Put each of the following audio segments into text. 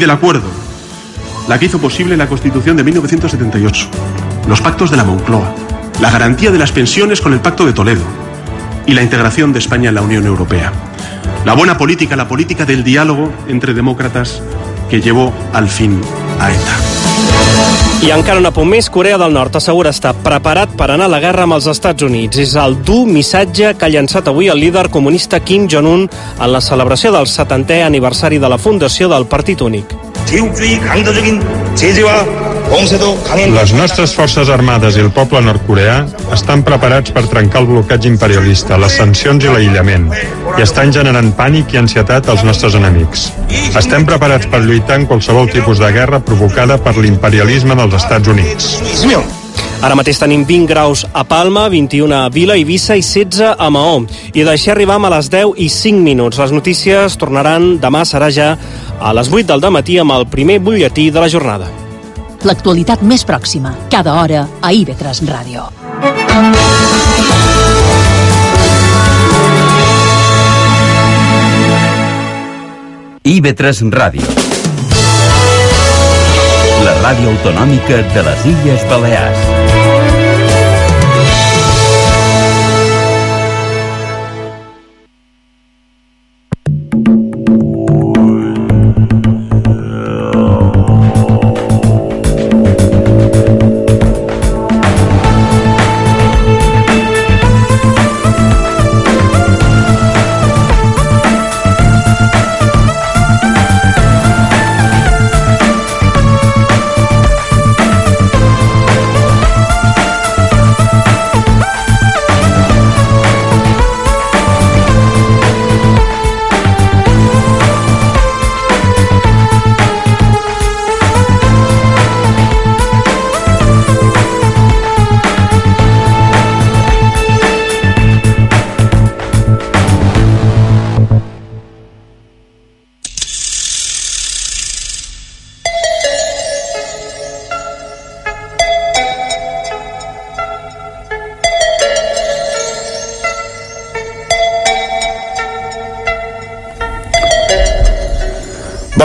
del acuerdo, la que hizo posible la Constitución de 1978, los pactos de la Moncloa, la garantía de las pensiones con el Pacto de Toledo y la integración de España en la Unión Europea. La buena política, la política del diálogo entre demócratas que llevó al fin a ETA. I encara un apunt més, Corea del Nord assegura estar preparat per anar a la guerra amb els Estats Units. És el dur missatge que ha llançat avui el líder comunista Kim Jong-un en la celebració del 70è aniversari de la fundació del Partit Únic. 제국주의 강도적인 제재와 공세도 강행 les nostres forces armades i el poble nord-coreà estan preparats per trencar el bloqueig imperialista, les sancions i l'aïllament, i estan generant pànic i ansietat als nostres enemics. Estem preparats per lluitar en qualsevol tipus de guerra provocada per l'imperialisme dels Estats Units. Ara mateix tenim 20 graus a Palma, 21 a Vila, Eivissa i 16 a Mahó. I d'així arribam a les 10 i 5 minuts. Les notícies tornaran demà, serà ja a les 8 del matí amb el primer butlletí de la jornada. L'actualitat més pròxima, cada hora a IB3 Ràdio. IB3 Ràdio. La ràdio autonòmica de les Illes Balears.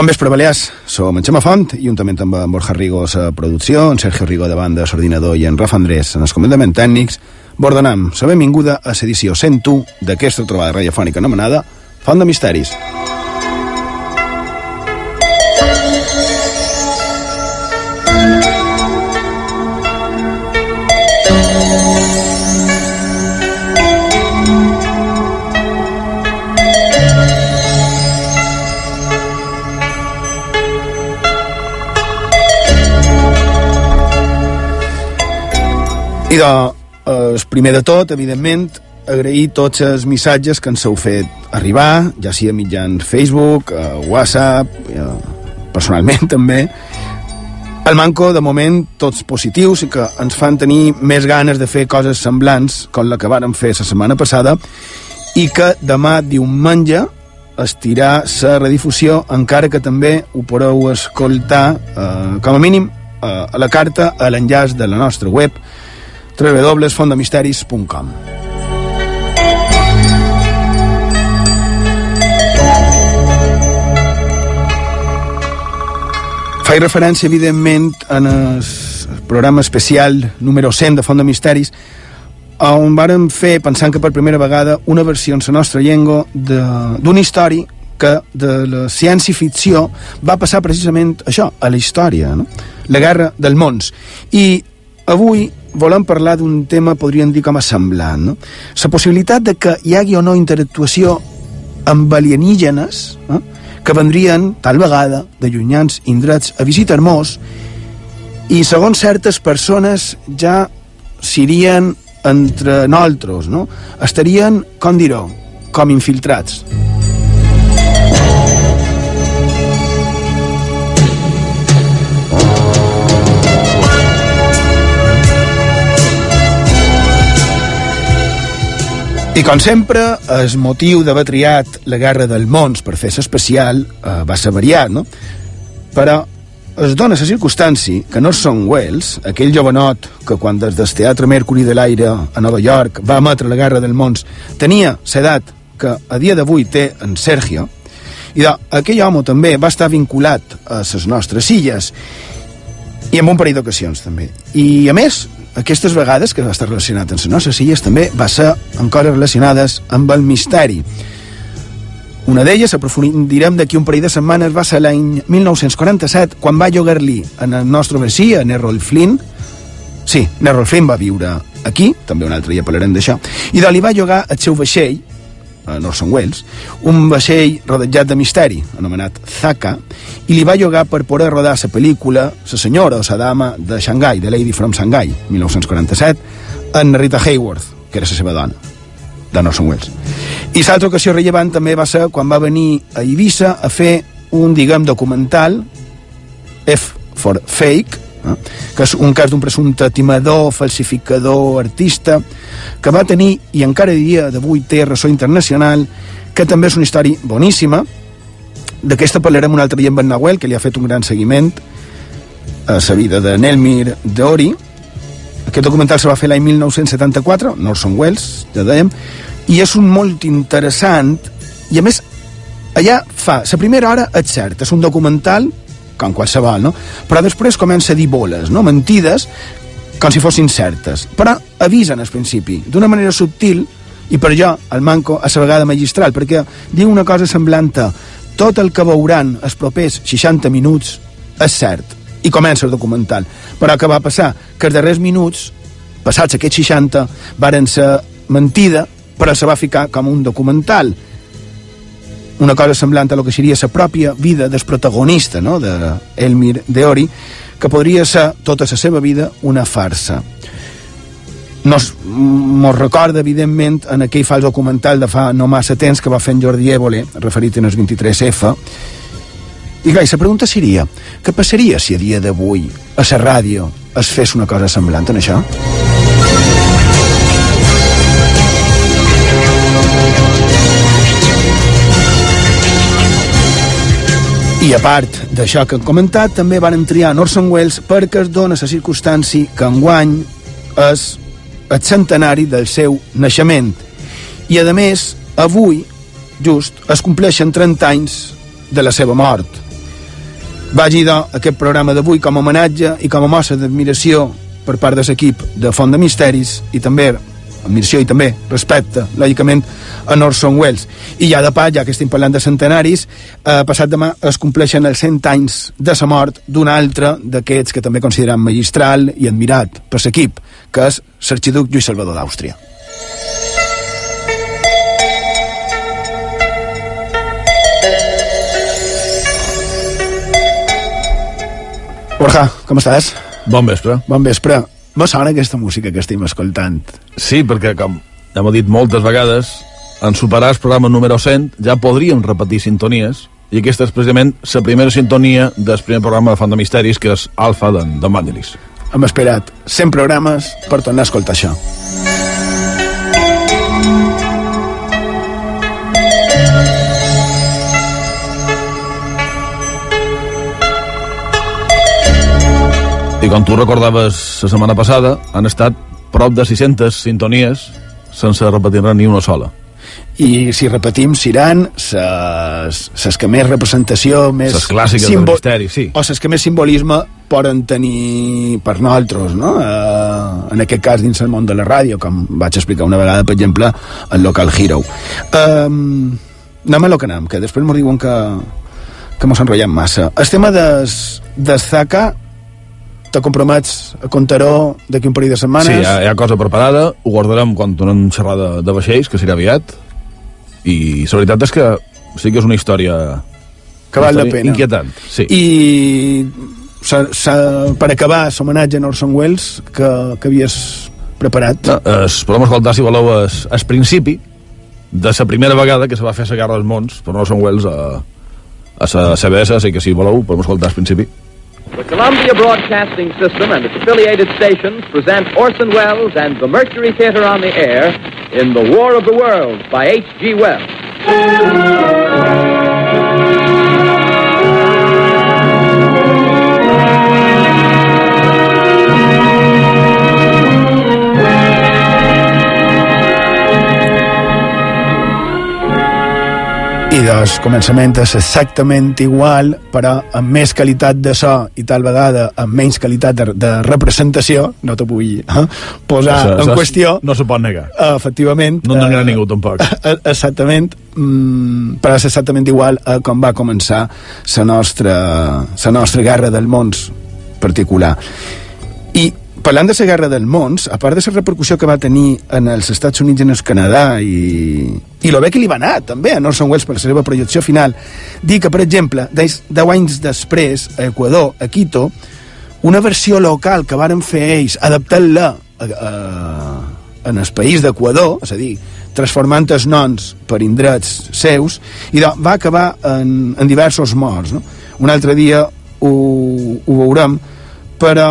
Bon vespre, Balears. Som en Xema Font, juntament amb en Borja Rigo a producció, en Sergio Rigo de banda, l'ordinador, i en Rafa Andrés en els comandaments tècnics, bordenam la benvinguda a l'edició 101 d'aquesta trobada radiofònica anomenada Font de Misteris. I de, eh, primer de tot, evidentment, agrair tots els missatges que ens heu fet arribar, ja sigui a mitjan Facebook, a WhatsApp, eh, personalment també. El manco, de moment, tots positius i que ens fan tenir més ganes de fer coses semblants com la que vàrem fer la setmana passada i que demà diumenge estirà la redifusió encara que també ho podeu escoltar eh, com a mínim eh, a la carta a l'enllaç de la nostra web www.fondemisteris.com Faig referència, evidentment, en el programa especial número 100 de Font de Misteris, on vàrem fer, pensant que per primera vegada, una versió en la nostra llengua d'una història que de la ciència-ficció va passar precisament això, a la història, no? la guerra del mons. I avui volem parlar d'un tema, podríem dir, com a semblant. No? La possibilitat de que hi hagi o no interactuació amb alienígenes eh? que vendrien, tal vegada, de llunyans indrets a visitar-nos i, segons certes persones, ja serien entre nosaltres, no? Estarien, com dir-ho, com infiltrats. I com sempre, el motiu d'haver triat la Guerra del Mons per fer l'especial eh, va ser variat, no? Però es dona la circumstància que no són Wells, aquell jovenot que quan des del Teatre Mercury de l'Aire a Nova York va emetre la Guerra del Mons, tenia l'edat que a dia d'avui té en Sergio, I de, aquell home també va estar vinculat a les nostres illes i amb un parell d'ocasions també. I a més, aquestes vegades que va estar relacionat amb les nostres illes també va ser encara relacionades amb el misteri. Una d'elles, aprofundirem d'aquí un parell de setmanes, va ser l'any 1947, quan va llogar-li en el nostre vecí, a Nerol Flynn. Sí, Nerol Flynn va viure aquí, també un altre dia parlarem d'això, i de li va llogar el seu vaixell, a Northern Wales, un vaixell rodejat de misteri, anomenat Zaka, i li va llogar per poder rodar la pel·lícula La senyora o la dama de Shanghai, de Lady from Shanghai, 1947, en Rita Hayworth, que era la seva dona de Northern Wales. I l'altra ocasió rellevant també va ser quan va venir a Eivissa a fer un, diguem, documental F for Fake, eh? que és un cas d'un presumpte timador, falsificador, artista, que va tenir, i encara dia d'avui té ressò internacional, que també és una història boníssima. D'aquesta parlarem un altre dia amb en Nahuel, que li ha fet un gran seguiment a la vida de Nelmir Deori. Aquest documental se va fer l'any 1974, Northern Wales, ja dèiem, i és un molt interessant i a més allà fa, la primera hora és cert, és un documental com qualsevol, no? però després comença a dir boles, no? mentides com si fossin certes, però avisen al principi, d'una manera subtil i per jo el manco a la vegada magistral perquè diu una cosa semblant a tot el que veuran els propers 60 minuts és cert i comença el documental però què va passar? que els darrers minuts passats aquests 60 varen ser mentida però se va ficar com un documental una cosa semblant a lo que seria la pròpia vida del protagonista no? de Elmir que podria ser tota la seva vida una farsa nos, mos recorda, evidentment, en aquell fals documental de fa no massa temps que va fer en Jordi Évole, referit en els 23F. I gai, la pregunta seria, què passaria si a dia d'avui a la ràdio es fes una cosa semblant en això? I a part d'això que hem comentat, també van triar Orson Welles perquè es dona la circumstància que enguany és el centenari del seu naixement. I, a més, avui, just, es compleixen 30 anys de la seva mort. Vagi, de aquest programa d'avui com a homenatge i com a mostra d'admiració per part de l'equip de Font de Misteris i també admiració i també respecte, lògicament, a Orson Welles. I ja de pas, ja que estem parlant de centenaris, eh, passat demà es compleixen els 100 anys de sa mort d'un altre d'aquests que també consideram magistral i admirat per l'equip, que és l'arxiduc Lluís Salvador d'Àustria. Borja, com estàs? Bon vespre. Bon vespre. Me sona aquesta música que estem escoltant. Sí, perquè, com ja m'ho dit moltes vegades, en superar el programa número 100 ja podríem repetir sintonies, i aquesta és precisament la primera sintonia del primer programa de Font de Misteris, que és Alfa d'en Vangelis. Hem esperat 100 programes per tornar a escoltar això. Com tu recordaves la setmana passada, han estat prop de 600 sintonies sense repetir-ne ni una sola. I si repetim, seran les que més representació, més... Les clàssiques del misteri, sí. O les que més simbolisme poden tenir per nosaltres, no? Eh, en aquest cas dins el món de la ràdio, com vaig explicar una vegada, per exemple, el Local Hero. Eh, anem a lo que anem, que després m'ho diuen que, que mos enrotllem massa. El tema des, des Zaka te compromets a contar-ho d'aquí un parell de setmanes? Sí, hi ha, hi ha cosa preparada, ho guardarem quan tornem xerrada de vaixells, que serà aviat, i la veritat és que sí que és una història que val la pena. inquietant sí. i sa, sa, per acabar l'homenatge a Orson Welles que, que havies preparat. No, es, podem escoltar si voleu es, es principi de la primera vegada que se va fer la Guerra dels Mons per Orson Welles a, a la CBS, així que si voleu podem escoltar al principi The Columbia Broadcasting System and its affiliated stations present Orson Welles and the Mercury Theater on the Air in The War of the Worlds by H.G. Wells. I de el començament és exactament igual, però amb més qualitat de so i tal vegada amb menys qualitat de, de representació, no t'ho vull eh, posar Això- en això qüestió. No se pot negar. Uh, efectivament. No en eh, ningú, tampoc. eh, Exactament, mm, però és exactament igual a com va començar la nostra, la nostra guerra del mons particular. I parlant de la guerra del mons, a part de la repercussió que va tenir en els Estats Units i en el Canadà i, i lo bé que li va anar també a Orson Welles per la seva projecció final, dir que, per exemple, 10 anys després, a Ecuador, a Quito, una versió local que varen fer ells, adaptant-la a, a, en el país d'Equador, és a dir, transformant els noms per indrets seus, i de, va acabar en, en diversos morts. No? Un altre dia ho, ho veurem, però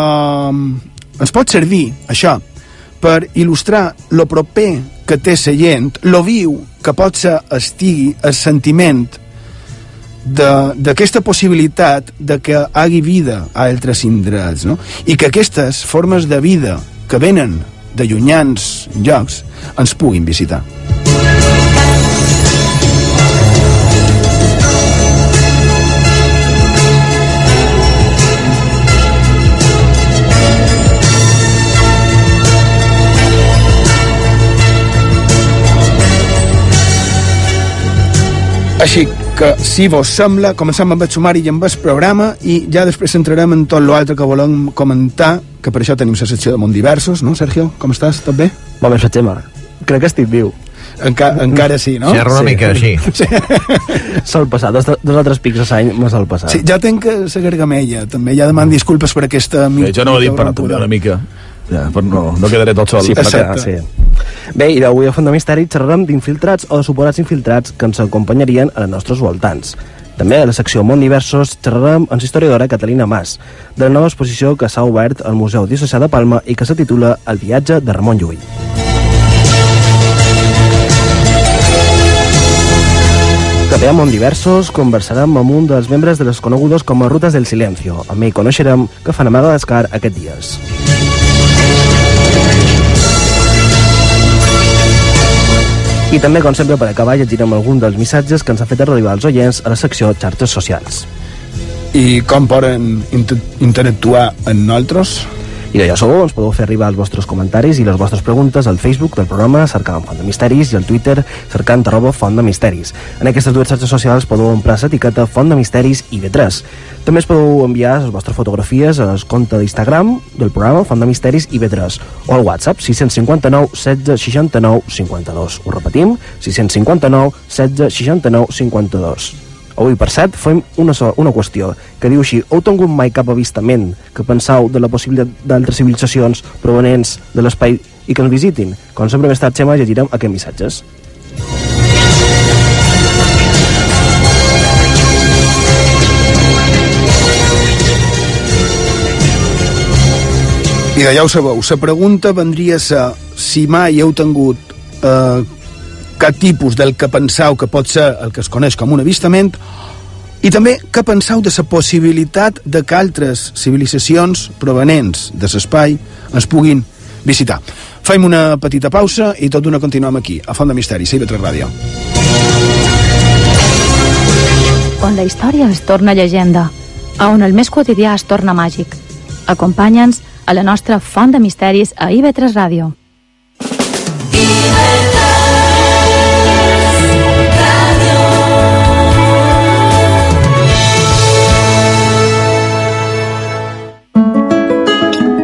ens pot servir, això, per il·lustrar lo proper que té la gent, lo viu que pot ser estigui el sentiment d'aquesta possibilitat de que hagi vida a altres indrets, no? i que aquestes formes de vida que venen de llunyans llocs ens puguin visitar. Així que, si vos sembla, començam amb el sumari i amb el programa i ja després entrarem en tot l'altre que volem comentar, que per això tenim la secció de món diversos, no, Sergio? Com estàs? Tot bé? Bon, més Gemma. Crec que estic viu. Enca encara sí, no? Xerra una mica sí. Sol passar, dos, dos o tres pics a l'any me sol passar. Sí, ja tenc la gargamella, també. Ja deman disculpes per aquesta... Sí, jo no ho he dit per una mica. Ja, però no, no quedaré tot sol. Sí, per quedar, sí. Bé, i d'avui a Font de Misteri xerrarem d'infiltrats o de suporats infiltrats que ens acompanyarien a les nostres voltants. També a la secció Món Diversos xerrarem amb la historiadora Catalina Mas, de la nova exposició que s'ha obert al Museu Diocesà de Palma i que se titula El viatge de Ramon Llull. També a Món Diversos conversarem amb un dels membres de les conegudes com a Rutes del Silencio. Amb ell coneixerem que fan a Madagascar aquests dies. I també, com sempre, per acabar, llegirem algun dels missatges que ens han fet arribar els oients a la secció xarxes socials. I com poden inter interactuar amb nosaltres? I ja sabeu, ens podeu fer arribar els vostres comentaris i les vostres preguntes al Facebook del programa cercant Font de Misteris i al Twitter cercant arroba Font de Misteris. En aquestes dues xarxes socials podeu emprar l'etiqueta Font de Misteris i B3. També es podeu enviar les vostres fotografies al compte d'Instagram del programa Font de Misteris i B3 o al WhatsApp 659 16 69 52. Ho repetim, 659 16 69 52. Avui, cert, fem una, so, una qüestió que diu així, heu tingut mai cap avistament que penseu de la possibilitat d'altres civilitzacions provenents de l'espai i que ens visitin? Com sempre més tard, Xema, llegirem aquests missatges. De ja ho sabeu, la pregunta vendria a ser si mai heu tingut eh, cap tipus del que penseu que pot ser el que es coneix com un avistament i també què penseu de la possibilitat de que altres civilitzacions provenents de l'espai ens puguin visitar. Fem una petita pausa i tot d'una continuem aquí, a Font de Misteri, a Ràdio. On la història es torna llegenda, a on el més quotidià es torna màgic. Acompanya'ns a la nostra Font de Misteris a IB3 Ràdio.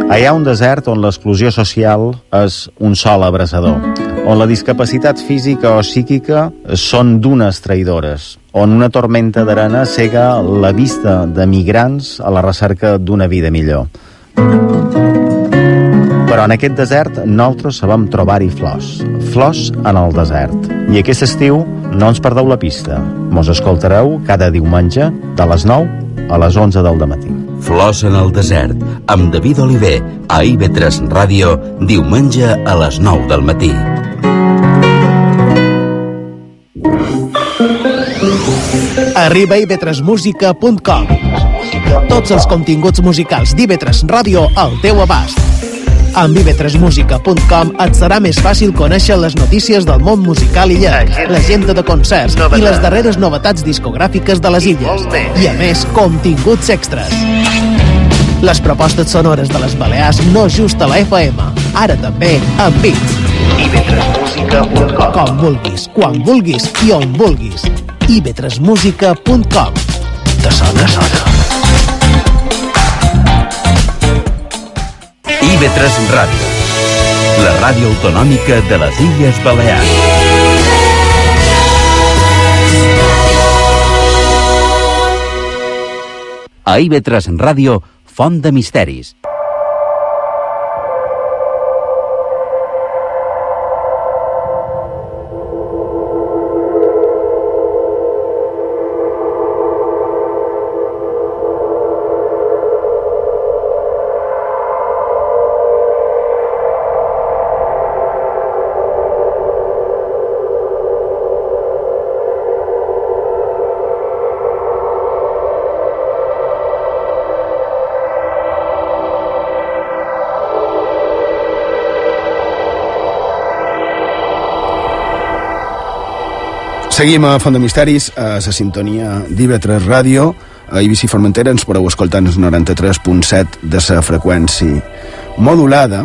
Ha un desert on l'exclusió social és un sol abraçador, on la discapacitat física o psíquica són dunes traïdores, on una tormenta d'arena cega la vista de migrants a la recerca d'una vida millor. Però en aquest desert nosaltres sabem trobar-hi flors, flors en el desert. I aquest estiu no ens perdeu la pista. Mos escoltareu cada diumenge de les 9 a les 11 del matí. Flors en el desert, amb David Oliver, a IB3 Ràdio, diumenge a les 9 del matí. Arriba a ib3musica.com Tots els continguts musicals d'IB3 Ràdio al teu abast. Amb ib3musica.com et serà més fàcil conèixer les notícies del món musical illenc, l'agenda de concerts i les darreres novetats discogràfiques de les illes. I a més, continguts extras. Les propostes sonores de les Balears no just a la FM, ara també amb ib3musica.com Com vulguis, quan vulguis i on vulguis. ib3musica.com Te sona, sona. IB3 Ràdio, la ràdio autonòmica de les Illes Balears. A IB3 Ràdio, Font de Misteris. Seguim a Font de Misteris, a la sintonia d'IV3 Ràdio. A Eivissa i Formentera ens podeu escoltar el 93.7 de la freqüència modulada.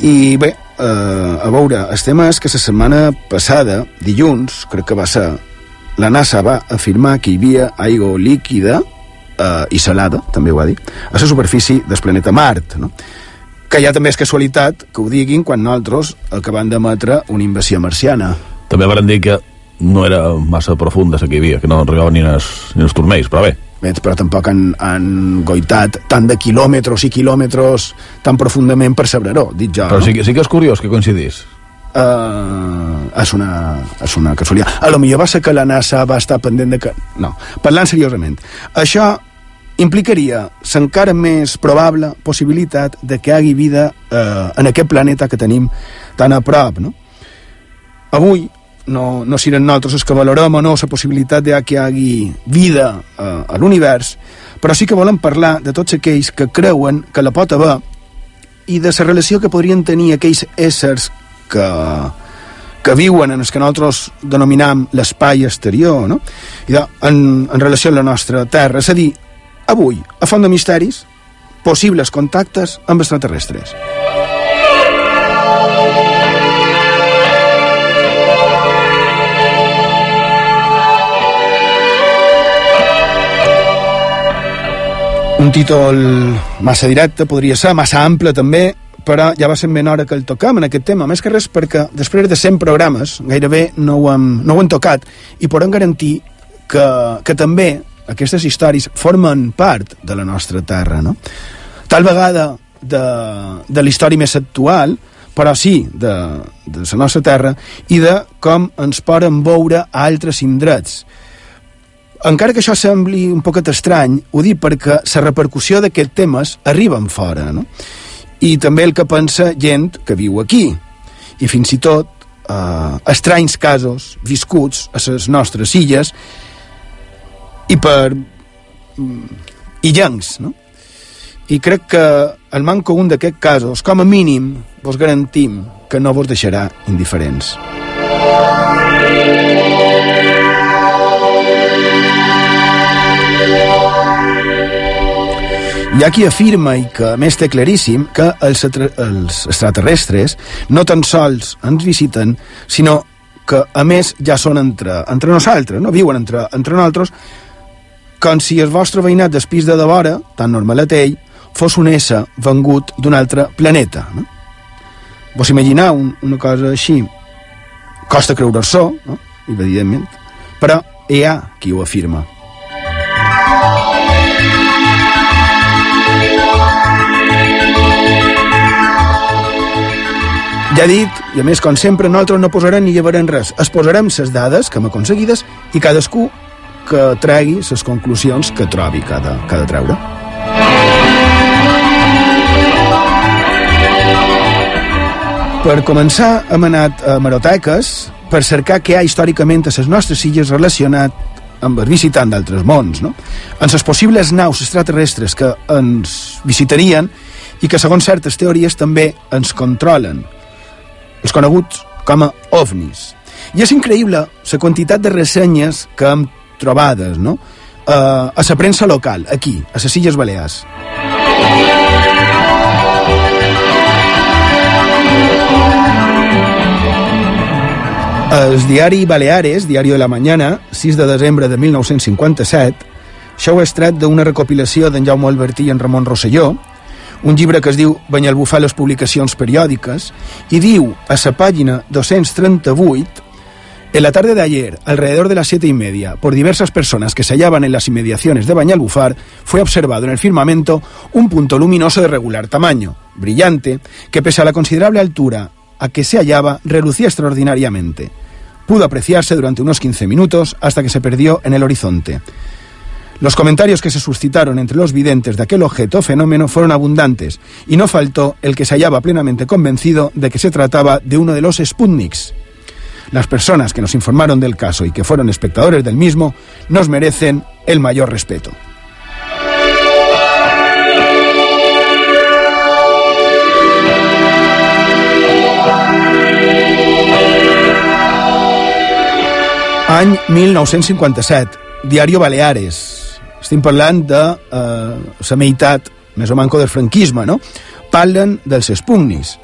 I bé, eh, a veure, el tema és que la setmana passada, dilluns, crec que va ser, la NASA va afirmar que hi havia aigua líquida eh, i salada, també ho va dir, a la superfície del planeta Mart, no? que ja també és casualitat que ho diguin quan nosaltres acabem d'emetre una invasió marciana. També van dir que no era massa profunda la que hi havia, que no arribaven ni els, ni els turmells, però bé. Bé, però tampoc han, han goitat tant de quilòmetres i quilòmetres tan profundament per saber-ho, dit jo. Però no? sí, que- sí que és curiós que coincidís. Uh, és, una, és una casualitat. A lo millor va ser que la NASA va estar pendent de que... No, parlant seriosament. Això implicaria l'encara més probable possibilitat de que hi hagi vida eh, en aquest planeta que tenim tan a prop, no? Avui no, no serem nosaltres els que valorem o no la possibilitat de que hi hagi vida eh, a l'univers, però sí que volem parlar de tots aquells que creuen que la pot haver i de la relació que podrien tenir aquells éssers que, que viuen en els que nosaltres denominam l'espai exterior, no? I de, en, en relació amb la nostra Terra. És a dir, avui, a Font de Misteris, possibles contactes amb extraterrestres. Títol massa directe, podria ser, massa ample també, però ja va ser ben hora que el toquem en aquest tema, més que res perquè després de 100 programes gairebé no ho hem, no ho hem tocat i podem garantir que, que també aquestes històries formen part de la nostra terra, no? Tal vegada de, de la història més actual, però sí de, de la nostra terra i de com ens poden veure a altres indrets. Encara que això sembli un poquet estrany, ho dic perquè la repercussió d'aquests temes arriba en fora, no? I també el que pensa gent que viu aquí. I fins i tot eh, estranys casos viscuts a les nostres illes i per mm, illencs, no? I crec que el manco un d'aquests casos, com a mínim, vos garantim que no vos deixarà indiferents. Hi ha qui afirma, i que a més té claríssim, que els, els extraterrestres no tan sols ens visiten, sinó que a més ja són entre, entre nosaltres, no viuen entre, entre nosaltres, com si el vostre veïnat del pis de devora, tan normalet ell, fos un ésser vengut d'un altre planeta. No? Vos imagineu un, una cosa així? Costa creure-s'ho, no? evidentment, però hi ha qui ho afirma. Ja dit, i a més, com sempre, nosaltres no posarem ni llevarem res. Es posarem les dades que hem aconseguides i cadascú que tregui les conclusions que trobi cada, cada treure. Per començar, hem anat a Maroteques per cercar què hi ha històricament a les nostres illes relacionat amb el visitant d'altres mons, no? En les possibles naus extraterrestres que ens visitarien i que segons certes teories també ens controlen, els coneguts com a ovnis. I és increïble la quantitat de ressenyes que hem trobades, no?, uh, a la premsa local, aquí, a les Illes Balears. El diari Baleares, Diari de la Mañana, 6 de desembre de 1957, això ho he estret d'una recopilació d'en Jaume Albertí i en Ramon Rosselló, un llibre que es diu Banyalbufar les publicacions periòdiques, i diu a la pàgina 238 En la tarde de ayer, alrededor de las siete y media, por diversas personas que se hallaban en las inmediaciones de Bañalbufar, fue observado en el firmamento un punto luminoso de regular tamaño, brillante, que pese a la considerable altura a que se hallaba, relucía extraordinariamente. Pudo apreciarse durante unos 15 minutos hasta que se perdió en el horizonte. Los comentarios que se suscitaron entre los videntes de aquel objeto fenómeno fueron abundantes, y no faltó el que se hallaba plenamente convencido de que se trataba de uno de los Sputniks. Las personas que nos informaron del caso y que fueron espectadores del mismo nos merecen el mayor respeto. Any 1957, Diario Baleares. Estem parlant de eh, la meitat, més o manco del franquisme, no? Parlen dels espugnis.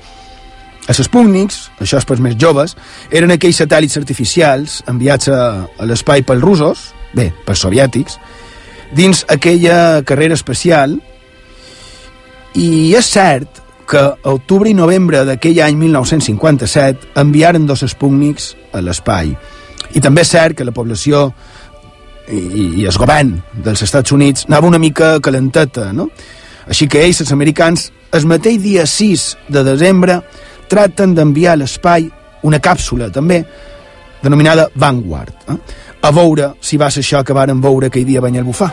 Els espúgnics, això és pels més joves, eren aquells satèl·lits artificials enviats a, a l'espai pels russos, bé, pels soviètics, dins aquella carrera espacial, i és cert que a octubre i novembre d'aquell any 1957 enviaren dos espúgnics a l'espai. I també és cert que la població i, i el govern dels Estats Units anava una mica calenteta, no? Així que ells, els americans, el mateix dia 6 de desembre tracten d'enviar a l'espai una càpsula, també, denominada Vanguard, eh? a veure si va ser això que varen veure aquell dia a Banyalbufar.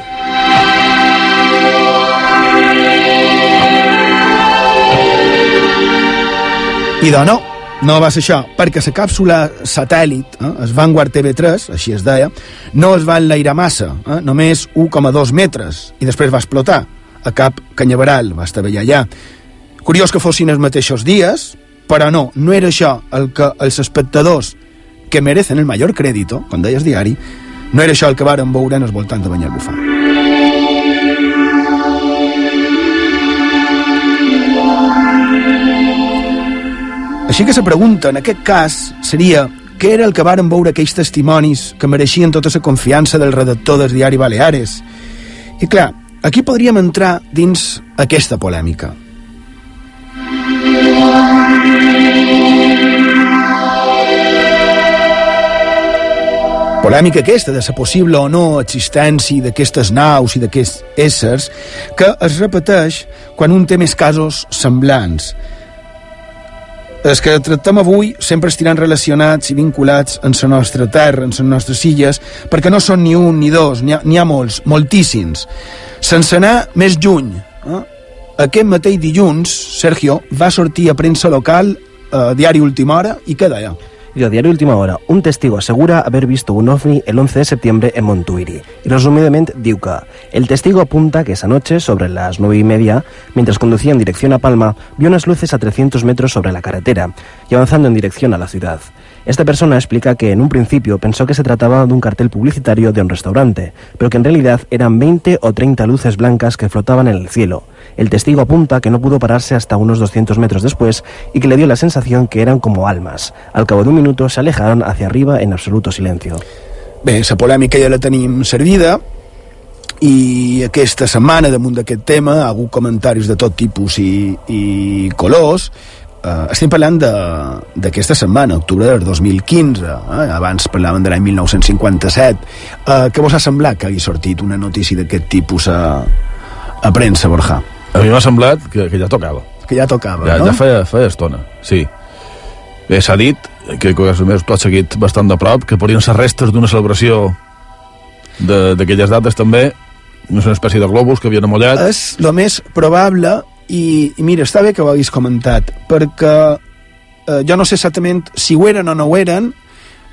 I de no, no va ser això, perquè la càpsula satèl·lit, eh, el Vanguard TV3, així es deia, no es va enlairar massa, eh, només 1,2 metres, i després va explotar a cap canyaveral, va estar allà. Curiós que fossin els mateixos dies, però no, no era això el que els espectadors que merecen el major crèdito, com deies diari, no era això el que varen veure en els voltants de Banyalbufar. Així que la pregunta, en aquest cas, seria què era el que varen veure aquells testimonis que mereixien tota la confiança del redactor del diari Baleares? I clar, aquí podríem entrar dins aquesta polèmica. Polèmica aquesta de la possible o no existència d'aquestes naus i d'aquests éssers que es repeteix quan un té més casos semblants. Els que tractem avui sempre estiran relacionats i vinculats en la nostra terra, en les nostres illes, perquè no són ni un ni dos, n'hi ha, ha molts, moltíssims. Sense anar més lluny, eh? aquest mateix dilluns, Sergio, va sortir a premsa local, a Diari Última Hora, i què deia? Y a Diario Última Hora, un testigo asegura haber visto un ovni el 11 de septiembre en Montuiri. Y resumidamente diu que el testigo apunta que esa noche, sobre las nueve y media, mientras conducía en dirección a Palma, vio unas luces a 300 metros sobre la carretera y avanzando en dirección a la ciudad. Esta persona explica que en un principio pensó que se trataba de un cartel publicitario de un restaurante, pero que en realidad eran 20 o 30 luces blancas que flotaban en el cielo. El testigo apunta que no pudo pararse hasta unos 200 metros después y que le dio la sensación que eran como almas. Al cabo de un minuto se alejaron hacia arriba en absoluto silencio. Bé, la polèmica ja la tenim servida i aquesta setmana damunt d'aquest tema ha hagut comentaris de tot tipus i, i colors eh, estem parlant d'aquesta setmana, octubre del 2015 eh? abans parlàvem de l'any 1957 eh, què vos ha semblat que hagi sortit una notícia d'aquest tipus a, a premsa, Borja? A mi m'ha semblat que, que ja tocava. Que ja tocava, ja, no? Ja feia, feia estona, sí. Bé, s'ha dit, que, més has seguit bastant de prop, que podrien ser restes d'una celebració d'aquelles dates també, no és una espècie de globus que havien amollat. És el més probable i, i mira, està bé que ho haguis comentat perquè eh, jo no sé exactament si ho eren o no ho eren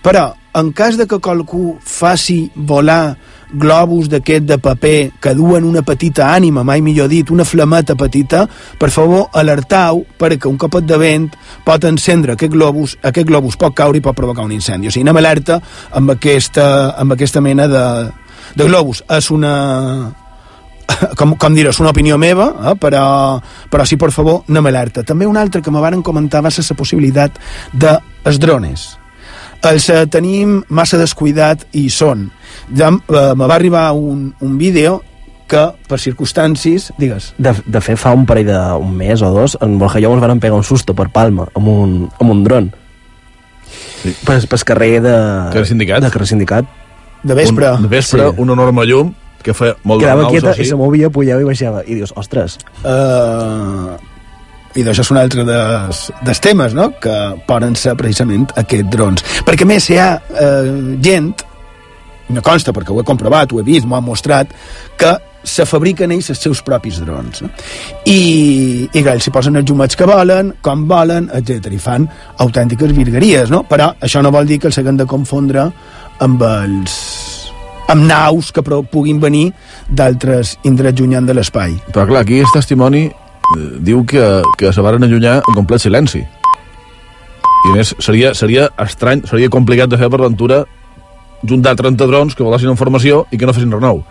però en cas de que qualcú faci volar globus d'aquest de paper que duen una petita ànima, mai millor dit, una flameta petita, per favor, alertau perquè un copet de vent pot encendre aquest globus, aquest globus pot caure i pot provocar un incendi. O sigui, anem alerta amb aquesta, amb aquesta mena de, de globus. És una, com, com dir és una opinió meva, eh? però, però sí, per favor, anem alerta. També una altra que me varen comentar va ser la possibilitat de els drones. Els eh, tenim massa descuidat i són. Ja eh, me va arribar un, un vídeo que, per circumstàncies, digues... De, de fet, fa un parell d'un mes o dos, en Borja i jo ens van pegar un susto per Palma, amb un, amb un dron. Sí. Pel, pel carrer de... Carrer Sindicat? De carrer Sindicat. De vespre. Un, de vespre, sí. una enorme llum que feia molt Quedava de quieta i se movia, pujava i baixava. I dius, ostres... Uh, i d'això és un altre dels, dels temes no? que poden ser precisament aquests drons perquè a més hi ha eh, gent no consta perquè ho he comprovat, ho he vist, m'ho han mostrat que se fabriquen ells els seus propis drons no? i, i ells s'hi posen els llumets que volen com volen, etc i fan autèntiques virgueries no? però això no vol dir que els haguem de confondre amb els amb naus que puguin venir d'altres indrets llunyans de l'espai. Però clar, aquí el testimoni eh, diu que, que se varen allunyar en complet silenci. I a més, seria, seria estrany, seria complicat de fer per l'aventura juntar 30 drons que volessin informació i que no fessin res nou.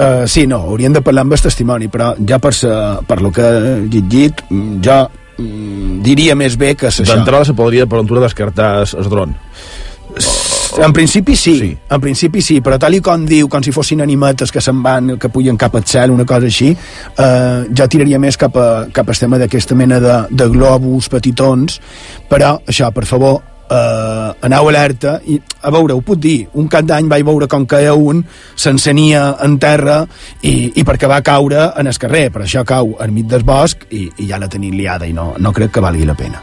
Uh, sí, no, hauríem de parlar amb el testimoni, però ja per, sa, per lo que he llegit, jo mm, diria més bé que és això. D'entrada se podria per l'aventura descartar el dron. En principi sí, sí, en principi sí, però tal i com diu, com si fossin animetes que se'n van, que pugen cap al cel, una cosa així, eh, ja tiraria més cap, a, cap al tema d'aquesta mena de, de globus petitons, però això, per favor, eh, aneu alerta i a veure, ho puc dir, un cap d'any vaig veure com caia un s'encenia en terra i, i perquè va caure en el carrer, per això cau enmig del bosc i, i ja la tenim liada i no, no crec que valgui la pena.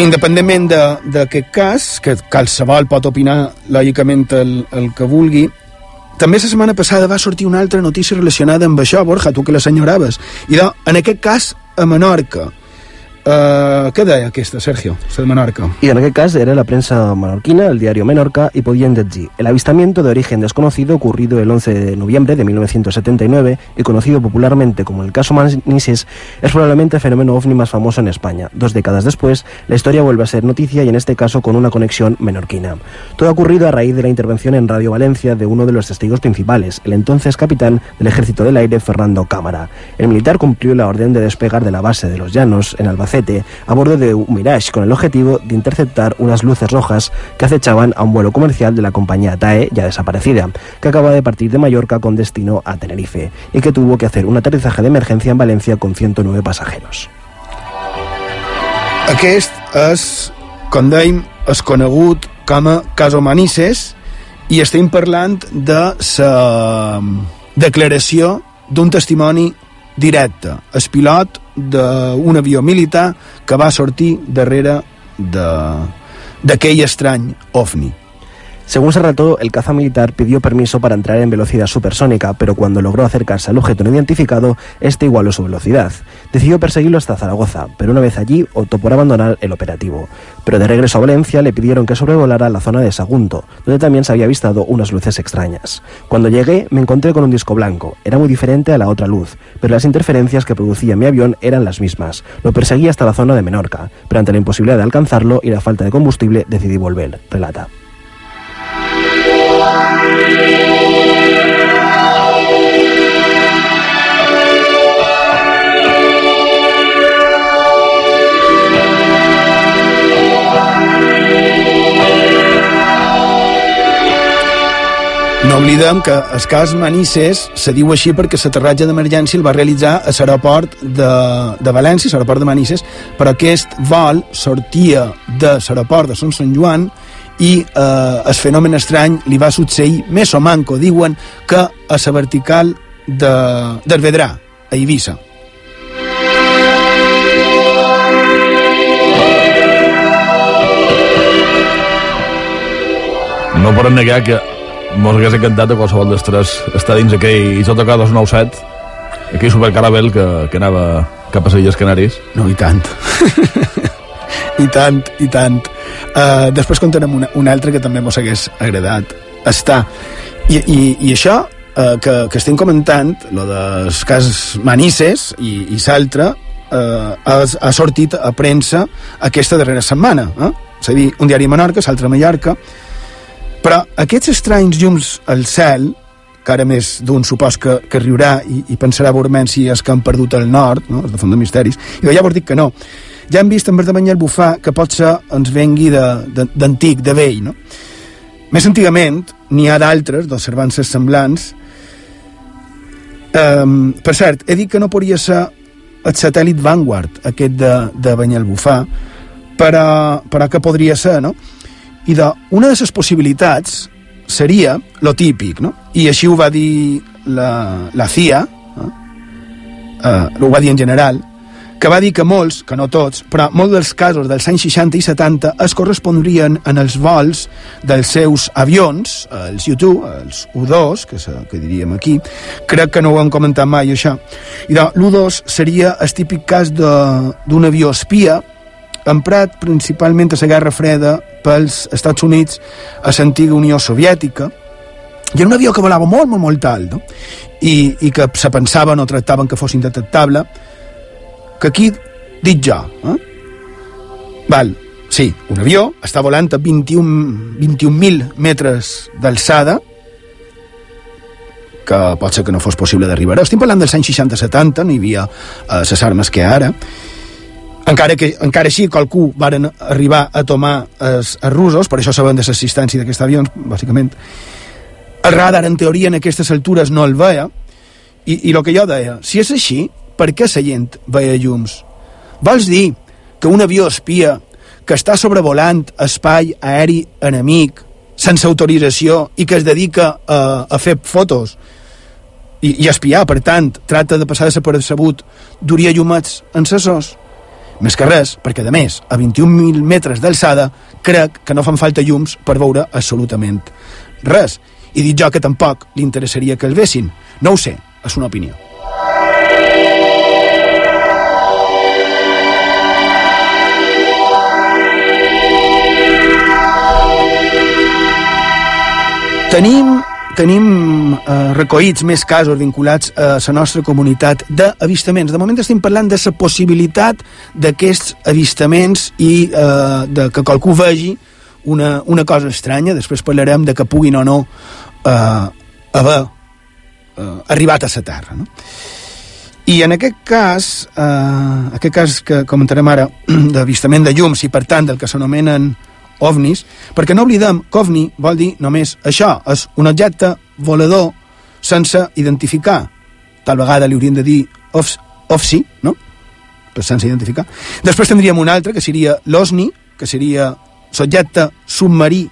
Independentment d'aquest cas, que qualsevol pot opinar lògicament el, el que vulgui, també la setmana passada va sortir una altra notícia relacionada amb això, Borja, tu que la senyoraves. I en aquest cas, a Menorca, Uh, què deia aquesta, Sergio, de Menorca? Y en aquel caso era la prensa menorquina, el diario Menorca, y podían decir el avistamiento de origen desconocido ocurrido el 11 de noviembre de 1979 y conocido popularmente como el caso Manises es probablemente el fenómeno ovni más famoso en España. Dos décadas después, la historia vuelve a ser noticia y en este caso con una conexión menorquina. Todo ha ocurrido a raíz de la intervención en Radio Valencia de uno de los testigos principales, el entonces capitán del Ejército del Aire, Fernando Cámara. El militar cumplió la orden de despegar de la base de los Llanos, en Albacete, a bordo de un Mirage con el objetivo de interceptar unas luces rojas que acechaban a un vuelo comercial de la compañía TAE, ya desaparecida, que acaba de partir de Mallorca con destino a Tenerife y que tuvo que hacer un aterrizaje de emergencia en Valencia con 109 pasajeros. Aquest és, com dèiem, és conegut com a caso Manises i estem parlant de la declaració d'un testimoni directe. El pilot d'un avió militar que va sortir darrere d'aquell estrany ovni. Según se relató, el caza militar pidió permiso para entrar en velocidad supersónica, pero cuando logró acercarse al objeto no identificado, este igualó su velocidad. Decidió perseguirlo hasta Zaragoza, pero una vez allí optó por abandonar el operativo. Pero de regreso a Valencia le pidieron que sobrevolara la zona de Sagunto, donde también se había avistado unas luces extrañas. Cuando llegué me encontré con un disco blanco, era muy diferente a la otra luz, pero las interferencias que producía mi avión eran las mismas. Lo perseguí hasta la zona de Menorca, pero ante la imposibilidad de alcanzarlo y la falta de combustible decidí volver, relata. No oblidem que el cas Manises se diu així perquè l'aterratge d'emergència el va realitzar a l'aeroport de, de València, l'aeroport de Manises, però aquest vol sortia de l'aeroport de Sant Sant Joan i eh, el fenomen estrany li va succeir més o manco, diuen que a la vertical de, del Vedrà, a Eivissa. No poden negar que mos hagués encantat a qualsevol dels tres estar dins aquell Isòtoca 297 aquell supercarabel que, que anava cap a les Illes Canaris. No, i tant. I tant, i tant. Uh, després contarem una, una altra que també mos hagués agradat estar. I, i, i això uh, que, que estem comentant, lo dels cas Manises i, i l'altre, uh, ha, ha sortit a premsa aquesta darrera setmana. Eh? És a dir, un diari a Menorca, l'altre a Mallorca, però aquests estranys llums al cel que ara més d'un supòs que, que riurà i, i pensarà veurement si és que han perdut el nord, no? els de font de misteris, i ja vos dic que no. Ja hem vist en Verdamanyà el bufar que pot ser ens vengui d'antic, de, de, de vell, no? Més antigament, n'hi ha d'altres, d'observances semblants. Um, per cert, he dit que no podria ser el satèl·lit Vanguard, aquest de, de Banyalbufar, però, però que podria ser, no? I de, una de les possibilitats seria lo típic, no? I així ho va dir la, la CIA, eh? Uh, ho va dir en general, que va dir que molts, que no tots, però molts dels casos dels anys 60 i 70 es correspondrien en els vols dels seus avions, els U-2, els U-2, que, que diríem aquí, crec que no ho hem comentat mai això, i l'U-2 seria el típic cas d'un avió espia emprat principalment a la Guerra Freda pels Estats Units a l'antiga Unió Soviètica, i era un avió que volava molt, molt, molt alt, no? I, i que se pensaven o tractaven que fos indetectable, que aquí dic jo, eh? Val, sí, un avió està volant a 21.000 21 metres d'alçada, que pot ser que no fos possible d'arribar. Estem parlant dels anys 60-70, no hi havia eh, les armes que ara, encara que encara així qualcú varen arribar a tomar els, els russos, per això sabem de l'assistència d'aquests avions, bàsicament. El radar, en teoria, en aquestes altures no el veia, i, i el que jo deia, si és així, per què la gent veia llums? Vols dir que un avió espia que està sobrevolant espai aeri enemic sense autorització i que es dedica a, a fer fotos i, i espiar, per tant, tracta de passar desapercebut, duria llumats en sesors? Més que res, perquè, a més, a 21.000 metres d'alçada, crec que no fan falta llums per veure absolutament res. I dit jo que tampoc li interessaria que el vessin. No ho sé, és una opinió. Tenim tenim eh, recollits més casos vinculats a la nostra comunitat d'avistaments. De moment estem parlant de la possibilitat d'aquests avistaments i eh, de que qualcú vegi una, una cosa estranya. Després parlarem de que puguin o no eh, haver eh, arribat a la Terra. No? I en aquest cas, eh, aquest cas que comentarem ara, d'avistament de llums i per tant del que s'anomenen ovnis, perquè no oblidem que ovni vol dir només això, és un objecte volador sense identificar. Tal vegada li hauríem de dir of, ofsi, no? Però sense identificar. Després tindríem un altre, que seria l'osni, que seria subjecte submarí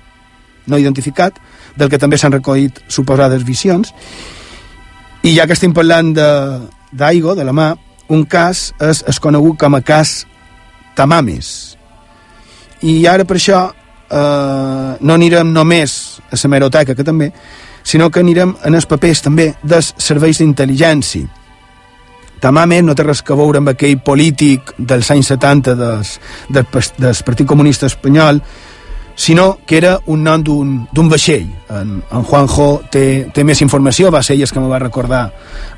no identificat, del que també s'han recollit suposades visions. I ja que estem parlant d'Aigo, de, de la mà, un cas és, és conegut com a cas Tamames. I ara per això eh, no anirem només a la meroteca, que també, sinó que anirem en els papers també dels serveis d'intel·ligència. Tamame no té res que veure amb aquell polític dels anys 70 des, del, del Partit Comunista Espanyol, sinó que era un nom d'un vaixell. En, en Juanjo té, té més informació, va ser ell que me va recordar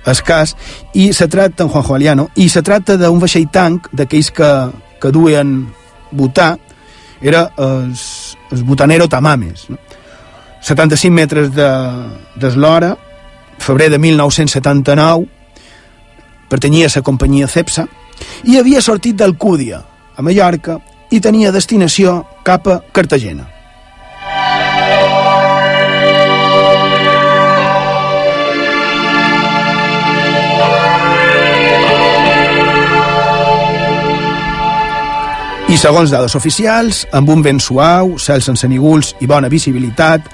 el cas, i se tracta, en Juanjo Aliano, i se tracta d'un vaixell tanc, d'aquells que, que duen votar, era el, el Butanero Tamames. No? 75 metres d'eslora, de, febrer de 1979, pertanyia a la companyia Cepsa, i havia sortit d'Alcúdia, a Mallorca, i tenia destinació cap a Cartagena. I segons dades oficials, amb un vent suau, cel sense nígols i bona visibilitat,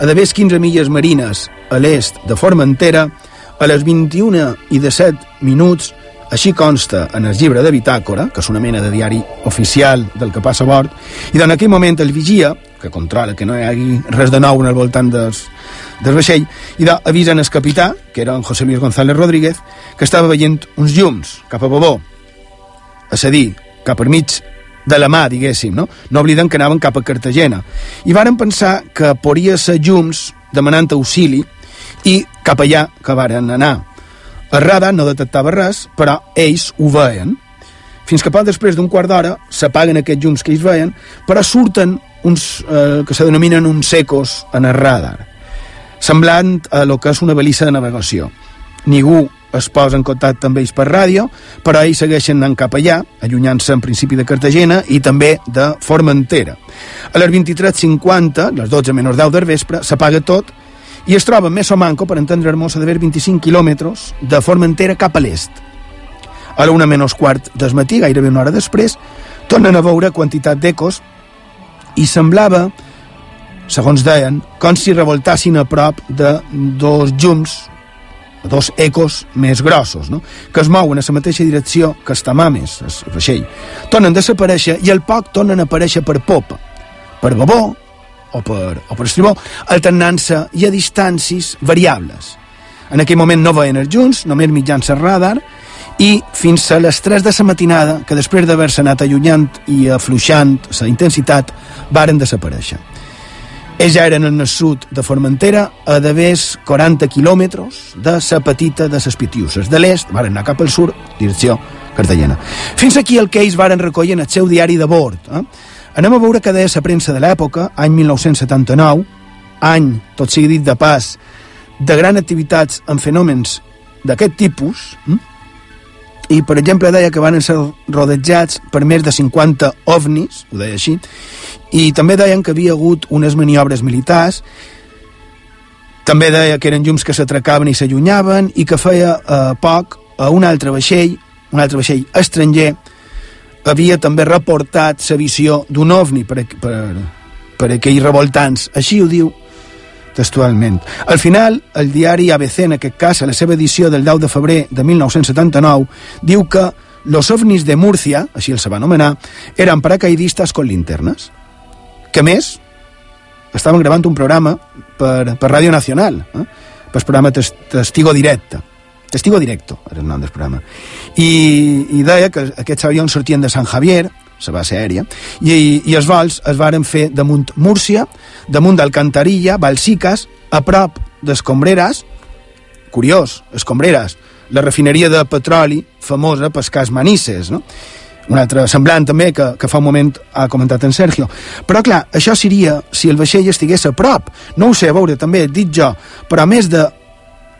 a d'haver 15 milles marines a l'est de Formentera, a les 21 i 17 minuts, així consta en el llibre de Bitàcora, que és una mena de diari oficial del que passa a bord, i en aquell moment el vigia, que controla que no hi hagi res de nou en el voltant dels, del vaixell, i avisen el capità, que era en José Luis González Rodríguez, que estava veient uns llums cap a Bobó, és a dir, cap per mig de la mà, diguéssim, no? No obliden que anaven cap a Cartagena. I varen pensar que podria ser llums demanant auxili i cap allà que varen anar. El radar no detectava res, però ells ho veien. Fins que poc després d'un quart d'hora s'apaguen aquests llums que ells veien, però surten uns eh, que se denominen uns secos en el radar, semblant a lo que és una balissa de navegació. Ningú es posa en contacte amb ells per ràdio, però ells segueixen anant cap allà, allunyant-se en principi de Cartagena i també de Formentera. A les 23.50, les 12 menys 10 del vespre, s'apaga tot i es troba més o manco, per entendre Hermosa, d'haver 25 quilòmetres de Formentera cap a l'est. A la una menys quart del matí, gairebé una hora després, tornen a veure quantitat d'ecos i semblava, segons deien, com si revoltassin a prop de dos llums, dos ecos més grossos, no? que es mouen a la mateixa direcció que els tamames, el vaixell. Tornen a desaparèixer i al poc tornen a aparèixer per popa, per babó o per, o per estribó, alternant-se i a distàncies variables. En aquell moment no veien els junts, només mitjans el radar, i fins a les 3 de la matinada, que després d'haver-se anat allunyant i afluixant la intensitat, varen desaparèixer. Ells ja eren en el sud de Formentera, a d'haver 40 quilòmetres de la petita de les Pitiuses. De l'est, varen anar cap al sud, direcció Cartagena. Fins aquí el que ells varen recollir en el seu diari de bord. Eh? Anem a veure què deia la premsa de l'època, any 1979, any, tot sigui dit de pas, de gran activitats en fenòmens d'aquest tipus, hm? I per exemple deia que van ser rodejats per més de 50 ovnis, ho deia així, i també deien que havia hagut unes maniobres militars, també deia que eren llums que s'atracaven i s'allunyaven i que feia eh, poc a un altre vaixell, un altre vaixell estranger, havia també reportat la visió d'un ovni per, per, per aquells revoltants. Així ho diu textualment. Al final, el diari ABC, en aquest cas, a la seva edició del 10 de febrer de 1979, diu que los ovnis de Múrcia, així el se va anomenar, eren paracaidistes con linternes, que més estaven gravant un programa per, per Ràdio Nacional, eh? per programa Testigo Directe. Testigo Directo era el nom del programa. I, i deia que aquests avions sortien de San Javier, la base aèria, i, i els vols es varen fer damunt Múrcia, damunt d'Alcantarilla, Balsiques, a prop d'Escombreres, curiós, Escombreres, la refineria de petroli famosa pels cas Manises, no? un altre semblant també que, que fa un moment ha comentat en Sergio. Però clar, això seria si el vaixell estigués a prop. No ho sé, a veure, també dit jo, però a més de,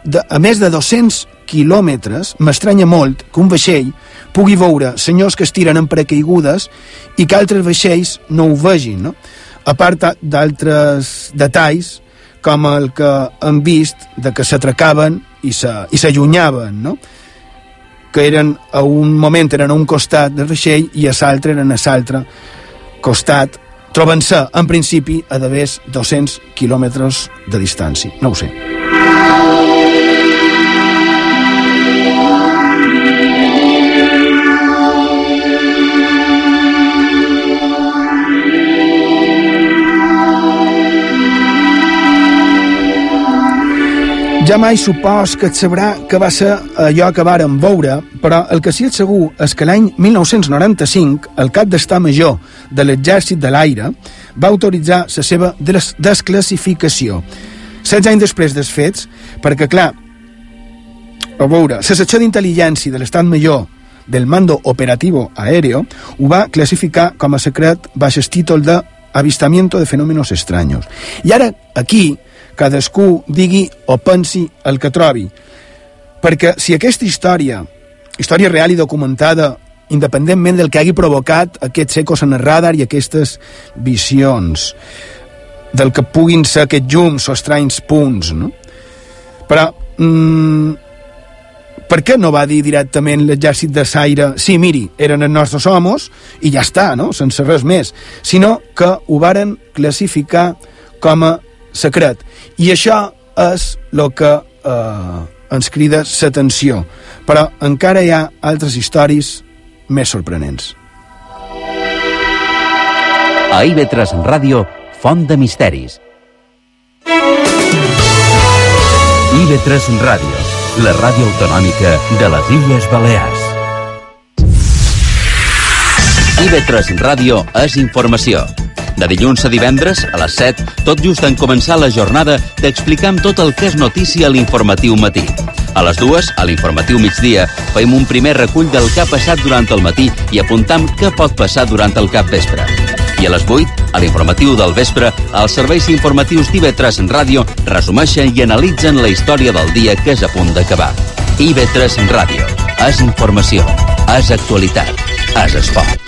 de, a més de 200 quilòmetres, m'estranya molt que un vaixell pugui veure senyors que es tiren en paracaigudes i que altres vaixells no ho vegin, no? A part d'altres detalls, com el que han vist de que s'atracaven i s'allunyaven, no? que eren a un moment eren a un costat del vaixell i a l'altre eren a l'altre costat, trobant-se, en principi, a d'haver 200 quilòmetres de distància. No ho sé. Ja mai supos que et sabrà que va ser allò que vàrem veure, però el que sí és segur és que l'any 1995 el cap d'estar major de l'exèrcit de l'aire va autoritzar la seva des desclassificació. 16 anys després dels fets, perquè, clar, a veure, la secció d'intel·ligència de l'estat major del Mando Operativo Aéreo ho va classificar com a secret baix el títol de avistamiento de fenómenos extraños. I ara, aquí, cadascú digui o pensi el que trobi. Perquè si aquesta història, història real i documentada, independentment del que hagi provocat aquests ecos en el radar i aquestes visions, del que puguin ser aquests llums o estranys punts, no? Però, mm, per què no va dir directament l'exèrcit de Saire sí, miri, eren els nostres homes i ja està, no? sense res més sinó que ho varen classificar com a secret. I això és el que eh, ens crida l'atenció. Però encara hi ha altres històries més sorprenents. A IB3 Ràdio, Font de Misteris. IB3 Ràdio, la ràdio autonòmica de les Illes Balears. IB3 Ràdio és informació. De dilluns a divendres, a les 7, tot just en començar la jornada, t'explicam tot el que és notícia a l'informatiu matí. A les dues, a l'informatiu migdia, fem un primer recull del que ha passat durant el matí i apuntam què pot passar durant el cap vespre. I a les 8, a l'informatiu del vespre, els serveis informatius d'IV3 Ràdio resumeixen i analitzen la història del dia que és a punt d'acabar. IB3 Ràdio. És informació. És actualitat. És esport.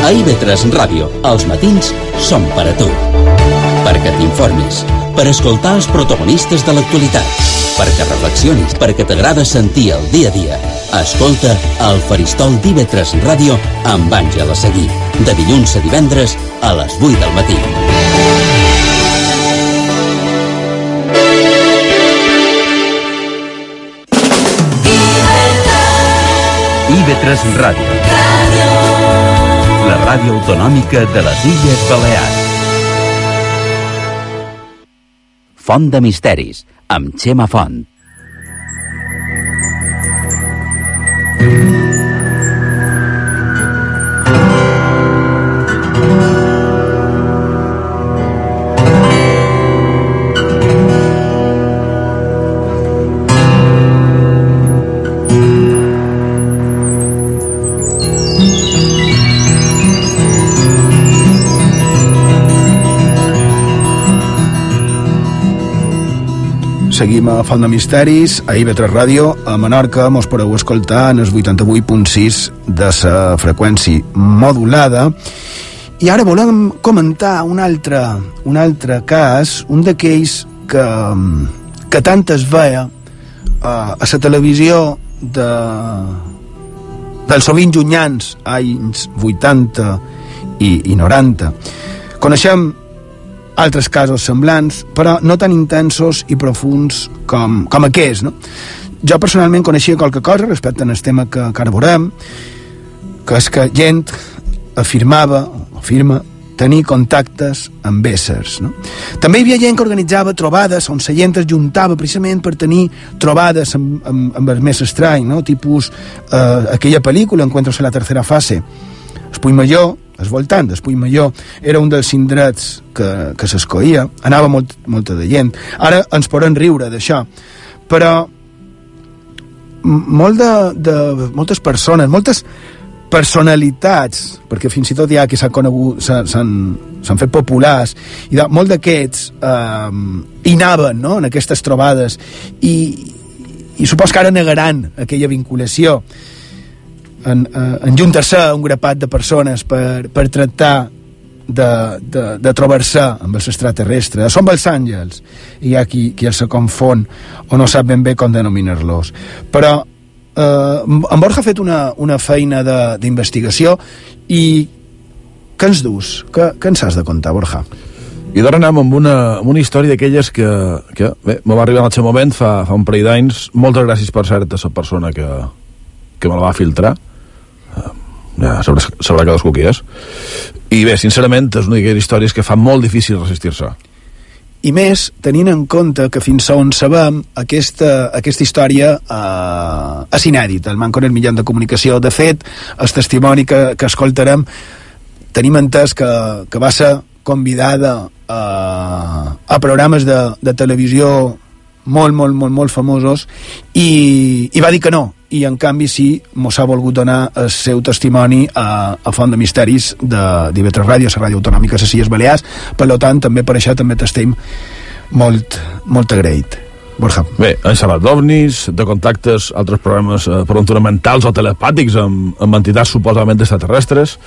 A IB3 Ràdio, els matins són per a tu. Perquè t'informis, per escoltar els protagonistes de l'actualitat, perquè reflexionis, perquè t'agrada sentir el dia a dia. Escolta el Faristol d'IV3 Ràdio amb Àngela Seguí, de dilluns a divendres a les 8 del matí. IB3 Ràdio. La ràdio autonòmica de les Illes Balears. Font de Misteris, amb Xema Font. Seguim a Font de Misteris, a IB3 Ràdio, a Menorca, mos podeu escoltar en el 88.6 de la freqüència modulada. I ara volem comentar un altre, un altre cas, un d'aquells que, que tant es veia a, a la televisió de, dels sovint llunyans, anys 80 i, i 90. Coneixem altres casos semblants, però no tan intensos i profuns com, com aquests. No? Jo personalment coneixia qualque cosa respecte al tema que, que ara veurem, que és que gent afirmava, afirma, tenir contactes amb éssers. No? També hi havia gent que organitzava trobades on la gent es juntava precisament per tenir trobades amb, amb, amb el més estrany, no? tipus eh, aquella pel·lícula Encuentros en la tercera fase. Espull Major, el voltant d'Espull Major era un dels indrets que, que s'escoïa, anava molt, molta de gent. Ara ens podem riure d'això, però molt de, de, moltes persones, moltes personalitats, perquè fins i tot hi ha qui s'han conegut, s'han fet populars, i de, molt d'aquests eh, hi anaven no? en aquestes trobades i, i supos que ara negaran aquella vinculació en, eh, en juntar-se un grapat de persones per, per tractar de, de, de trobar-se amb els extraterrestres. Són els àngels. I hi ha qui, qui els confon o no sap ben bé com denominar-los. Però eh, en Borja ha fet una, una feina d'investigació i què ens dus? Què, què ens has de contar, Borja? I d'ara anem amb una, amb una història d'aquelles que, que bé, me va arribar en el seu moment fa, fa un parell d'anys. Moltes gràcies, per cert, a la persona que, que me la va filtrar. Ja sabrà, sabrà cadascú qui és. I bé, sincerament, és una d'aquelles històries que fa molt difícil resistir-se. I més tenint en compte que fins on sabem aquesta, aquesta història eh, és inèdita, el manco en el mitjà de comunicació de fet, el testimoni que, que escoltarem. Tenim entès que, que va ser convidada a, a programes de, de televisió molt, molt, molt, molt famosos i, i va dir que no i en canvi sí, mos ha volgut donar el seu testimoni a, a Font de Misteris de d'IV3 Ràdio, la ràdio autonòmica de les Illes Balears, per tant, també per això també t'estem molt, molt agraït. Borja. Bé, han xerrat d'ovnis, de contactes, altres programes eh, mentals o telepàtics amb, amb entitats suposadament extraterrestres,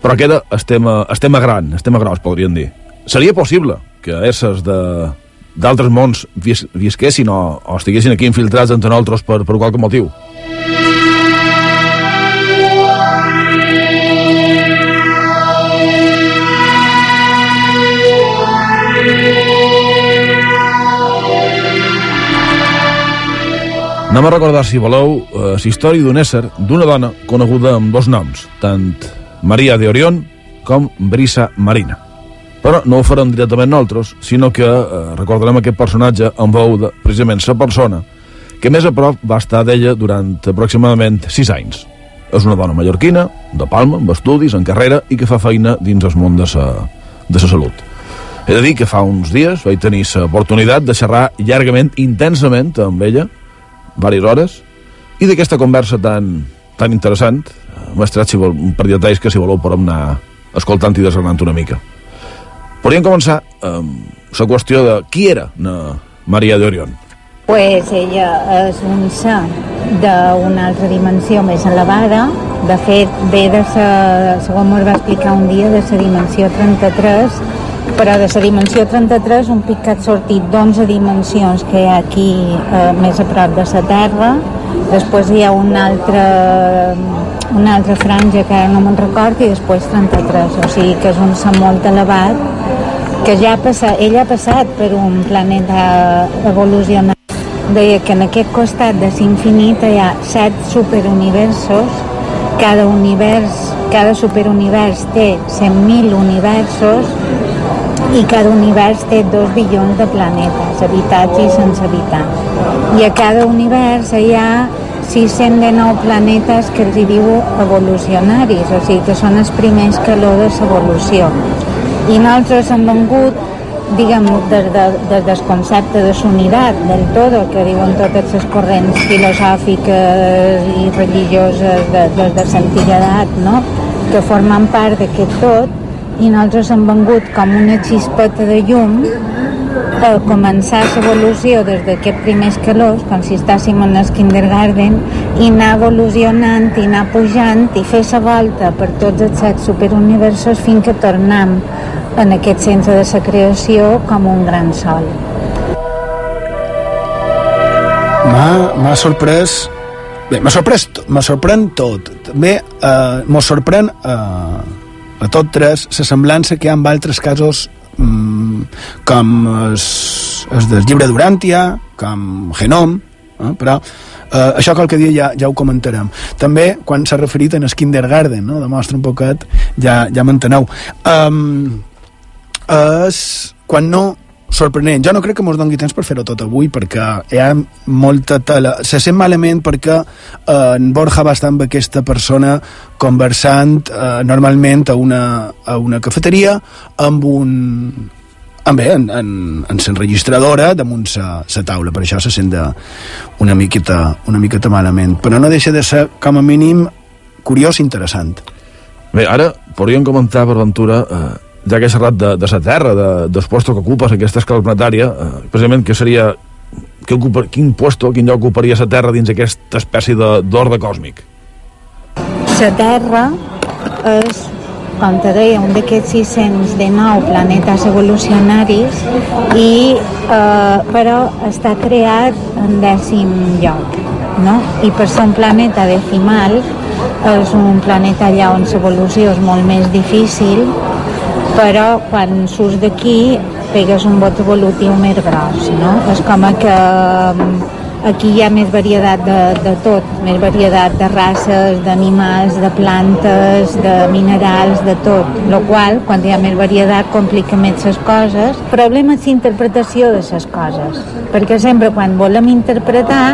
però queda el tema, el tema gran, el tema gros, podríem dir. Seria possible que éssers de, d'altres mons vis, visquessin o, o estiguessin aquí infiltrats entre nosaltres per, per qualque motiu? Anem a recordar, si voleu, eh, la història d'un ésser, d'una dona coneguda amb dos noms, tant Maria de Orion com Brisa Marina. Però no ho farem directament nosaltres, sinó que eh, recordarem aquest personatge en veu de, precisament, la persona que més a prop va estar d'ella durant aproximadament 6 anys. És una dona mallorquina, de Palma, amb estudis, en carrera, i que fa feina dins el món de sa, de sa salut. He de dir que fa uns dies vaig tenir l'oportunitat de xerrar llargament, intensament, amb ella, diverses hores, i d'aquesta conversa tan, tan interessant, m'he estret si vol, un de detalls que si voleu podem anar escoltant i desgranant una mica. Podríem començar amb la qüestió de qui era na Maria de Orion. Pues ella és un ser d'una altra dimensió més elevada. De fet, ve de sa, segons m'ho va explicar un dia, de la dimensió 33, però de la dimensió 33 un pic que ha sortit d'11 dimensions que hi ha aquí eh, més a prop de la Terra. Després hi ha una altra, una altra franja que ara no me'n record i després 33, o sigui que és un ser molt elevat que ja ha passat, ell ha passat per un planeta evolucionat deia que en aquest costat de l'infinit hi ha set superuniversos, cada univers, cada superunivers té 100.000 universos i cada univers té dos bilions de planetes, habitats i sense habitar. I a cada univers hi ha 609 planetes que els hi diu evolucionaris, o sigui que són els primers calor de l'evolució. I nosaltres hem vengut diguem, des, de, des del concepte de sunitat, del todo, que diuen totes les corrents filosòfiques i religioses de, des de l'antiguitat, no? que formen part d'aquest tot, i nosaltres hem vengut com una xispeta de llum a començar l'evolució des d'aquests primers calors, com si estàssim en el kindergarten, i anar evolucionant, i anar pujant, i fer la volta per tots els set superuniversos fins que tornem en aquest centre de la creació com un gran sol. M'ha sorprès Bé, m'ha sorprès, m'ha sorprèn tot. També eh, m'ho sorprèn eh, a tot tres la semblança que hi ha amb altres casos mm, com el, el del llibre d'Uràntia, com Genom, eh, però eh, això qualque dia ja, ja ho comentarem. També, quan s'ha referit en el kindergarten, no? demostra un poquet, ja, ja m'enteneu. Um, és quan no sorprenent. Jo no crec que mos doni temps per fer-ho tot avui perquè hi ha molta tela. Se sent malament perquè eh, en Borja va estar amb aquesta persona conversant eh, normalment a una, a una cafeteria amb un amb bé, en, en, en l'enregistradora damunt sa, sa taula, per això se sent de una miqueta, una miqueta malament. Però no deixa de ser, com a mínim, curiós i interessant. Bé, ara podríem comentar, per ventura, eh, ja que he xerrat de, de la Terra, de, dels puestos que ocupes aquesta escala planetària, eh, precisament que seria que ocupa, quin puesto, quin lloc ocuparia la Terra dins aquesta espècie d'ordre còsmic? La Terra és, com te deia, un d'aquests 609 planetes evolucionaris i, eh, però està creat en dècim lloc, no? I per ser un planeta decimal és un planeta allà on l'evolució és molt més difícil però quan surts d'aquí pegues un bot evolutiu més gros, no? És com que aquí hi ha més varietat de, de tot, més varietat de races, d'animals, de plantes, de minerals, de tot. Lo qual, quan hi ha més varietat, complica més les coses. El problema és l'interpretació de les coses, perquè sempre quan volem interpretar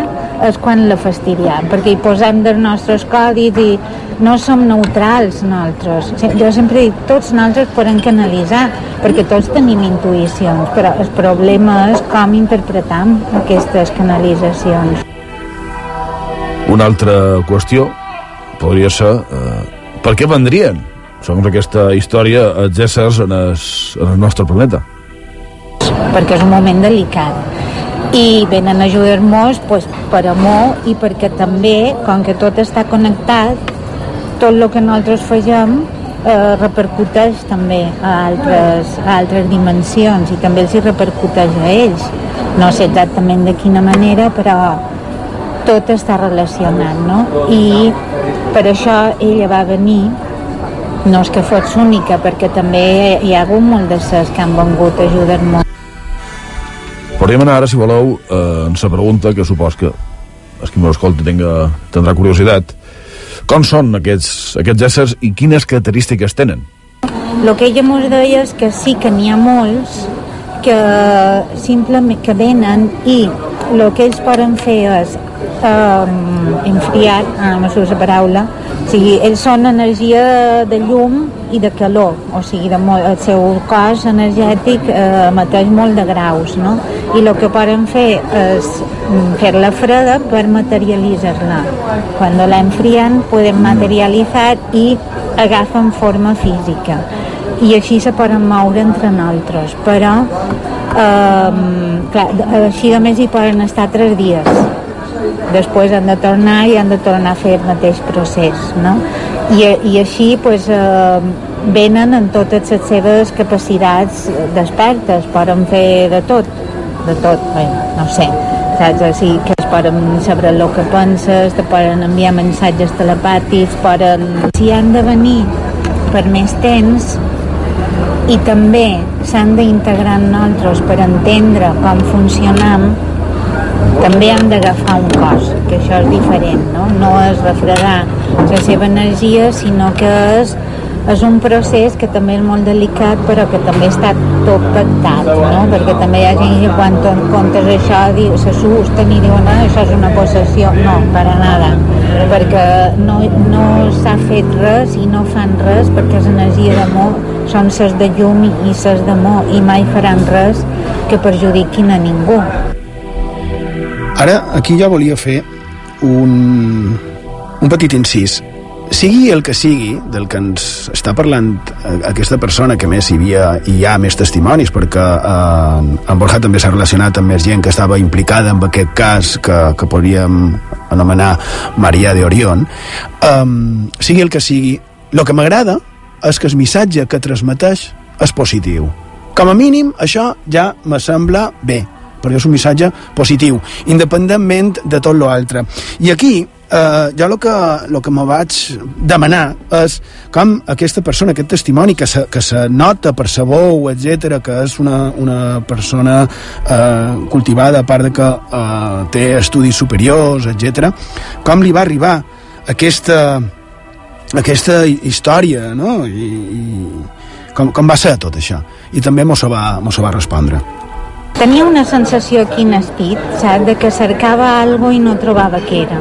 és quan la fastidiem, perquè hi posem dels nostres codis i no som neutrals nosaltres. Jo sempre dic, tots nosaltres podem canalitzar, perquè tots tenim intuïcions, però el problema és com interpretam aquestes canalitzacions. Una altra qüestió podria ser eh, per què vendrien, segons aquesta història, els éssers en el, en el nostre planeta? Perquè és un moment delicat i venen a ajudar-nos pues, per amor i perquè també, com que tot està connectat, tot el que nosaltres fegem eh, repercuteix també a altres, a altres dimensions i també els hi repercuteix a ells. No sé exactament de quina manera, però tot està relacionat, no? I per això ella va venir no és que fos única, perquè també hi ha hagut molt de ses que han vengut a ajudar-nos Podríem anar ara, si voleu, eh, en la pregunta que supos que el qui m'escolta tenga, tindrà curiositat. Com són aquests, aquests éssers i quines característiques tenen? el que ella ens deia és que sí que n'hi ha molts que simplement que venen i el que ells poden fer és um, enfriar, ara no sé la paraula, o sigui, ells són energia de llum i de calor, o sigui, de molt, el seu cos energètic eh, mateix molt de graus, no? I el que poden fer és fer-la freda per materialitzar-la. Quan la enfrien, podem materialitzar i agafen forma física i així se poden moure entre nosaltres però eh, clar, així més hi poden estar tres dies després han de tornar i han de tornar a fer el mateix procés no? I, i així pues, eh, venen en totes les seves capacitats despertes poden fer de tot de tot, bé, no sé saps? O sigui, que es poden saber el que penses, te poden enviar missatges telepàtics, poden... Si han de venir per més temps, i també s'han d'integrar en nosaltres per entendre com funcionam també han d'agafar un cos que això és diferent no, no és refredar la seva energia sinó que és, és un procés que també és molt delicat però que també està tot pactat no? perquè també hi ha gent que quan comptes això s'assusten i diuen ah, això és una possessió no, per a nada perquè no, no s'ha fet res i no fan res perquè és energia d'amor són ses de llum i ses d'amor i mai faran res que perjudiquin a ningú. Ara, aquí jo volia fer un, un petit incís. Sigui el que sigui del que ens està parlant eh, aquesta persona, que més hi, havia, hi ha més testimonis, perquè eh, en Borja també s'ha relacionat amb més gent que estava implicada en aquest cas que, que podríem anomenar Maria de Orion, eh, sigui el que sigui, el que m'agrada és que el missatge que transmeteix és positiu. Com a mínim, això ja me sembla bé, perquè és un missatge positiu, independentment de tot l'altre. I aquí, eh, jo el que, lo que me vaig demanar és com aquesta persona, aquest testimoni que se, que se nota per sa veu, etc que és una, una persona eh, cultivada, a part de que eh, té estudis superiors, etc com li va arribar aquesta aquesta història, no? I, i com, com va ser tot això? I també mos va, mos va respondre. Tenia una sensació aquí en espit, saps? De que cercava algo i no trobava què era.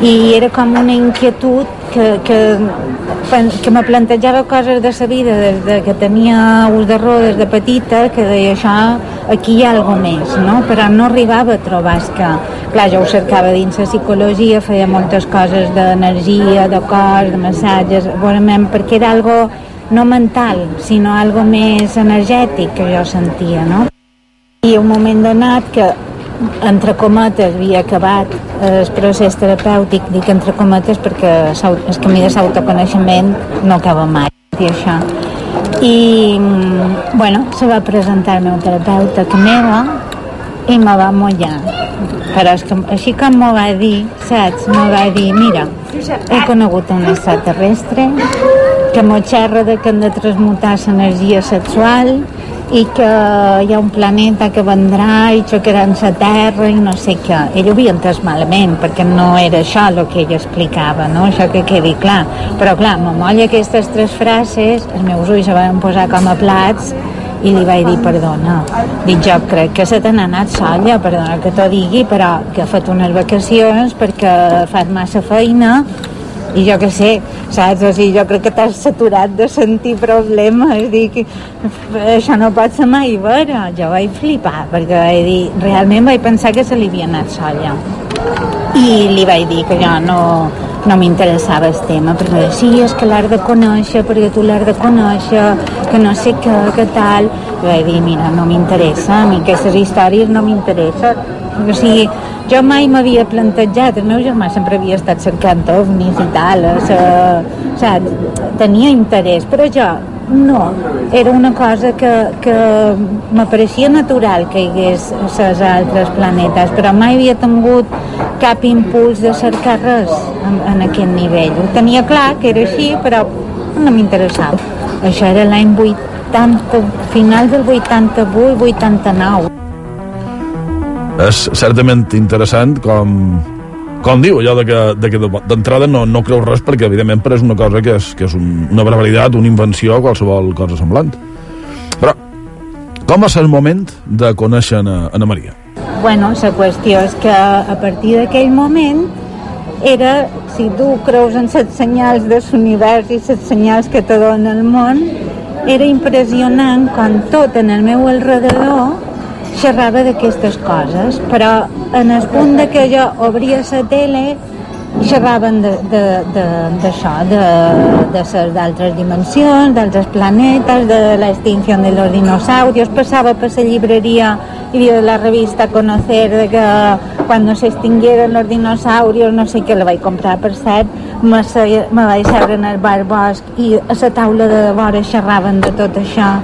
I era com una inquietud que, que, que me plantejava coses de sa vida des de que tenia ús de rodes de petita, que deia això, aquí hi ha alguna més, no? Però no arribava a trobar que clar, jo ho cercava dins la psicologia, feia moltes coses d'energia, de cos, de massatges, bonament, perquè era algo no mental, sinó algo més energètic que jo sentia, no? I un moment donat que entre cometes havia acabat el procés terapèutic, dic entre cometes perquè el camí de l'autoconeixement no acaba mai i això. I bueno, se va presentar el meu terapeuta que meva i me va mullar. Però és que, així com m'ho va dir saps, m'ho va dir mira he conegut un extraterrestre que m'ho xerra de que hem de transmutar l'energia sexual i que hi ha un planeta que vendrà i xocaran la Terra i no sé què. Ell ho havia entès malament, perquè no era això el que ell explicava, no? això que quedi clar. Però clar, m'amolla aquestes tres frases, els meus ulls se van posar com a plats i li vaig dir, perdona, dic jo crec que se te n'ha anat sola, perdona que t'ho digui, però que ha fet unes vacacions perquè fas massa feina i jo que sé, saps? O sigui, jo crec que t'has saturat de sentir problemes, dic, això no pot ser mai vera. Jo vaig flipar, perquè vaig dir, realment vaig pensar que se li havia anat sola. I li vaig dir que jo no, no m'interessava el tema, perquè sí, és que l'has de conèixer, perquè tu l'has de conèixer, que no sé què, que tal. I vaig dir, mira, no m'interessa, a mi aquestes històries no m'interessen. O sigui, jo mai m'havia plantejat, el meu germà sempre havia estat cercant ovnis i tal, o sigui, tenia interès, però jo no, era una cosa que, que m'apareixia natural que hi hagués els altres planetes, però mai havia tingut cap impuls de cercar res en, en aquest nivell. Ho tenia clar que era així, però no m'interessava. Això era l'any 80, final del 88-89 és certament interessant com com diu, allò de que, de d'entrada no, no creu res perquè evidentment però és una cosa que és, que és un, una barbaritat, una invenció, qualsevol cosa semblant. Però, com va ser el moment de conèixer Anna, Anna Maria? Bueno, la qüestió és que a partir d'aquell moment era, si tu creus en les senyals de l'univers i les senyals que te dona el món, era impressionant quan tot en el meu alrededor xerrava d'aquestes coses, però en el punt de que jo obria la tele xerraven d'això, de, de, de, d'altres dimensions, d'altres planetes, de l'extinció de los dinosaurios, passava per la llibreria i havia la revista Conocer de que quan se extinguieron los dinosaurios, no sé què, la vaig comprar per cert, me, me vaig seure en el bar Bosch i a la taula de vora xerraven de tot això.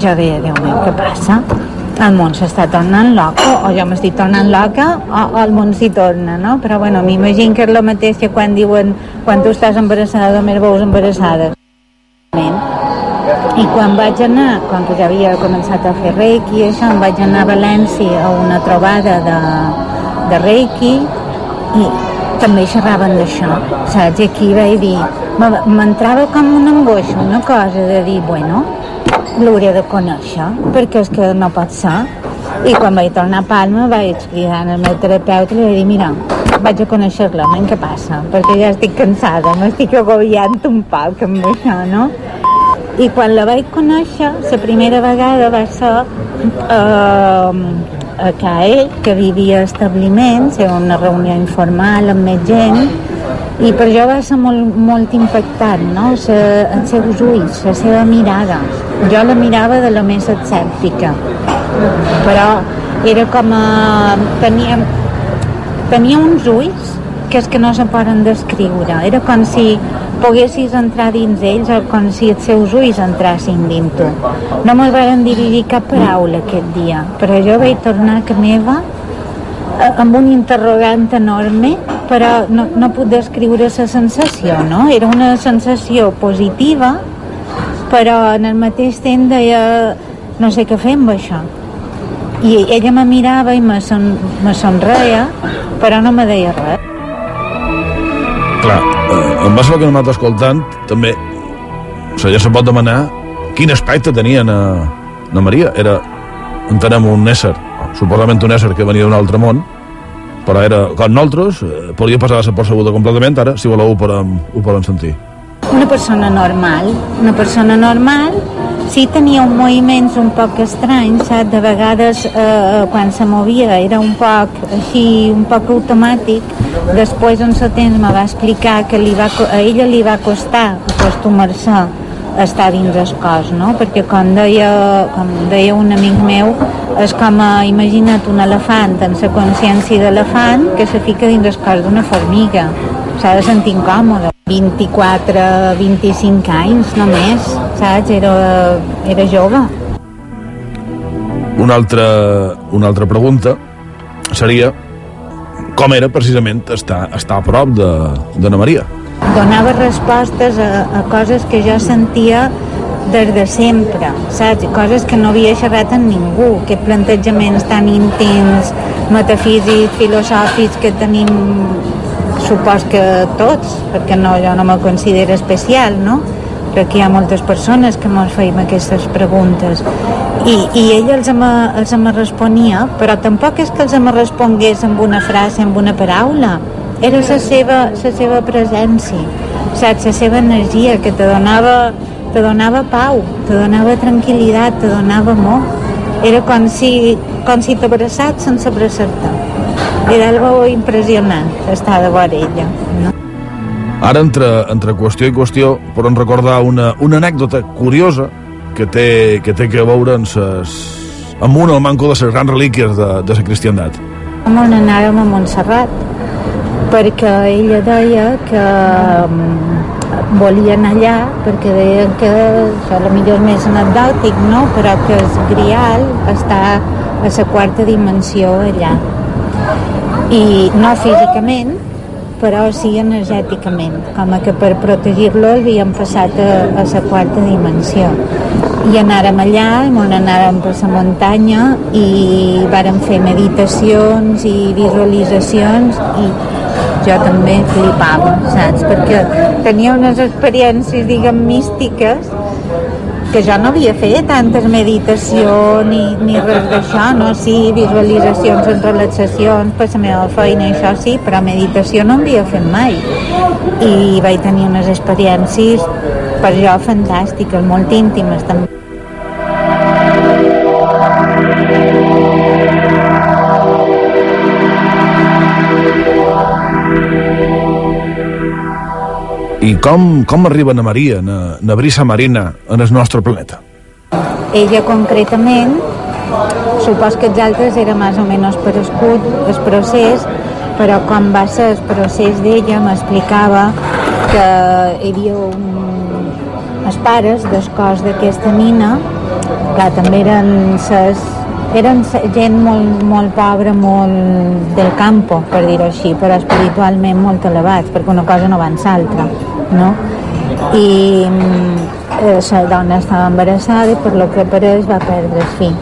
Jo deia, Déu meu, què passa? El món s'està tornant loca o jo m'estic tornant loca o, o el món s'hi torna, no? Però bueno, m'imagino que és el mateix que quan diuen quan tu estàs embarassada més veus embarassades. I quan vaig anar, quan ja havia començat a fer Reiki això, em vaig anar a València a una trobada de, de Reiki i també xerraven d'això, saps? I aquí vaig dir, m'entrava com una angoixa, una cosa de dir, bueno, l'hauré de conèixer, perquè és que no pot ser. I quan vaig tornar a Palma vaig cridar al meu terapeuta i li vaig dir, mira, vaig a conèixer-la, què passa? Perquè ja estic cansada, m'estic agobiant un poc amb això, no? I quan la vaig conèixer, la primera vegada va ser eh, a CAE, que vivia a establiments, era una reunió informal amb més gent, i per jo va ser molt, molt impactant, no? Se, els seus ulls, la seva mirada. Jo la mirava de la més escèptica, però era com a... Tenia, tenia uns ulls que és que no se poden descriure. Era com si poguessis entrar dins ells o com si els seus ulls entrassin dins tu. No me'l van dirigir cap paraula aquest dia, però jo vaig tornar a meva eh, amb un interrogant enorme, però no, no puc descriure la sensació, no? Era una sensació positiva, però en el mateix temps deia no sé què fer amb això. I ella me mirava i me, son, me sonreia, però no me deia res. Clar, eh, base al que hem anat escoltant, també o sigui, ja se pot demanar quin aspecte tenien a, a Maria. Era, entenem, un ésser, suposadament un ésser que venia d'un altre món, però era com nosaltres, eh, podria passar-se per sabuda completament, ara, si voleu, ho podem, ho podem sentir. Una persona normal, una persona normal sí tenia un moviments un poc estranys, saps? De vegades eh, quan se movia era un poc així, un poc automàtic. Després un temps me va explicar que li va, a ella li va costar acostumar-se estar dins el cos, no? Perquè com deia, com deia un amic meu, és com a, imagina't un elefant en la consciència d'elefant que se fica dins el cos d'una formiga. S'ha de sentir incòmode. 24, 25 anys només, saps? Era, era jove. Una altra, una altra pregunta seria com era precisament estar, estar a prop d'Anna de, Maria? Donava respostes a, a coses que jo sentia des de sempre, saps? Coses que no havia xerrat amb ningú, que plantejaments tan íntims, metafísics, filosòfics que tenim supos que tots, perquè no, jo no me considero especial, no? Però que hi ha moltes persones que ens feim aquestes preguntes. I, i ell els me, els me responia, però tampoc és que els me respongués amb una frase, amb una paraula. Era la seva, la seva presència, saps? La seva energia que te donava, te donava pau, te donava tranquil·litat, te donava amor. Era com si, com si t'abraçat sense abraçar-te era algo impressionant estar de vora ella. No? Ara, entre, entre qüestió i qüestió, podem recordar una, una anècdota curiosa que té que, té que veure amb, ses, amb un al manco de les grans relíquies de, de la cristiandat. On anàvem a Montserrat, perquè ella deia que um, volien allà perquè deien que això millor és més anecdòtic, no? però que el grial està a la quarta dimensió allà i no físicament però sí energèticament com que per protegir-lo havíem passat a, a la quarta dimensió i anàrem allà on anàrem per la muntanya i vàrem fer meditacions i visualitzacions i jo també flipava, saps? Perquè tenia unes experiències, diguem, místiques que jo no havia fet tantes meditació ni, ni res d'això, no? Sí, visualitzacions en relaxacions per la meva feina, això sí, però meditació no havia fet mai. I vaig tenir unes experiències per jo fantàstiques, molt íntimes també. I com, com arriba na Maria, na, na brisa marina, en el nostre planeta? Ella concretament, supos que els altres era més o menys per escut el procés, però quan va ser el procés d'ella m'explicava que hi havia un... els pares del cos d'aquesta nina, que també eren ses, eren gent molt, molt pobra, molt del campo, per dir-ho així, però espiritualment molt elevats, perquè una cosa no va amb l'altra, no? I eh, la dona estava embarassada i per lo que pareix va perdre el fill.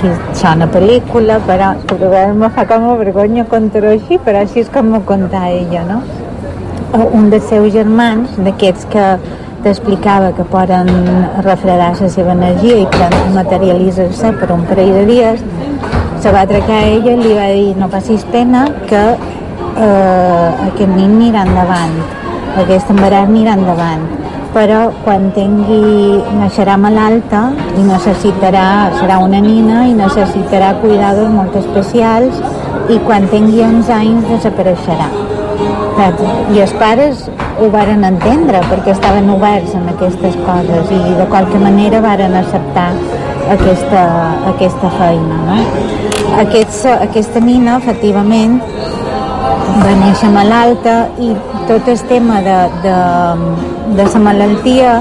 Això una pel·lícula, però, però me fa com a vergonya contar-ho així, però així és com m'ho conta ella, no? Un dels seus germans, d'aquests que t'explicava que poden refredar la seva energia i que materialitzar-se per un parell de dies, se va atracar a ella i li va dir no passis pena que eh, aquest nin anirà endavant, aquest embaràs anirà endavant però quan tingui, naixerà malalta i necessitarà, serà una nina i necessitarà cuidadors molt especials i quan tingui 11 anys desapareixerà. I els pares ho varen entendre perquè estaven oberts en aquestes coses i de qualque manera varen acceptar aquesta, aquesta feina. No? Aquest, aquesta nina, efectivament, va néixer malalta i tot el tema de, de, de la malaltia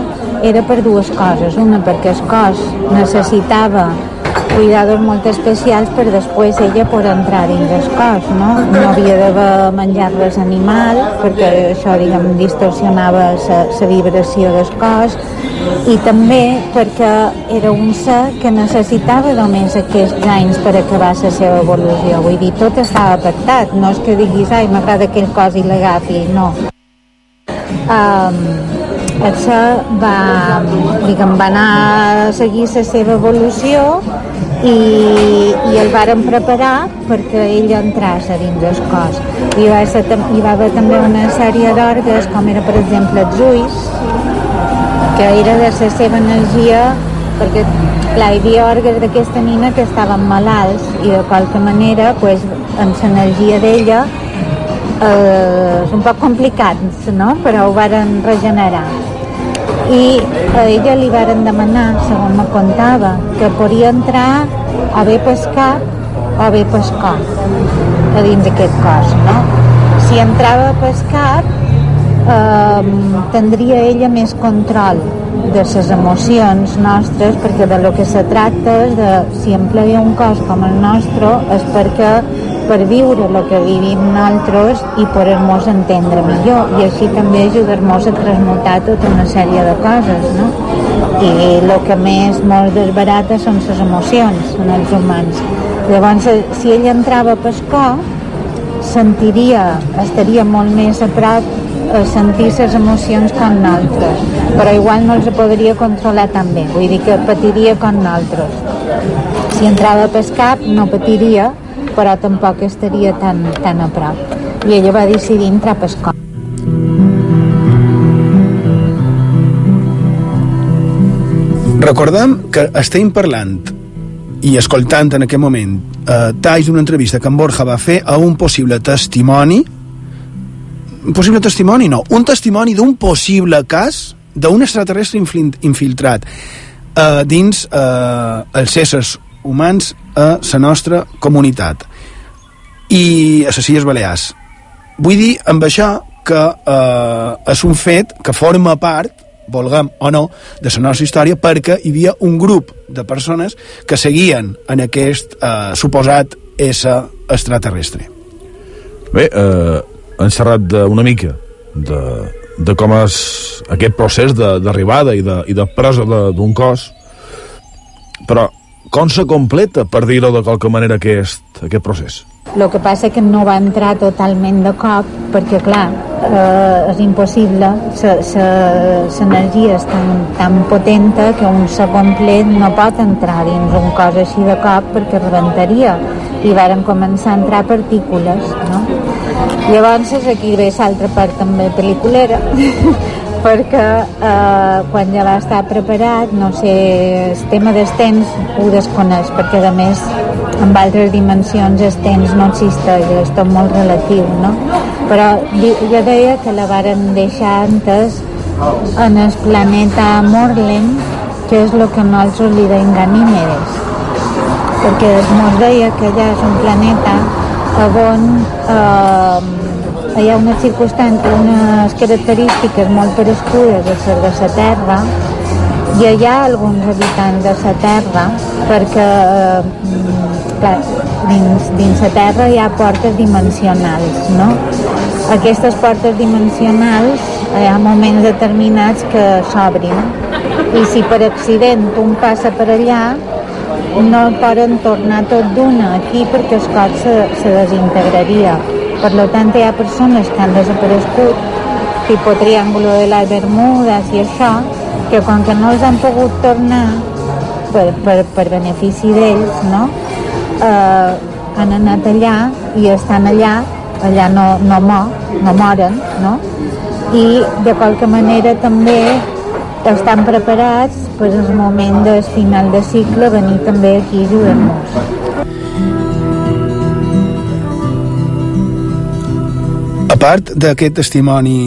era per dues coses. Una, perquè el cos necessitava cuidados molt especials per després ella poder entrar dins el cos, no? No havia d'haver menjat res animal, perquè això, diguem, distorsionava la vibració del cos, i també perquè era un ser que necessitava només aquests anys per acabar la seva evolució. Vull dir, tot estava pactat, no és que diguis, ai, m'agrada aquell cos i l'agafi, no. Um, això va, diguem, va anar a seguir la seva evolució i, i el varen preparar perquè ell entrés a dins del cos. Hi va, ser, hi va haver també una sèrie d'orgues, com era per exemple els ulls, que era de la seva energia, perquè clar, hi havia orgues d'aquesta nina que estaven malalts i de qualque manera, pues, amb l'energia d'ella, eh, és un poc complicat, no? però ho varen regenerar i a ella li varen demanar, segons me contava, que podia entrar o bé pel cap o bé pel cor, a dins d'aquest cos, no? Si entrava pel cap, eh, tindria ella més control de les emocions nostres, perquè de lo que se tracta és de, si empleia un cos com el nostre, és perquè per viure el que vivim nosaltres i poder-nos entendre millor. I així també ajudar-nos a transmutar tota una sèrie de coses no? i el que més molt desbarata són les emocions en els humans. Llavors si ell entrava a pescar sentiria, estaria molt més a prop a sentir les emocions com nosaltres però igual no els podria controlar també vull dir que patiria com nosaltres si entrava a pescar no patiria però tampoc estaria tan, tan a prop. I ella va decidir entrar a pescar. Recordem que estem parlant i escoltant en aquest moment eh, talls d'una entrevista que en Borja va fer a un possible testimoni un possible testimoni no, un testimoni d'un possible cas d'un extraterrestre infiltrat eh, dins eh, els éssers humans a la nostra comunitat i a les Illes Balears. Vull dir amb això que eh, és un fet que forma part volguem o no, de la nostra història perquè hi havia un grup de persones que seguien en aquest eh, suposat ésser extraterrestre. Bé, eh, han xerrat una mica de, de com és aquest procés d'arribada i, de, i de presa d'un cos, però com se completa, per dir-ho de qualque manera, aquest, aquest procés? El que passa que no va entrar totalment de cop perquè, clar, eh, és impossible l'energia és tan, tan potenta que un segon plet no pot entrar dins un cos així de cop perquè rebentaria i varen començar a entrar partícules no? llavors aquí ve l'altra part també pel·liculera perquè eh, quan ja va estar preparat, no sé, el tema dels temps ho desconeix, perquè a més en altres dimensions el temps no existeix, és tot molt relatiu, no? Però jo deia que la varen deixar antes en el planeta Morlem, que és el que nosaltres li deim Ganímedes, perquè es deia que allà és un planeta on eh, hi ha unes circumstàncies, unes característiques molt parescudes de ser de la Terra. I hi ha alguns habitants de la Terra perquè eh, clar, dins, dins la Terra hi ha portes dimensionals, no? Aquestes portes dimensionals hi ha moments determinats que s'obrin. I si per accident un passa per allà no poden tornar tot d'una aquí perquè el cos se, se desintegraria per tant, hi ha persones que han desaparegut, tipus Triángulo de las Bermudes i això, que quan que no els han pogut tornar per, per, per benefici d'ells, no? Eh, han anat allà i estan allà, allà no, no, mor, no moren, no? I de qualque manera també estan preparats per el moment del final de cicle venir també aquí a ajudar-nos. Part d'aquest testimoni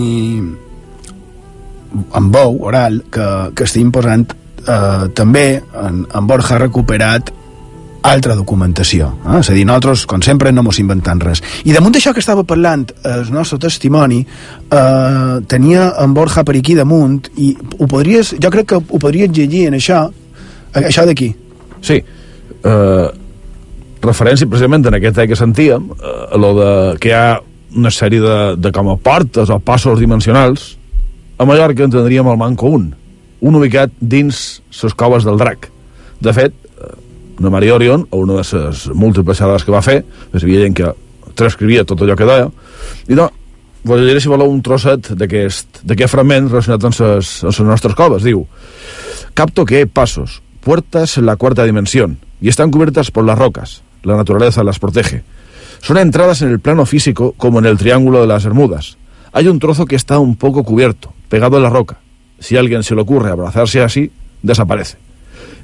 en veu, oral, que, que estem posant, eh, també en, en Borja ha recuperat altra documentació. Eh? És a dir, nosaltres, com sempre, no mos inventant res. I damunt d'això que estava parlant, el nostre testimoni, eh, tenia en Borja per aquí damunt, i ho podries, jo crec que ho podries llegir en això, això d'aquí. Sí. Eh, referència precisament en aquest que sentíem, eh, lo de que hi ha una sèrie de, de com a portes o passos dimensionals, a Mallorca en tindríem el manco un, un ubicat dins les coves del drac. De fet, una eh, Maria Orion, o una de les múltiples xerrades que va fer, hi havia gent que transcrivia tot allò que deia, i no, vos llegiré si voleu un trosset d'aquest fragment relacionat amb les, amb les nostres coves. Diu, capto que hay pasos, puertas en la cuarta dimensión, y están cubiertas por las rocas. La naturaleza las protege. Son entradas en el plano físico como en el Triángulo de las Bermudas. Hay un trozo que está un poco cubierto, pegado a la roca. Si alguien se le ocurre abrazarse así, desaparece.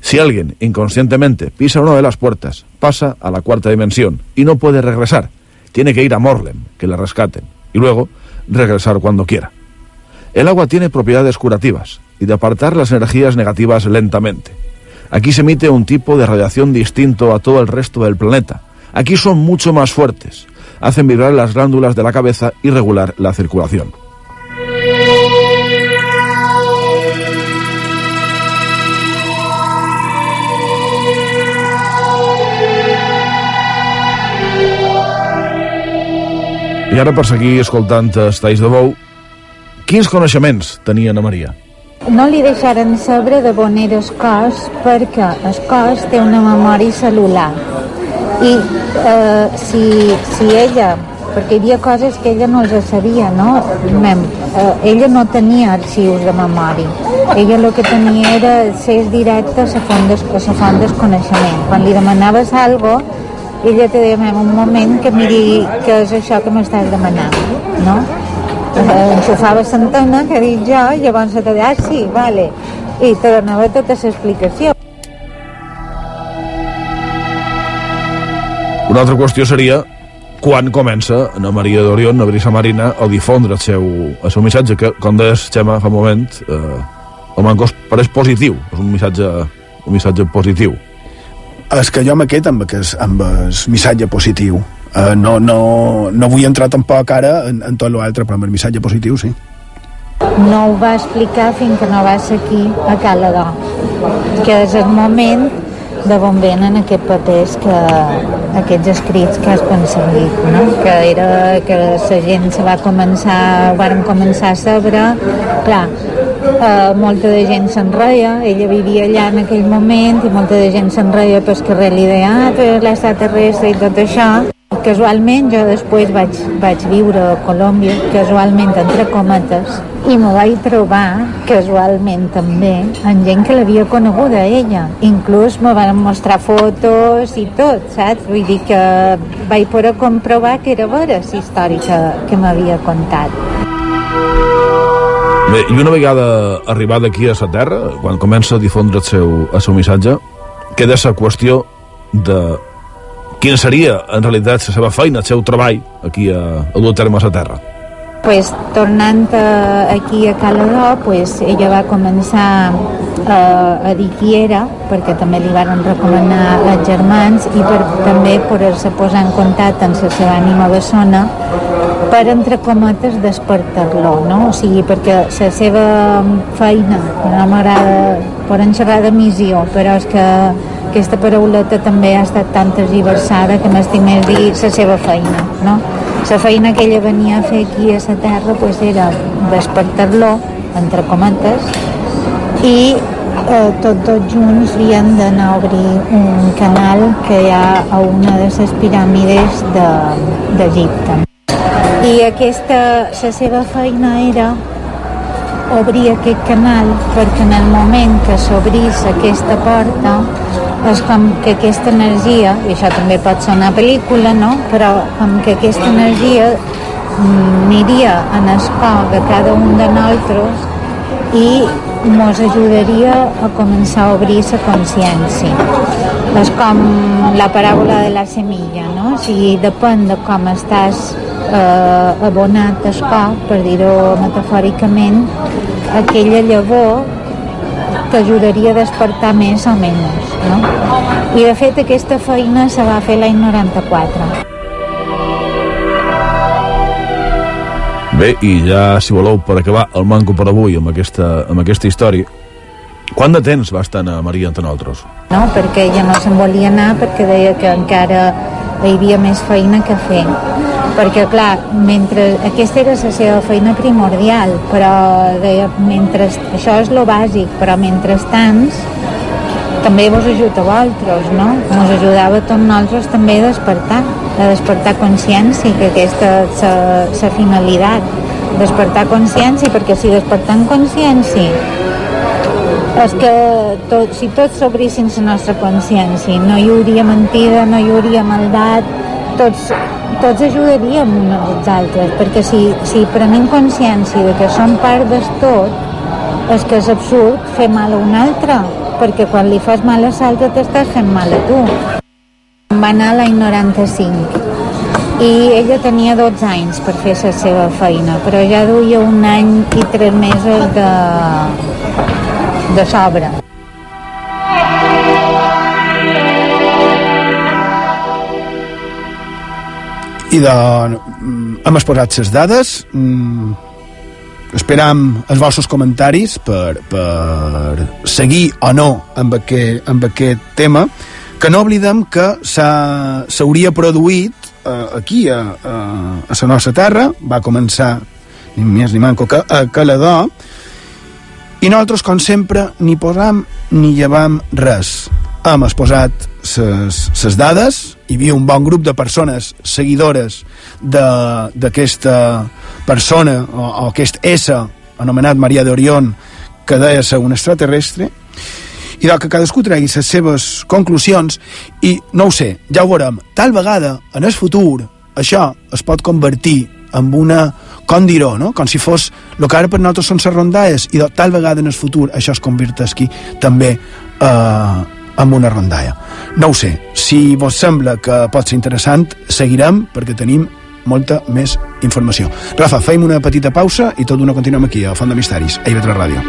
Si alguien inconscientemente pisa una de las puertas, pasa a la cuarta dimensión y no puede regresar. Tiene que ir a Morlem, que le rescaten, y luego regresar cuando quiera. El agua tiene propiedades curativas y de apartar las energías negativas lentamente. Aquí se emite un tipo de radiación distinto a todo el resto del planeta, Aquí son mucho más fuertes. Hacen vibrar las glándulas de la cabeza y regular la circulación. I ara, per seguir escoltant Estais de Bou, quins coneixements tenia Ana Maria? No li deixaren saber de bon era el cos perquè el cos té una memòria celular i eh, si, si ella perquè hi havia coses que ella no els sabia, no? Mem, eh, ella no tenia arxius de memòria. Ella el que tenia era accés directe a la font, des, a la font coneixement. Quan li demanaves cosa, ella te deia, un moment que miri què és això que m'estàs demanant, no? Eh, enxufava l'antena, que dic jo, i llavors te deia, ah, sí, vale. I te donava tota l'explicació. Una altra qüestió seria quan comença Ana Maria d'Orion, a Brisa Marina, a difondre el seu, el seu missatge, que, com deies, Xema, fa un moment, eh, el Mancos pareix positiu, és un missatge, un missatge positiu. És que jo m'aquest amb, aquest, amb el missatge positiu. Uh, no, no, no vull entrar tampoc ara en, en tot l'altre, però amb el missatge positiu, sí. No ho va explicar fins que no va ser aquí, a Caladó, que és el moment de bon venen aquests papers que, aquests escrits que has aconseguit, no? que era que la gent se va començar, van començar a saber, clar, eh, molta de gent se'n reia, ella vivia allà en aquell moment i molta de gent se'n reia pel carrer li deia, tu eres l'extraterrestre i tot això. Casualment jo després vaig, vaig viure a Colòmbia, casualment entre cometes, i me vaig trobar casualment també en gent que l'havia coneguda ella. Inclús me van mostrar fotos i tot, saps? Vull dir que vaig poder comprovar que era vera la història que, que m'havia contat. Bé, i una vegada arribada aquí a la Terra, quan comença a difondre el seu, el seu missatge, queda la qüestió de quina seria, en realitat, la seva feina, el seu treball aquí a, a dur a a Terra. Pues, tornant a, aquí a Caladó, pues, ella va començar a, a dir qui era, perquè també li van recomanar els germans i per, també poder-se posar en contacte amb la seva ànima bessona per, entre cometes, despertar-lo, no? O sigui, perquè la seva feina, no m'agrada, poden xerrar de missió, però és que aquesta parauleta també ha estat tan tergiversada que m'estic més dir la seva feina, no? La feina que ella venia a fer aquí a la terra pues, era despertar-lo, entre cometes, i eh, tots dos junts havien d'anar a obrir un canal que hi ha a una de les piràmides d'Egipte. De, I aquesta, la seva feina era obrir aquest canal perquè en el moment que s'obrís aquesta porta és com que aquesta energia, i això també pot ser una pel·lícula, no? però com que aquesta energia aniria en el cor de cada un de nosaltres i ens ajudaria a començar a obrir la consciència. És com la paràbola de la semilla, no? O sigui, depèn de com estàs eh, abonat cor, per dir-ho metafòricament, aquella llavor t'ajudaria a despertar més o menys, no? I de fet aquesta feina se va fer l'any 94. Bé, i ja, si voleu, per acabar el manco per avui amb aquesta, amb aquesta història, quant de temps va estar a Maria entre nosaltres? No, perquè ella no se'n volia anar perquè deia que encara hi havia més feina que fer perquè clar, mentre aquesta era la seva feina primordial però deia, mentre això és lo bàsic, però mentrestant també vos ajuda a vosaltres, no? Ens ajudava a tots nosaltres també a despertar, a despertar consciència, que aquesta és la finalitat, despertar consciència, perquè si despertant consciència és que tot, si tots s'obrissin la nostra consciència, no hi hauria mentida, no hi hauria maldat, tots, tots ajudaríem uns als altres, perquè si, si prenem consciència de que som part del tot, és que és absurd fer mal a un altre, perquè quan li fas mal a l'altre t'estàs fent mal a tu. Va anar l'any 95 i ella tenia 12 anys per fer la seva feina, però ja duia un any i tres mesos de, de sobre. I de... hem exposat les dades, mm, esperam els vostres comentaris per, per seguir o no amb aquest, amb aquest tema, que no oblidem que s'hauria produït eh, aquí, a, a, a la nostra terra, va començar ni més ni manco que a Caladó, i nosaltres, com sempre, ni posam ni llevam res. Hem exposat les dades, hi havia un bon grup de persones seguidores d'aquesta persona o, o aquest ésser anomenat Maria d'Orion que deia ser un extraterrestre i del que cadascú tregui les seves conclusions i no ho sé, ja ho veurem tal vegada en el futur això es pot convertir en una com dir-ho, no? com si fos el que ara per nosaltres són les rondalles i tal vegada en el futur això es convertesqui també eh, amb una rondalla. No ho sé, si vos sembla que pot ser interessant, seguirem perquè tenim molta més informació. Rafa, feim una petita pausa i tot una continuem aquí, a Font de Misteris, a IB3 Ràdio.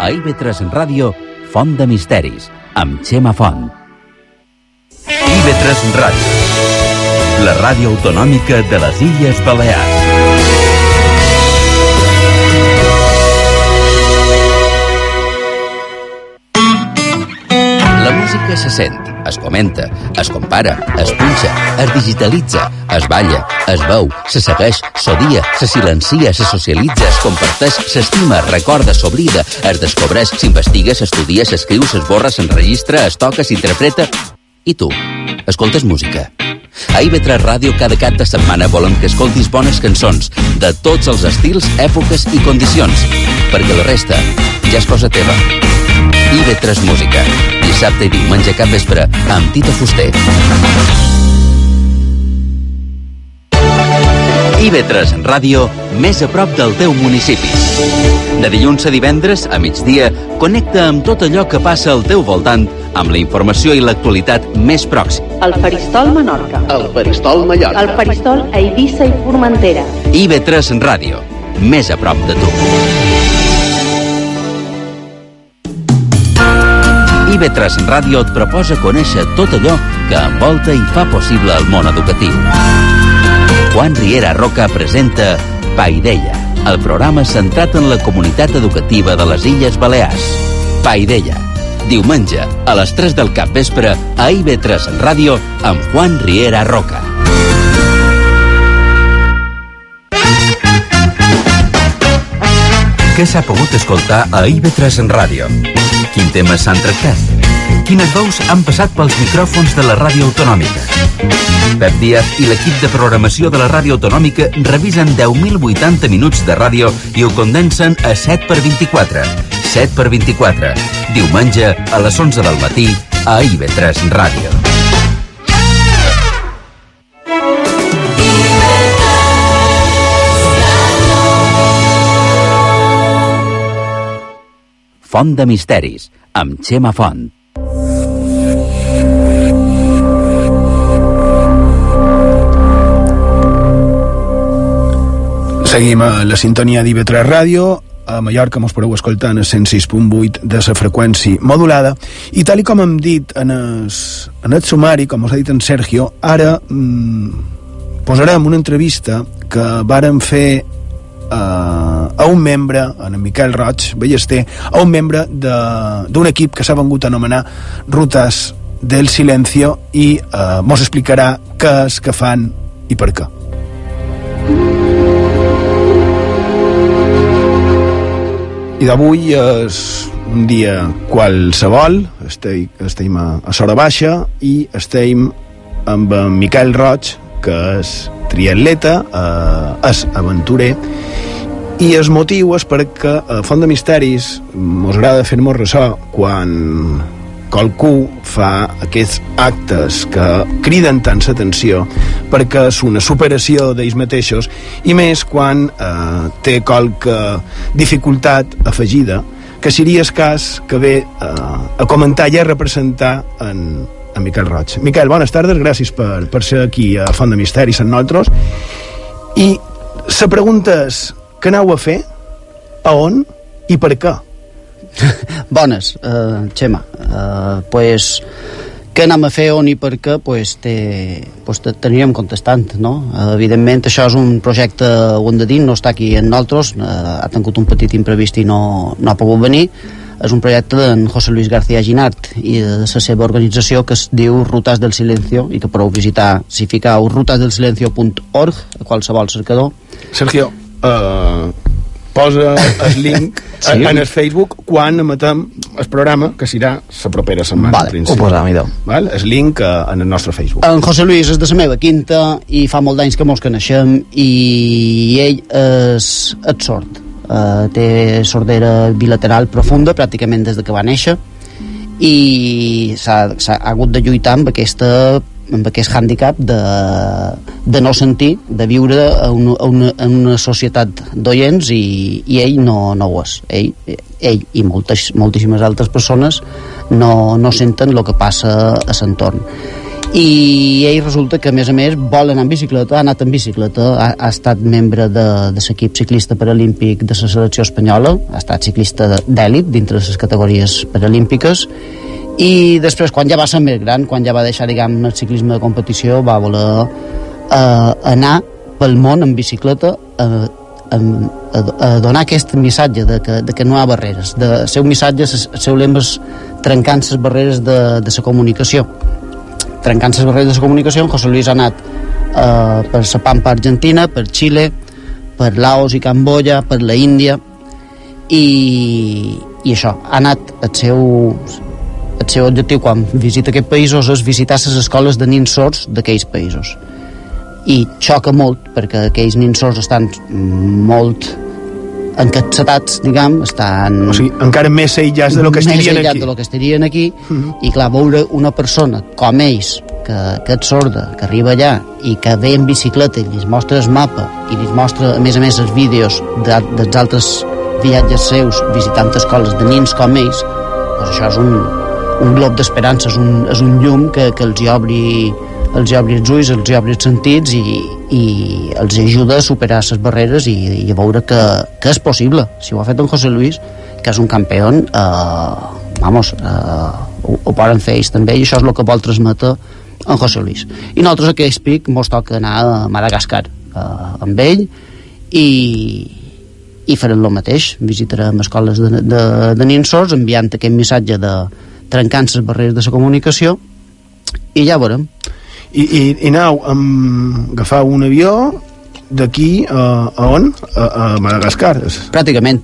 A IB3 Ràdio, Font de Misteris, amb Xema Font. IB3 Ràdio, la ràdio autonòmica de les Illes Balears. La música se sent, es comenta, es compara, es punxa, es digitalitza, es balla, es veu, se segueix, s'odia, se silencia, se socialitza, es comparteix, s'estima, recorda, s'oblida, es descobreix, s'investiga, s'estudia, s'escriu, s'esborra, s'enregistra, es toca, s'interpreta... I tu, escoltes música. A IB3 Ràdio cada cap de setmana volem que escoltis bones cançons de tots els estils, èpoques i condicions, perquè la resta ja és cosa teva. IB3 Música, dissabte i diumenge cap vespre, amb Tito Fuster. IB3 Ràdio, més a prop del teu municipi. De dilluns a divendres, a migdia, connecta amb tot allò que passa al teu voltant amb la informació i l'actualitat més pròxima. El Faristol Menorca. El Faristol Mallorca. El Faristol a Eivissa i Formentera. IB3 Ràdio, més a prop de tu. IB3 Ràdio et proposa conèixer tot allò que envolta i fa possible el món educatiu. Juan Riera Roca presenta Paideia, el programa centrat en la comunitat educativa de les Illes Balears. Paideia, diumenge a les 3 del cap vespre a IB3 Ràdio amb Juan Riera Roca. Què s'ha pogut escoltar a IB3 en ràdio? Quin temes s'han tractat? Quines veus han passat pels micròfons de la ràdio autonòmica? Pep Díaz i l'equip de programació de la ràdio autonòmica revisen 10.080 minuts de ràdio i ho condensen a 7 per 24. 7 per 24. Diumenge a les 11 del matí a IB3 Ràdio. Font de Misteris, amb Xema Font. Seguim a la sintonia d'IV3 Ràdio, a Mallorca mos podeu escoltar en el 106.8 de la freqüència modulada i tal i com hem dit en el, en el sumari, com us ha dit en Sergio ara mm, posarem una entrevista que varen fer eh, a un membre, en Miquel Roig Ballester, a un membre d'un equip que s'ha vengut a anomenar Rutas del Silencio i eh, mos explicarà què és que fan i per què. I d'avui és un dia qualsevol, estem, estem a, a Sora Baixa i estem amb en Miquel Roig, que és triatleta, eh, és aventurer, i el motiu és perquè a Font de Misteris mos agrada fer-nos ressò quan qualcú fa aquests actes que criden tant l'atenció perquè és una superació d'ells mateixos i més quan eh, té qualque dificultat afegida que seria el cas que ve eh, a comentar i a representar en, en Miquel Roig. Miquel, bones tardes, gràcies per, per ser aquí a Font de Misteris amb nosaltres i la pregunta és què aneu a fer, a on i per què? Bones, uh, Xema. Uh, pues, què anem a fer, on i per què, pues, té, pues, t'aniríem contestant, no? Evidentment, això és un projecte, ho hem de dir, no està aquí en nosaltres, uh, ha tingut un petit imprevist i no, no ha pogut venir, és un projecte d'en José Luis García Ginart i de la seva organització que es diu Rutas del Silencio i que podeu visitar si fiqueu rutasdelsilencio.org a qualsevol cercador Sergio, uh, posa el link sí. en el Facebook quan emetem el programa, que serà la propera setmana. Vale, ho posam, idò. Val? El link uh, en el nostre Facebook. En José Luis és de la meva quinta i fa molt d'anys que mos coneixem i ell és, és sord. Uh, té sordera bilateral profunda pràcticament des de que va néixer i s'ha ha hagut de lluitar amb aquesta amb aquest hàndicap de, de no sentir, de viure a una, una, en una societat d'oients i, i ell no, no ho és. Ell, ell i moltes, moltíssimes altres persones no, no senten el que passa a l'entorn i ell resulta que a més a més vol anar en bicicleta, ha anat en bicicleta ha, ha estat membre de, de l'equip ciclista paralímpic de la selecció espanyola ha estat ciclista d'èlit dintre de les categories paralímpiques i després quan ja va ser més gran quan ja va deixar diguem el ciclisme de competició va voler eh, anar pel món en bicicleta eh, a, a, a donar aquest missatge de que, de que no hi ha barreres de, seu missatge, el seu lema és trencant les barreres de, de la comunicació. Trencant les barreres de la comunicació, en José Luis ha anat eh, per la Pampa Argentina, per Xile, per Laos i Camboya, per la Índia, i, i això, ha anat el seu, seu objectiu quan visita aquests països és visitar les escoles de nins sords d'aquells països. I xoca molt perquè aquells nins sords estan molt encapçatats, diguem, estan... O sigui, encara més aïllats de lo que estarien més aquí. de lo que estarien aquí, i clar, veure una persona com ells, que, que és sorda, que arriba allà i que ve en bicicleta i li mostra el mapa i li mostra, a més a més, els vídeos de, dels altres viatges seus visitant escoles de nins com ells, doncs això és un, un glob d'esperança, és, un, és un llum que, que els hi obri els hi obri els ulls, els hi obri els sentits i, i els ajuda a superar les barreres i, i a veure que, que és possible. Si ho ha fet en José Luis, que és un campió, eh, vamos, eh, ho, ho poden fer ells també i això és el que vol transmetre en José Luis. I nosaltres a aquell pic mos toca anar a Madagascar eh, amb ell i, i farem el mateix. Visitarem escoles de, de, de nins sords enviant aquest missatge de trencant les barreres de la comunicació i ja veurem. I, i, i aneu a agafar un avió d'aquí a, a on? A, a Madagascar. Pràcticament.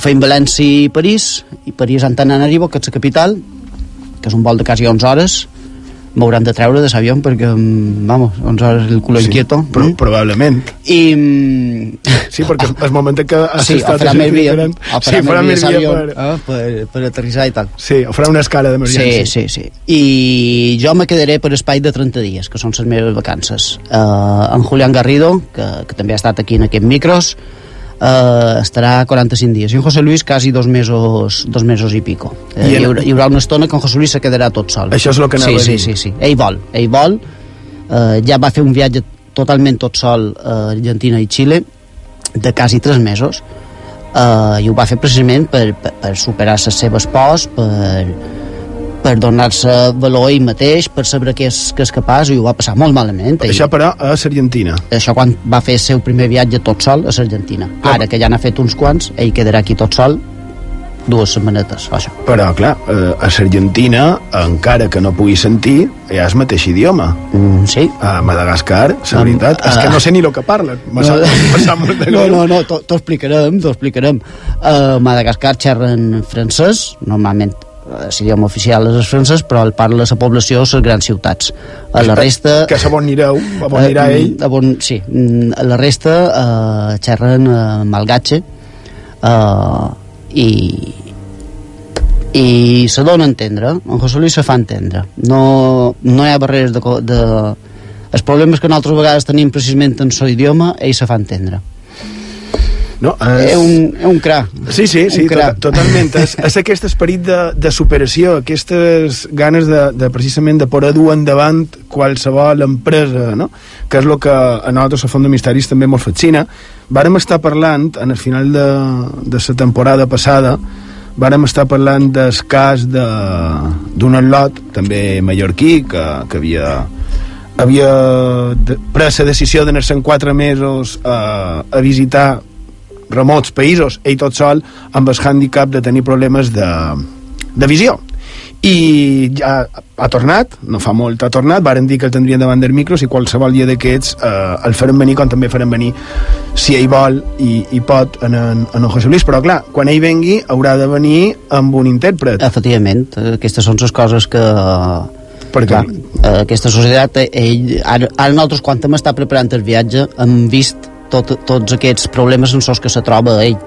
Feim València i París, i París Antananarivo, que és la capital, que és un vol de quasi 11 hores, m'hauran de treure de l'avió perquè, mm, vamos, 11 hores el culo Sí, inquieto. però, probablement. I... mm, Sí, perquè el moment que has sí, estat... farà més via, o Sí, farà més via, via per, eh, per, per aterrissar i tal. Sí, o farà una escala d'emergència. Sí, sí, sí. I jo me quedaré per espai de 30 dies, que són les meves vacances. Uh, en Julián Garrido, que, que també ha estat aquí en aquests micros, uh, estarà 45 dies. I en José Luis quasi dos mesos, dos mesos i pico. Uh, I hi, haurà, hi haurà una estona que en José Luis se quedarà tot sol. Això és el que anava sí, a dir. Sí, sí, sí. Ell vol, ell vol. Uh, ja va fer un viatge totalment tot sol a Argentina i Xile de quasi 3 mesos uh, i ho va fer precisament per, per, per superar les seves pors per, per donar-se valor a ell mateix, per saber què és, què és capaç i ho va passar molt malament ell. Això, però, a l'Argentina. Això quan va fer el seu primer viatge tot sol a l'Argentina. Ara que ja n'ha fet uns quants, ell quedarà aquí tot sol dues setmanetes, això. Però, clar, eh, a l'Argentina, encara que no pugui sentir, hi ha el mateix idioma. Mm, sí. A Madagascar, la veritat, és que ah. no sé ni el que parlen. Molt de no, greu. no, no, t'ho t'ho explicarem, t'ho explicarem. A Madagascar xerren francès, normalment eh, l'idioma oficial és el francès, però el parla la població a les grans ciutats. A la resta... Que a on anireu, a on anirà Eh, ell. A on, sí, mm, a la resta eh, xerren eh, malgatxe eh, i i se dona a entendre en José Luis se fa entendre no, no hi ha barreres de, de... els problemes que nosaltres vegades tenim precisament en el idioma ell se fa entendre No, és un, és un cra Sí, sí, sí, cra. to totalment. És, és aquest esperit de, de superació, aquestes ganes de, de precisament de poder dur endavant qualsevol empresa, no? que és el que a nosaltres a Font de Misteris també ens fascina. Vàrem estar parlant, en el final de, de la temporada passada, vàrem estar parlant del cas de- d'un atlot, també mallorquí, que, que havia havia de, pres la decisió d'anar-se en quatre mesos a, a visitar remots països, ell tot sol amb el hàndicap de tenir problemes de, de visió. I ja ha tornat, no fa molt ha tornat, varen dir que el tindrien davant del micro si qualsevol dia d'aquests eh, el farem venir com també farem venir si ell vol i, i pot en, en, en José Luis, però clar, quan ell vengui haurà de venir amb un intèrpret. Efectivament, aquestes són les coses que perquè clar, eh, aquesta societat eh, ell, ara, ara nosaltres quan hem estat preparant el viatge hem vist tot, tots aquests problemes en els que se troba ell.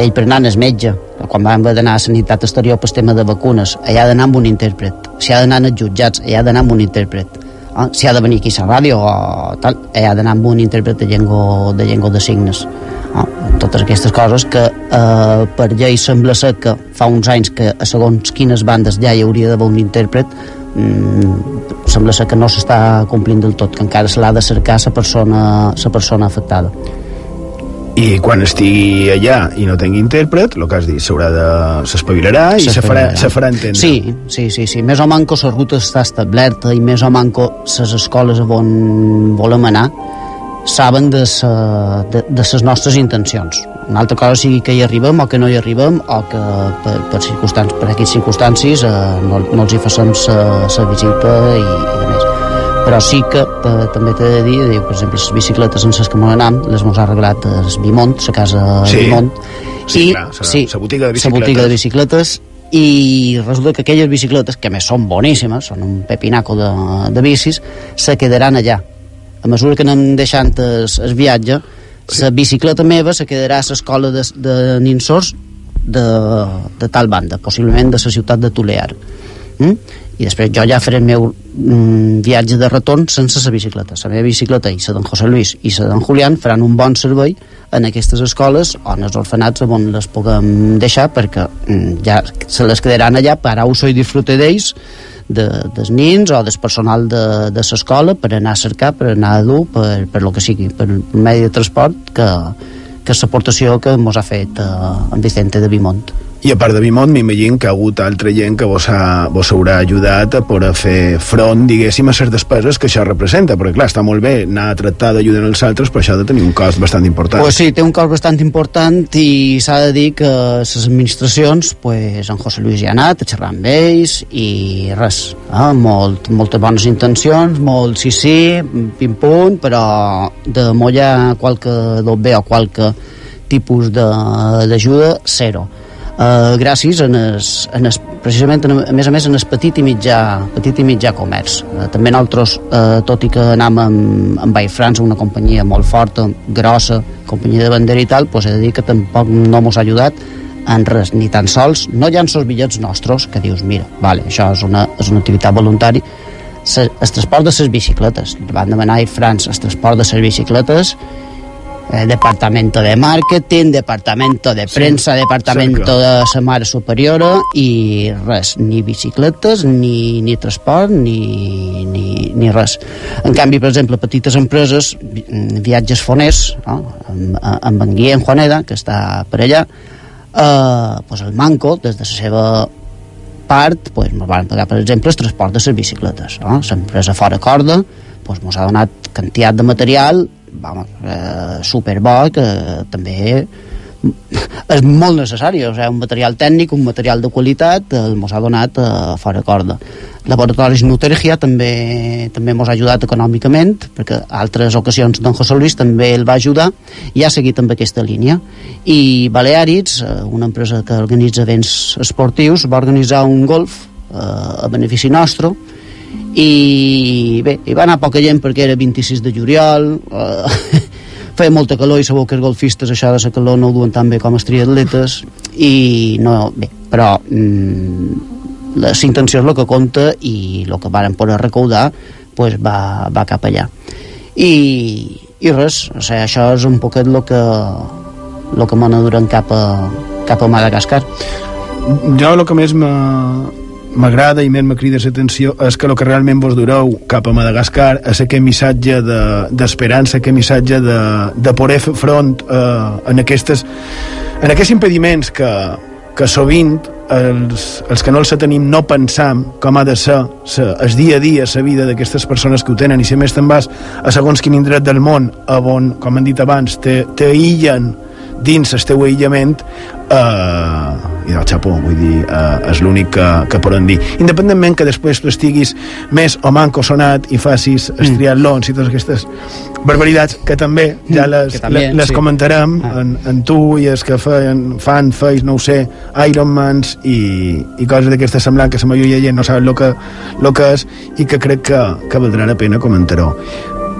Ell per anar al metge quan vam haver d'anar a sanitat exterior per tema de vacunes allà ha d'anar amb un intèrpret. Si ha d'anar als jutjats allà ha d'anar amb un intèrpret. Ah, si ha de venir aquí a la ràdio o tal, allà ha d'anar amb un intèrpret de llengua de, llengua de signes. Ah, totes aquestes coses que eh, per llei sembla ser que fa uns anys que segons quines bandes ja hi hauria d'haver un intèrpret mm, sembla ser que no s'està complint del tot que encara se l'ha de cercar la persona, la persona afectada i quan estigui allà i no tingui intèrpret, el que has dit, s'haurà de... s'espavilarà i se farà, se farà entendre. Sí, sí, sí, sí. Més o manco la ruta està establerta i més o manco les escoles on volem anar saben de, sa, de, de les nostres intencions. Una altra cosa sigui que hi arribem o que no hi arribem o que per, per, circumstàncies, per aquestes circumstàncies eh, no, no els hi facem la visita i, i de més però sí que eh, també t'he de dir, diu, per exemple, les bicicletes en les que m'han anat, les mos ha arreglat el Bimont, la casa Sí. Bimont Sí, i, clar, la- sí, la botiga de la bicicletes. botiga de bicicletes i resulta que aquelles bicicletes, que més són boníssimes, són un pepinaco de, de bicis, se quedaran allà. A mesura que anem deixant el, el viatge, la bicicleta meva se quedarà a l'escola de, de Ninsors de, de tal banda, possiblement de la ciutat de Tulear. Mm? I després jo ja faré el meu mm, viatge de retorn sense la bicicleta. La meva bicicleta i la d'en José Luis i la d'en Julián faran un bon servei en aquestes escoles o en els orfenats on les puguem deixar perquè mm, ja se les quedaran allà per a uso i disfrute d'ells de, dels nins o del personal de, de l'escola per anar a cercar, per anar a dur per, per lo que sigui, per medi de transport que, que és l'aportació que ens ha fet eh, en Vicente de Vimont. I a part de Vimont, m'imagino que ha hagut altra gent que vos, ha, vos haurà ajudat a poder fer front, diguéssim, a les despeses que això representa, perquè clar, està molt bé anar a tractar d'ajudar els altres, però això ha de tenir un cost bastant important. Pues sí, té un cost bastant important i s'ha de dir que les administracions, pues, en José Luis hi ha anat a xerrar amb ells i res, eh? molt, moltes bones intencions, molt sí sí, pim-pum, però de molla qualque dobbe o qualque tipus d'ajuda, zero. Uh, gràcies en es, en es, precisament en, a més a més en el petit i mitjà, petit i mitjà comerç. Uh, també nosaltres, uh, tot i que anàvem amb, amb Air France, una companyia molt forta grossa, companyia de bandera i tal doncs he de dir que tampoc no mos ha ajudat en res, ni tan sols no hi ha els bitllets nostres que dius, mira, vale, això és una, és una activitat voluntari Se, el transport de les bicicletes. Van demanar a Air France el transport de les bicicletes eh, departamento de marketing, departamento de prensa, departamento de la mare superiora i res, ni bicicletes, ni, ni transport, ni, ni, ni res. En canvi, per exemple, petites empreses, vi- viatges foners, no? amb, amb en Guillem Juaneda, que està per allà, eh, pues el Manco, des de la seva part, pues, ens van pagar, per exemple, el transport de les bicicletes. No? L'empresa fora corda pues, ens ha donat quantitat de material vamos, eh, superbo que també és molt necessari, o sigui, un material tècnic, un material de qualitat, eh, mos ha donat eh, fora corda. Laboratoris Nutergia també també mos ha ajudat econòmicament, perquè altres ocasions d'en José Luis també el va ajudar i ha seguit amb aquesta línia. I Baleàrids, eh, una empresa que organitza events esportius, va organitzar un golf eh, a benefici nostre, i bé, hi va anar poca gent perquè era 26 de juliol eh, feia molta calor i sabeu que els golfistes això de la calor no ho duen tan bé com els triatletes i no, bé, però mm, la intenció és el que compta i el que varen poder recaudar pues va, va cap allà. I, i res, o sigui, això és un poquet el que el que m'han durant cap a, cap a Madagascar. Jo el que més m'agrada i més me crida l'atenció és que el que realment vos dureu cap a Madagascar és aquest missatge de- d'esperança, de, aquest missatge de, de poder fer front eh, en, aquestes, en aquests impediments que, que sovint els, els que no els tenim no pensam com ha de ser sa, el dia a dia, la vida d'aquestes persones que ho tenen. I si més te'n vas a segons quin indret del món a on, com hem dit abans, te- t'aïllen dins el teu aïllament eh, i del xapó, vull dir eh, és l'únic que, que poden dir independentment que després tu estiguis més o manco sonat i facis Mm. triatlons i totes aquestes barbaritats que també ja les, que també, le- les sí. comentarem Ah. en, en tu i els que feien, fan, feis, no ho sé Ironmans i, i coses d'aquesta semblant que la majoria de gent no saben el que, lo que és i que crec que, que valdrà la pena comentar-ho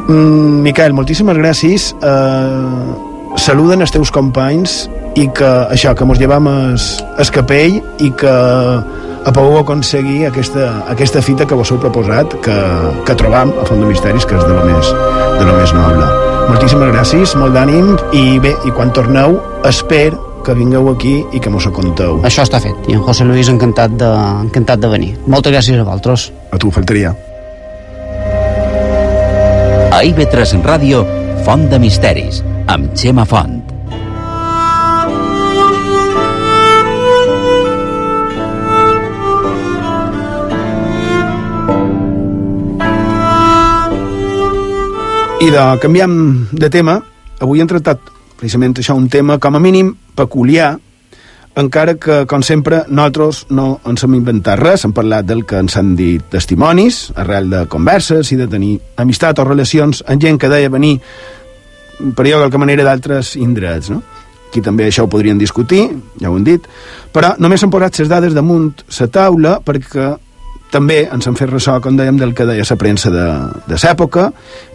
mm, Miquel, moltíssimes gràcies eh, saluden els teus companys i que això, que mos llevam es, es capell i que a pogueu aconseguir aquesta, aquesta fita que vos heu proposat que, que trobam a Font de Misteris que és de lo més, de lo més noble. Moltíssimes gràcies, molt d'ànim i bé, i quan torneu esper que vingueu aquí i que mos ho conteu. Això està fet i en José Luis encantat de, encantat de venir. Moltes gràcies a vosaltres. A tu faltaria. A IB3 Ràdio, Font de Misteris, amb Xema Font. I de canviam de tema, avui hem tractat precisament això un tema com a mínim peculiar, encara que, com sempre, nosaltres no ens hem inventat res, hem parlat del que ens han dit testimonis, arrel de converses i de tenir amistat o relacions amb gent que deia venir per allò qualque manera d'altres indrets, no? Aquí també això ho podrien discutir, ja ho hem dit, però només han posat les dades damunt la taula perquè també ens han fet ressò, com dèiem, del que deia la premsa de, de l'època,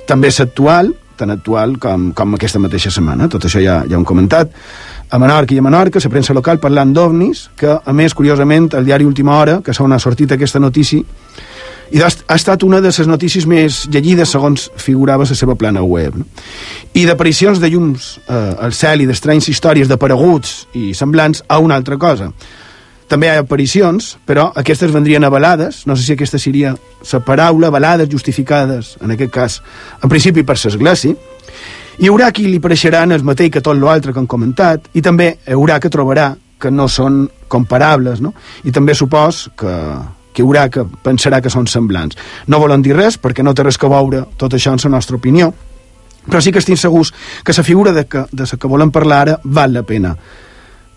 també l'actual, tan actual com, com aquesta mateixa setmana. Tot això ja, ja ho hem comentat. A Menorca i a Menorca, la premsa local parlant d'ovnis, que, a més, curiosament, el diari Última Hora, que s'ha sortit aquesta notícia, i ha, ha estat una de les notícies més llegides segons figurava la seva plana web. I d'aparicions de llums eh, al cel i d'estranys històries d'apareguts i semblants a una altra cosa. També hi ha aparicions, però aquestes vendrien avalades, no sé si aquesta seria la paraula, avalades, justificades, en aquest cas, en principi per l'església, hi haurà qui li pareixeran el mateix que tot l'altre que han comentat, i també hi haurà que trobarà que no són comparables, no? I també supos que, que haurà que pensarà que són semblants. No volen dir res, perquè no té res que veure tot això en la nostra opinió, però sí que estic segurs que la figura de, que, de la que volem parlar ara val la pena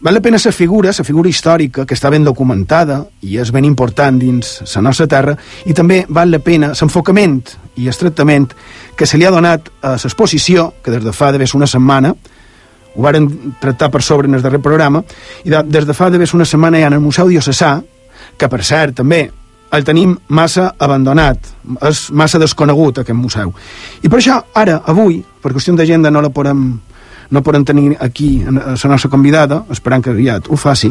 Val la pena la figura, la figura històrica, que està ben documentada i és ben important dins la nostra terra, i també val la pena l'enfocament i el tractament que se li ha donat a l'exposició, que des de fa d'haver una setmana, ho varen tractar per sobre en el darrer programa, i de, des de fa d'haver una setmana hi ha en el Museu Diocesà, que per cert també el tenim massa abandonat, és massa desconegut aquest museu. I per això ara, avui, per qüestió d'agenda no la podem no podem tenir aquí la nostra convidada, esperant que aviat ho faci,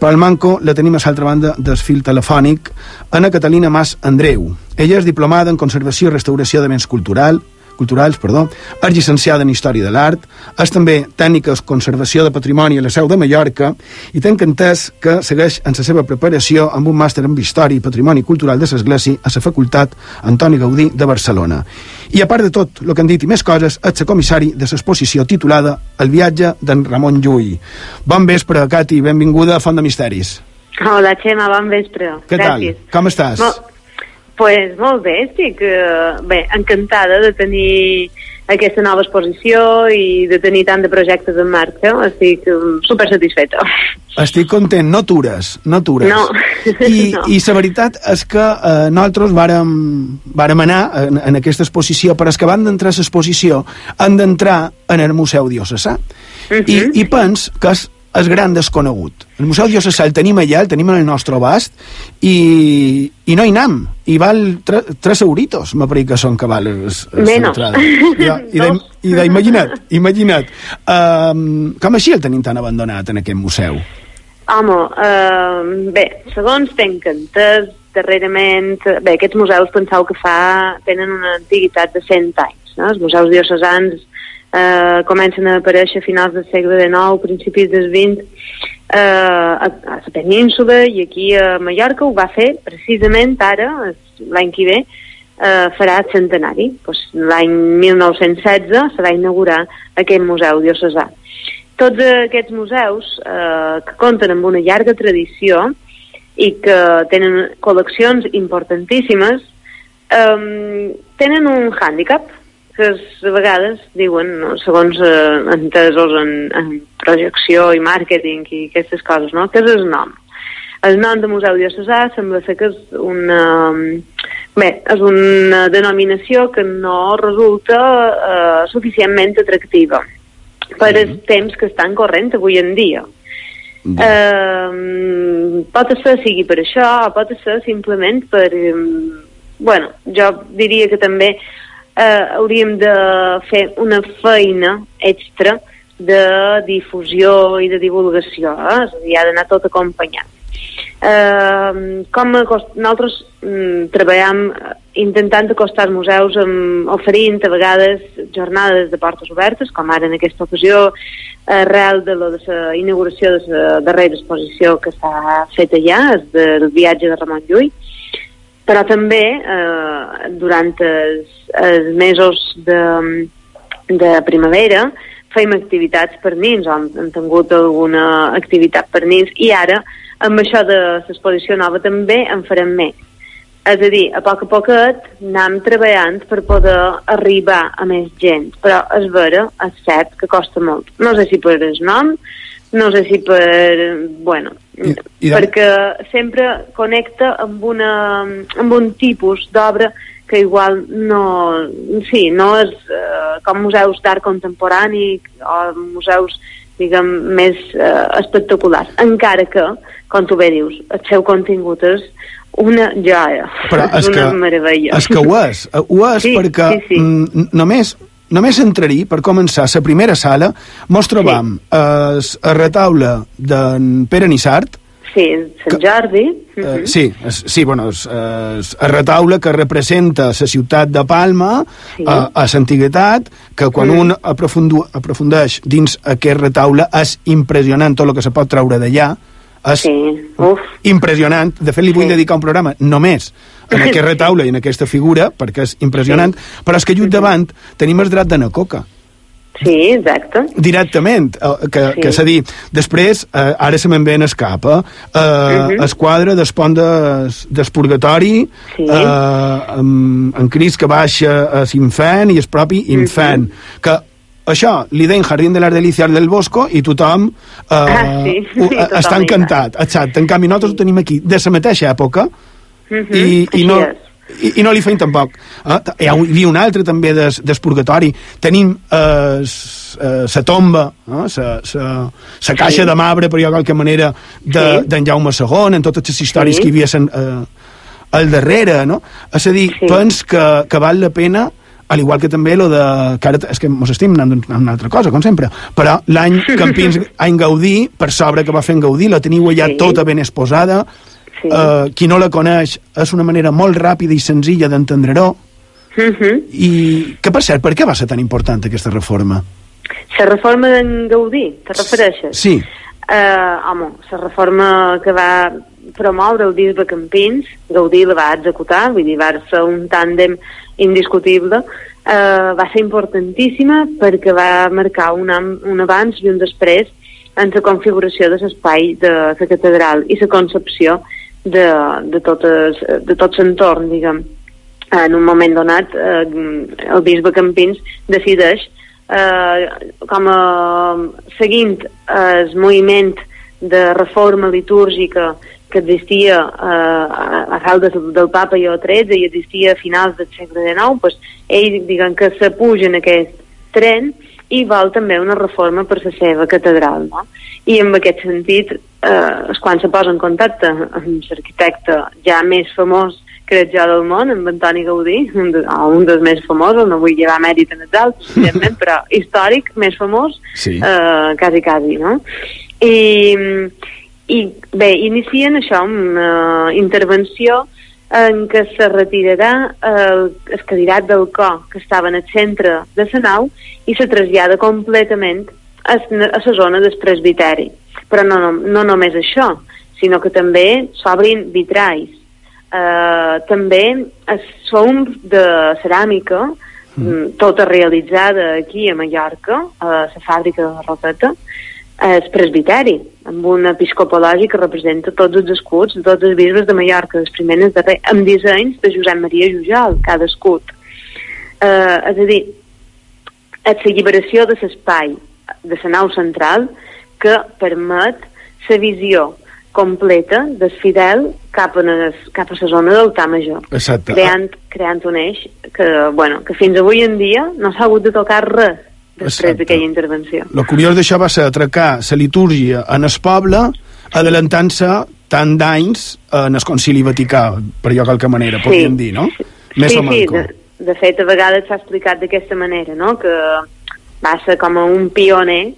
però al Manco la tenim a l'altra banda del fil telefònic, Ana Catalina Mas Andreu. Ella és diplomada en Conservació i Restauració de Béns Cultural, culturals, perdó, és llicenciada en Història de l'Art, és també tècnica de conservació de patrimoni a la seu de Mallorca i té entès que segueix en la seva preparació amb un màster en Història i Patrimoni Cultural de l'Església a la Facultat Antoni Gaudí de Barcelona. I a part de tot el que han dit i més coses, és el comissari de l'exposició titulada El viatge d'en Ramon Llull. Bon vespre, Cati, benvinguda a Font de Misteris. Hola, Xema, bon vespre. Què Gràcies. tal? Com estàs? Molt, pues molt bé, estic bé, encantada de tenir aquesta nova exposició i de tenir tant de projectes en marxa. Estic um, super satisfeta. Estic content, no tures, no tures. No. I, no. I la veritat és que eh, nosaltres vàrem, vàrem anar en, en aquesta exposició, però és que van d'entrar a l'exposició han d'entrar en el Museu Diocesà. Uh -huh. I, I pens que és és gran desconegut. El Museu Diocesà el tenim allà, el tenim en el nostre abast, i, i no hi anem. I val tre, tres euritos, me pareix que són que val es, l'entrada. I, i, de, i de, imagina't, imagina't. Um, com així el tenim tan abandonat en aquest museu? Home, uh, bé, segons tenc entès, darrerament... Bé, aquests museus penseu que fa... tenen una antiguitat de 100 anys, no? Els museus diocesans eh, comencen a aparèixer a finals del segle XIX, principis del XX, eh, a, a la península i aquí a Mallorca ho va fer precisament ara, l'any que ve, eh, farà el centenari. Pues, l'any 1916 se va inaugurar aquest museu diocesà. Tots aquests museus eh, que compten amb una llarga tradició i que tenen col·leccions importantíssimes eh, tenen un hàndicap que a vegades diuen, no, segons eh, entesos en, en projecció i màrqueting i aquestes coses, no? que és el nom. El nom de Museu Diocesà sembla ser que és una, bé, és una denominació que no resulta eh, suficientment atractiva per mm. els temps que estan corrent avui en dia. Mm. Eh, pot ser sigui per això, pot ser simplement per... Eh, bueno, jo diria que també eh, hauríem de fer una feina extra de difusió i de divulgació, eh? és a dir, ha d'anar tot acompanyat. Eh, com nosaltres mm, treballem intentant acostar els museus amb, oferint a vegades jornades de portes obertes, com ara en aquesta ocasió arrel de la, de la inauguració de la darrera exposició que s'ha fet allà, del viatge de Ramon Llull, però també eh, durant els, els mesos de, de primavera fem activitats per nins, hem, hem tingut alguna activitat per nins, i ara amb això de l'exposició nova també en farem més. És a dir, a poc a poquet anem treballant per poder arribar a més gent, però és vera, és cert que costa molt. No sé si per el nom, no sé si per... Bueno, I, i de... perquè sempre connecta amb, una, amb un tipus d'obra que igual no, sí, no és eh, com museus d'art contemporani o museus diguem, més eh, espectaculars. Encara que, com tu bé dius, el seu contingut és una joia. Però és una que, meravella. és que ho és, ho és Sí, perquè sí, sí. només només entrar-hi, per començar, la primera sala, mos trobam sí. el retaule d'en Pere Nissart, Sí, Sant Jordi. Eh, sí, es, sí, bueno, és, és el retaule que representa la ciutat de Palma sí. a, a l'antiguitat, que quan Mm. un aprofundu, aprofundeix dins aquest retaule és impressionant tot el que se pot treure d'allà, és sí. Uf. impressionant. De fet, li vull dedicar un programa només en aquest retaule i en aquesta figura, perquè és impressionant, però és que just davant tenim el drat de Nacoca Sí, exacte. directament, eh, que, Sí. que és a dir, després, eh, ara se me'n ve en escapa, eh, Mhm. es quadre del pont des, des purgatori, Sí. eh, amb, en Cris que baixa a l'infant i el propi infant, que això li deien Jardín de las Delicias del Bosco i tothom, eh, Ah, sí. Sí, tothom està encantat. Exacte. En canvi, nosaltres ho tenim aquí de la mateixa època Mhm, i, i, així no, és. i, i no li feim tampoc. Eh? Hi ha- hi havia un altre també des, des purgatori. Tenim eh, s- eh, sa tomba, eh? sa, sa, sa caixa Sí. de marbre, per de qualque manera, d'en Sí. de, Jaume II, en totes les històries Sí. que hi havia sen, eh, al darrere, no? És a dir, sí. pens que, que val la pena al igual que també lo de... Que ara, és que mos estim anant a una altra cosa, com sempre. Però l'any Campins, any Gaudí, per sobre que va fer en Gaudí, la teniu allà Sí. tota ben exposada. Sí. Uh, qui no la coneix és una manera molt ràpida i senzilla d'entendre-ho. Mhm. I que, per cert, per què va ser tan important aquesta reforma? La reforma d'en Gaudí, te refereixes? Sí. Eh, home, la reforma que va promoure el bisbe Campins, Gaudí la va executar, vull dir, va ser un tàndem indiscutible, eh, va ser importantíssima perquè va marcar un, un abans i un després en la configuració de l'espai de la catedral i la concepció de, de, totes, de tot l'entorn, diguem. En un moment donat, eh, el bisbe Campins decideix eh, com a, seguint el moviment de reforma litúrgica que existia eh, a, a cal del, papa Ió XIII i existia a finals del segle XIX, pues, ell diguem que s'apuja en aquest tren i vol també una reforma per la seva catedral. No? I en aquest sentit, eh, és quan se posa en contacte amb l'arquitecte ja més famós crec jo del món, amb Antoni Gaudí, un, de, oh, un dels més famosos, no vull llevar mèrit en els altres, evidentment, però històric, més famós, Sí. eh, quasi, quasi, no? I, i bé, inicien això, una intervenció en què se retirarà el, el del cor que estava en el centre de la nau i se trasllada completament a, la zona del presbiteri. Però no, no, no només això, sinó que també s'obrin vitralls. Uh, també el som de ceràmica, mm. tota realitzada aquí a Mallorca, a la fàbrica de Roqueta, el presbiteri, amb un episcopologi que representa tots els escuts de tots els bisbes de Mallorca, dels primers de darrer, amb dissenys de Josep Maria Jujal, cada escut. Uh, és a dir, l'alliberació de l'espai de la nau central que permet la visió completa del fidel cap a, les, cap a la zona del Tà Major, Exacte. creant, creant un eix que, bueno, que fins avui en dia no s'ha hagut de tocar res després d'aquella intervenció. El curiós d'això va ser atracar la litúrgia en el poble, adelantant-se tant d'anys en el concili vaticà, per allò qualque manera, Sí. podríem dir, no? Més sí, o sí, manco. de, de fet, a vegades s'ha explicat d'aquesta manera, no?, que va ser com a un pioner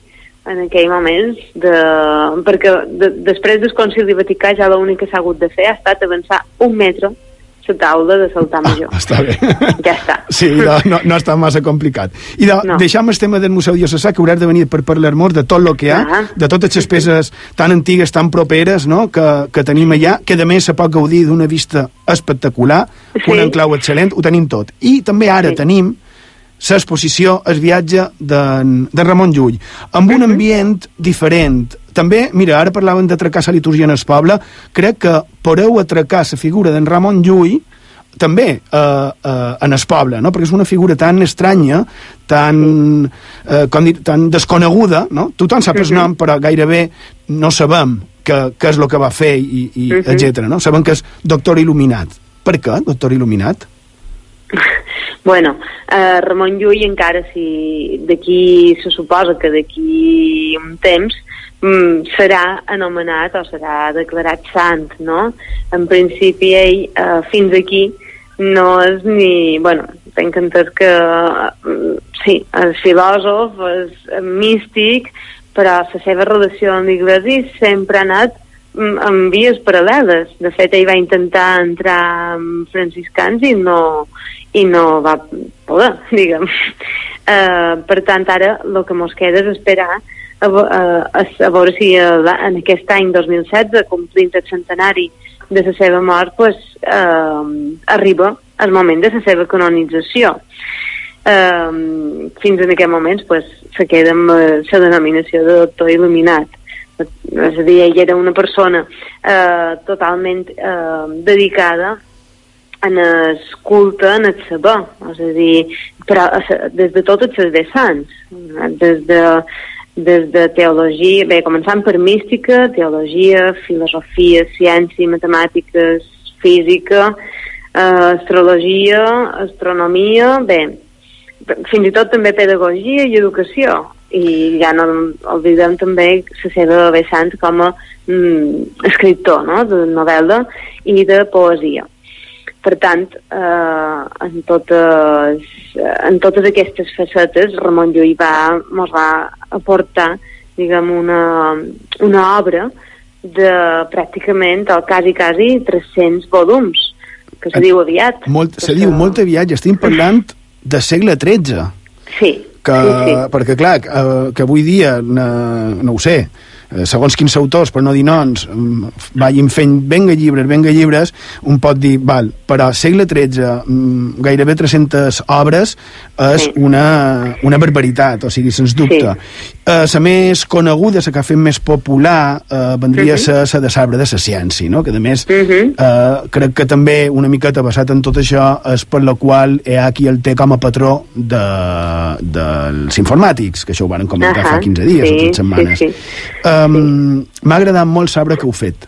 en aquell moment, de, perquè de, després del concili vaticà ja l'únic que s'ha hagut de fer ha estat avançar un metre la taula de saltar major. Està bé. Ja està. Sí, no, no, no està massa complicat. I de, no. deixam el tema del Museu Diocesà, que hauràs de venir per parlar-nos de tot el que hi ha, Ah. de totes les peces tan antigues, tan properes, no?, que, que tenim allà, que a més se pot gaudir d'una vista espectacular, Sí. un enclau excel·lent, ho tenim tot. I també ara Sí. tenim l'exposició, el viatge de, de Ramon Llull, amb un ambient diferent. També, mira, ara parlaven d'atracar la litúrgia en el poble, crec que podeu atracar la figura d'en Ramon Llull també eh, eh, en el poble, no? perquè és una figura tan estranya, tan, eh, com dir, tan desconeguda, no? tothom sap el nom, però gairebé no sabem què, és el que va fer, i, i uh -huh. etc. No? Sabem que és doctor il·luminat. Per què, doctor il·luminat? Bueno, eh, Ramon Llull encara si d'aquí se suposa que d'aquí un temps mm, serà anomenat o serà declarat sant, no? En principi ell eh, fins aquí no és ni... Bueno, tenc entès que mm, sí, és filòsof, és místic, però la seva relació amb l'Iglesi sempre ha anat mm, en vies paral·leles. De fet, ell va intentar entrar amb franciscans i no, i no va poder, diguem. Uh, per tant, ara el que ens queda és esperar a, a, a, veure si en aquest any 2016, complint el centenari de la seva mort, pues, eh, arriba el moment de la seva canonització. Eh, fins en aquest moment pues, se queda amb la denominació de doctor il·luminat. És a dir, ell era una persona eh, totalment eh, dedicada en el culte, en el saber, és a dir, però des de tots els vessants, des de, des de teologia, bé, començant per mística, teologia, filosofia, ciència, matemàtiques, física, eh, astrologia, astronomia, bé, fins i tot també pedagogia i educació. I ja no oblidem també la seva vessant com a mm, escriptor no? de novel·la i de poesia per tant eh, en, totes, en totes aquestes facetes Ramon Llull va, mos va aportar diguem una, una obra de pràcticament el quasi, quasi 300 volums que se diu aviat. Molt, se diu molt aviat, ja estem parlant de segle XIII. Sí, que, sí, sí. perquè clar, que, que avui dia no, no ho sé, eh, segons quins autors, per no dir noms, mm, vagin fent venga llibres, venga llibres, un pot dir, val, però segle XIII, mm, gairebé 300 obres, és sí. una, una barbaritat, o sigui, sens dubte. Sí. Eh, la més coneguda, la que ha fet més popular, eh, vendria a ser la de l'arbre de la ciència, no? que a més Uh -huh. eh, crec que també una miqueta basat en tot això és per la qual hi ha qui el té com a patró de, dels informàtics, que això ho van comentar Ahà, fa 15 dies sí, o 3 setmanes. sí, sí. Um, M'ha agradat molt saber que heu fet.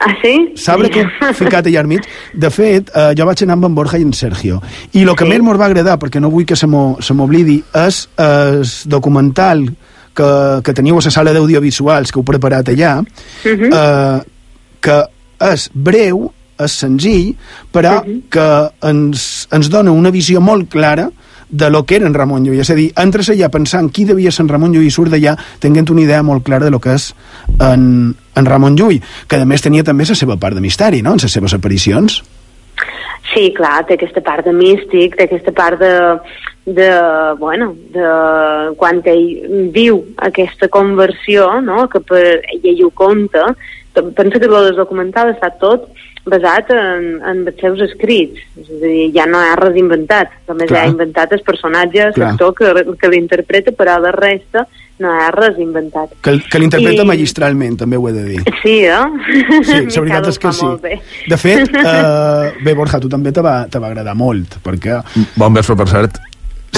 Ah, sí? Sabre que heu ficat allà al mig. De fet, eh, jo vaig anar amb en Borja i en Sergio. I el que Sí. més m'ho va agradar, perquè no vull que se m'oblidi, és el documental que, que teniu a la sala d'audiovisuals que heu preparat allà, Mhm. eh, que és breu, és senzill, però que ens, ens dona una visió molt clara de lo que era en Ramon Llull. És a dir, entres allà pensant qui devia ser en Ramon Llull i surt d'allà tenint una idea molt clara de lo que és en, en Ramon Llull, que a més tenia també la seva part de misteri, no?, en les seves aparicions. Sí, clar, té aquesta part de místic, té aquesta part de, de bueno, de quan ell viu aquesta conversió, no?, que per, ell ho conta, pensa que el documental està tot basat en, en els seus escrits, és a dir, ja no ha res inventat, només Clar. ha inventat el personatge, Clar. l'actor que, que l'interpreta, però la resta no ha res inventat. Que, que l'interpreta I- magistralment, també ho he de dir. Sí, eh? Sí, la veritat és que sí. De fet, eh, bé, Borja, tu també te va, te va agradar molt, perquè Bon vespre, per cert.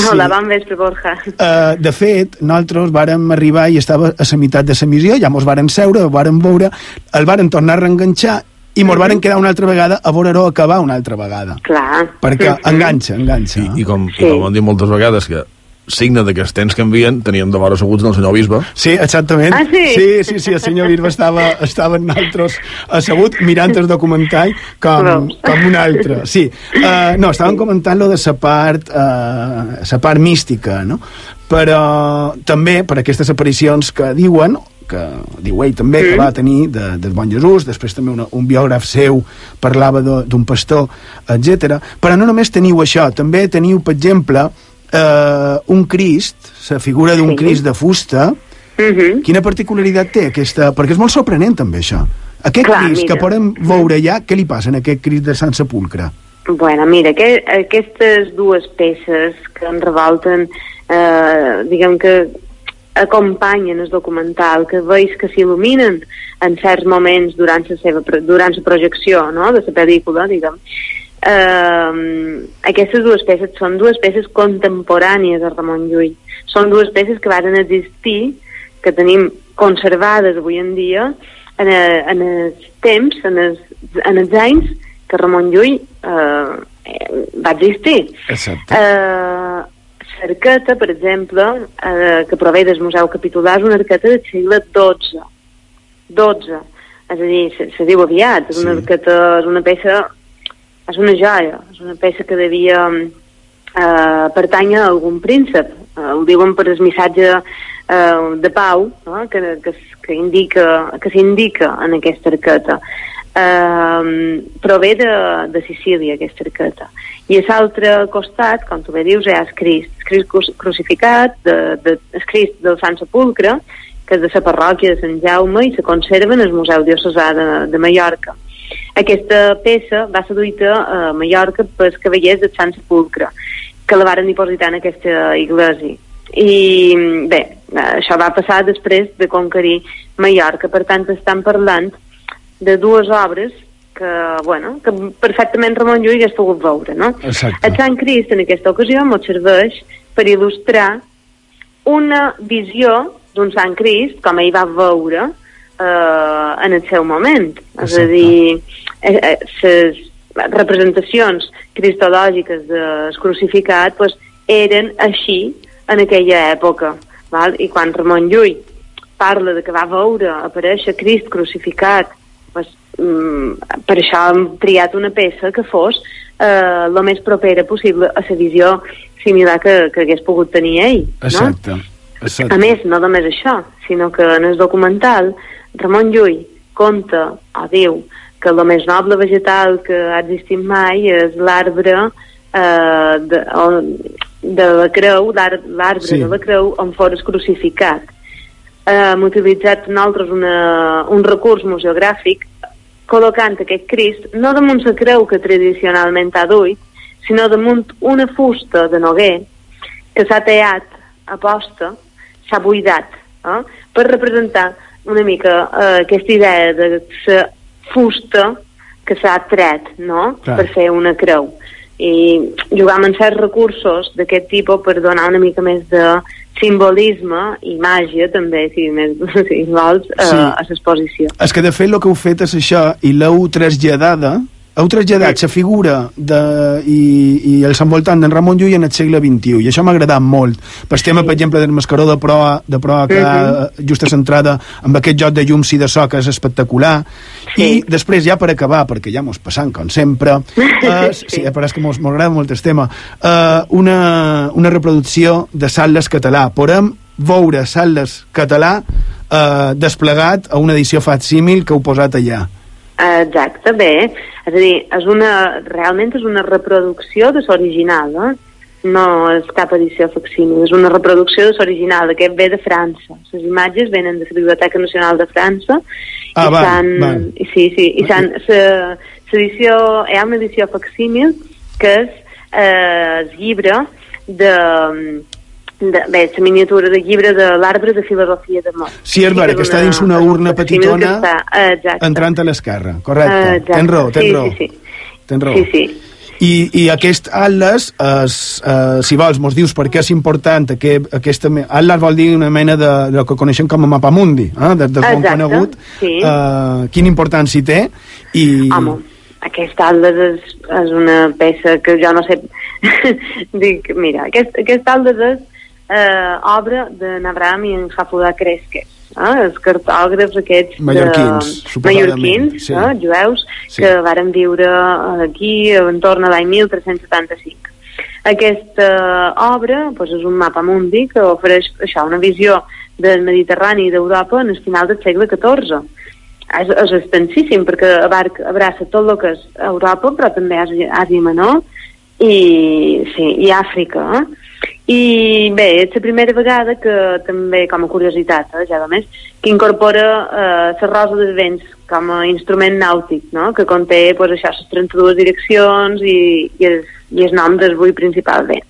Hola, bon vespre, Borja. Uh, de fet, nosaltres vàrem arribar i estava a la meitat de la missió, ja mos varen seure, el varen veure, el varen tornar a reenganxar i mos varen quedar una altra vegada a veure-ho acabar una altra vegada. Clar. Perquè enganxa, enganxa. I, i, com, i com han dit moltes vegades, que signe de que els temps canvien, teníem de vora asseguts del senyor bisbe. Sí, exactament. Ah, sí? Sí, sí, sí, el senyor Bisbe estava, estava en nosaltres assegut mirant el documental com, Veus? com un altre. Sí, uh, no, estàvem comentant lo de la part, uh, la part mística, no? Però també per aquestes aparicions que diuen que diu ell també que Mm. va tenir de, del Bon Jesús, després també una, un biògraf seu parlava de- d'un pastor, etc. Però no només teniu això, també teniu, per exemple, eh, un Crist, la figura d'un Sí. Crist de fusta, Mhm. Quina particularitat té aquesta... Perquè és molt sorprenent, també, això. Aquest Clar, Crist que mira. podem veure ja, què li passa en aquest Crist de Sant Sepulcre? Bueno, mira, que, aquestes dues peces que en revolten, eh, diguem que acompanyen el documental, que veus que s'il·luminen en certs moments durant la, seva, durant la projecció no? de la pel·lícula, diguem, eh, aquestes dues peces són dues peces contemporànies de Ramon Llull. Són dues peces que van existir, que tenim conservades avui en dia, en, a, en els temps, en els, en els anys que Ramon Llull eh, va existir. Exacte. Eh, l'arqueta, per exemple, eh, que prové del Museu Capitolà, és una arqueta del segle XII. XII. És a dir, se, se diu aviat, és una Sí. arqueta, és una peça, és una joia, és una peça que devia eh, pertànyer a algun príncep. Eh, ho diuen per el missatge eh, de pau no? que, que, que indica que s'indica en aquesta arqueta. Eh, prové de, de Sicília, aquesta arqueta. I a l'altre costat, com tu bé dius, hi ha el Crist, el Crist cru- crucificat, de, de, el Crist del Sant Sepulcre, que és de la parròquia de Sant Jaume i se conserva en el Museu Diocesà de, de Mallorca. Aquesta peça va ser duita a Mallorca pels cavallers del Sant Sepulcre, que la varen dipositar en aquesta iglesia. I bé, això va passar després de conquerir Mallorca, per tant estan parlant de dues obres que, bueno, que perfectament Ramon Llull hagués pogut veure, no? Exacte. El Sant Crist en aquesta ocasió ens serveix per il·lustrar una visió d'un Sant Crist com ell va veure eh, en el seu moment. És a dir, eh, eh, les representacions cristològiques del crucificat pues, eren així en aquella època. Val? I quan Ramon Llull parla de que va veure aparèixer Crist crucificat pues, mm, per això hem triat una peça que fos eh, el més propera possible a la visió similar que, que hagués pogut tenir ell. No? Exacte. Exacte. A més, no només això, sinó que en el documental Ramon Llull conta o diu que el més noble vegetal que ha existit mai és l'arbre eh, de, de la creu, l'ar- l'arbre Sí. de la creu on fores crucificat. Eh, hem utilitzat nosaltres una, un recurs museogràfic col·locant aquest Crist no damunt la creu que tradicionalment ha duit, sinó damunt una fusta de noguer que s'ha tallat a posta, s'ha buidat, eh? per representar una mica eh, aquesta idea de la fusta que s'ha tret, no?, Clar. per fer una creu. I jugam amb certs recursos d'aquest tipus per donar una mica més de simbolisme i màgia, també, si, més, si vols, eh, Sí. a l'exposició. És que de fet el que heu fet és això i l'heu traslladada heu traslladat la figura de, i, i els envoltant d'en Ramon Llull en el segle XXI i això m'ha agradat molt pel tema per exemple del mascaró de proa, de proa que uh just a centrada amb aquest joc de llums i de so que és espectacular. I després ja per acabar perquè ja mos passant com sempre eh, sí, però és que mos, mos agrada molt el tema eh, una, una reproducció de Salles català. Podem veure Salles català eh, desplegat a una edició facsímil que heu posat allà Exacte, bé. És a dir, és una, realment és una reproducció de l'original, eh? no és cap edició facsímil, és una reproducció de l'original, aquest ve de França. Les imatges venen de la Biblioteca Nacional de França Ah, i val, s'han... val. i Sí, sí, i s'han... L'edició... Hi ha una edició facsímil que és eh, el llibre de, de, bé, la miniatura de llibre de l'arbre de filosofia de mort. Sí, és vera, que està dins una urna que petitona està, eh, exacte. entrant a l'esquerra, correcte. Eh, exacte. Tens raó, tens sí, raó. Sí, sí. Tens raó. Sí, sí. I, I aquest atlas, es, eh, si vols, mos dius per què és important aquest, aquesta... Atlas vol dir una mena de, de que coneixem com a mapamundi, eh, de, de Exacte, conegut, sí. eh, quina importància té, i... Home, aquest atles és, és una peça que jo no sé... Dic, mira, aquest, aquest atles és eh, obra de Navram i en Jafudà Cresques, eh, els cartògrafs aquests Mallorquins, de, mallorquins, sí. eh, jueus, Sí. que varen viure aquí entorn a l'any 1375. Aquesta obra doncs, és un mapa mundi que ofereix això, una visió del Mediterrani i d'Europa en el final del segle XIV. És, és extensíssim perquè abarca, abraça tot el que és Europa, però també Àsia, Àsia Menor i, sí, i Àfrica. Eh? I bé, és la primera vegada que també, com a curiositat, eh, ja a més, que incorpora eh, la rosa dels vents com a instrument nàutic, no? que conté pues, això, les 32 direccions i, i, el, i el nom dels vuit principals vents.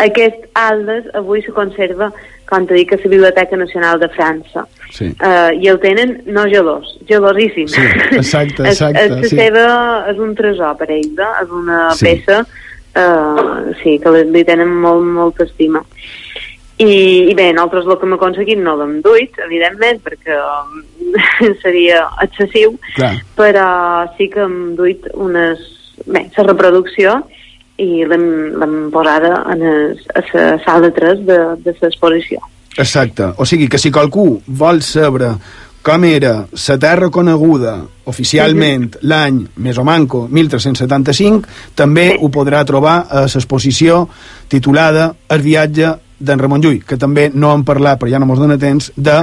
Aquest Aldes avui se conserva, com t'he dit, a la Biblioteca Nacional de França. Sí. Uh, I el tenen no gelós, gelosíssim. Sí, exacte, exacte, és, és, sí. seva, és un tresor per ells, eh? és una Sí. peça uh, sí, que li, li tenen molt, molta estima. I, I bé, nosaltres el que hem aconseguit no l'hem duit, evidentment, perquè um, seria excessiu, Clar. però sí que hem duit unes... Bé, la reproducció i l'hem posada en es, a la sala 3 de, de l'exposició. Exacte. O sigui que si qualcú vol saber com era la terra coneguda oficialment l'any més o manco 1375, també ho podrà trobar a l'exposició titulada El viatge d'en Ramon Llull, que també no hem parlat, però ja no mos dona temps, de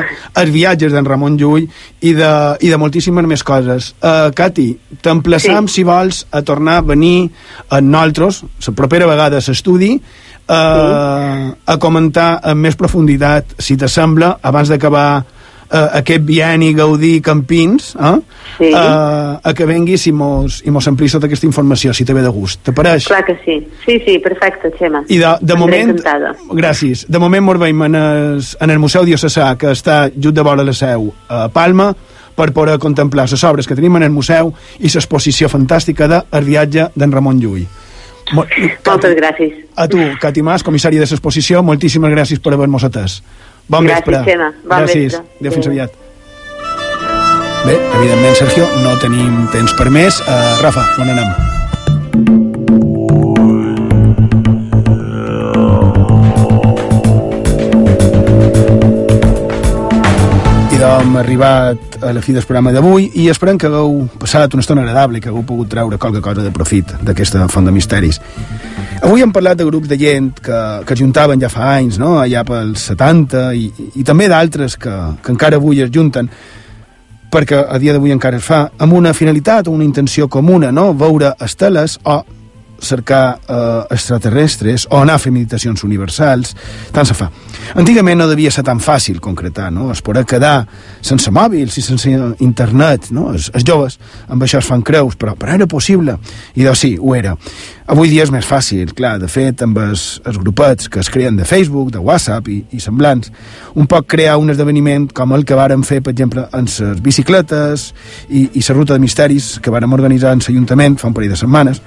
els viatges d'en Ramon Llull i de, i de moltíssimes més coses. Uh, Cati, t'emplaçam, sí. si vols, a tornar a venir amb nosaltres, la propera vegada a l'estudi, uh, sí. a comentar amb més profunditat, si t'assembla, abans d'acabar uh, aquest bienni Gaudí Campins, eh? Sí. uh, a que venguis i mos, i mos amplis tota aquesta informació, si te ve de gust. Te pareix? Clar que sí. Sí, sí, perfecte, Xema. I de, de moment, encantada. gràcies, de moment mos veiem en el, en el Museu Diocesà, que està just de vora la seu a Palma, per poder contemplar les obres que tenim en el museu i l'exposició fantàstica de El viatge d'en Ramon Llull. Mo Moltes gràcies. A tu, Cati Mas, comissària de l'exposició, moltíssimes gràcies per haver-nos atès. Bon Gràcies, vespre. Xema. Bon gràcies. vespre. Adéu, fins aviat. Bé, evidentment, Sergio, no tenim temps per més. Uh, Rafa, on anem? Hem arribat a la fi del programa d'avui i esperem que hagueu passat una estona agradable que hagueu pogut treure qualque cosa de profit d'aquesta font de misteris. Avui hem parlat de grups de gent que, que es juntaven ja fa anys, no? allà pels 70, i, i també d'altres que, que encara avui es junten perquè a dia d'avui encara es fa, amb una finalitat o una intenció comuna, no? veure esteles o cercar eh, extraterrestres o anar a fer meditacions universals, tant se fa. Antigament no devia ser tan fàcil concretar, no? Es poder quedar sense mòbils i sense internet, no? Els, els joves amb això es fan creus, però, però era possible. I doncs sí, ho era. Avui dia és més fàcil, clar, de fet, amb els, els grupets que es creen de Facebook, de WhatsApp i, i semblants, un poc crear un esdeveniment com el que vàrem fer, per exemple, en les bicicletes i, i la ruta de misteris que vàrem organitzar en l'Ajuntament fa un parell de setmanes,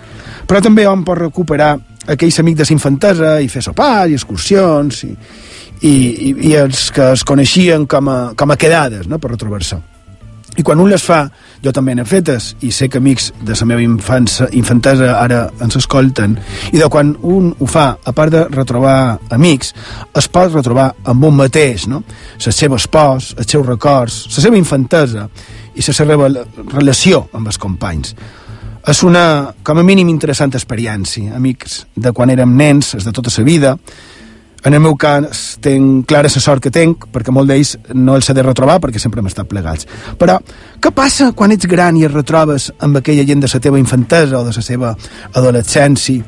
però també hom pot recuperar aquells amics de la infantesa i fer sopars i excursions i, i, i, i els que es coneixien com a, com a quedades no? per retrobar-se. I quan un les fa, jo també n'he fetes, i sé que amics de la meva infància, infantesa ara ens escolten, i de quan un ho fa, a part de retrobar amics, es pot retrobar amb un mateix, no? Les seves pors, els seus records, la seva infantesa i la seva relació amb els companys. És una, com a mínim, interessant experiència, amics de quan érem nens, és de tota la vida, en el meu cas, tenc clara la sort que tenc, perquè molt d'ells no els he de retrobar, perquè sempre hem estat plegats. Però, què passa quan ets gran i es retrobes amb aquella gent de la teva infantesa o de la seva adolescència,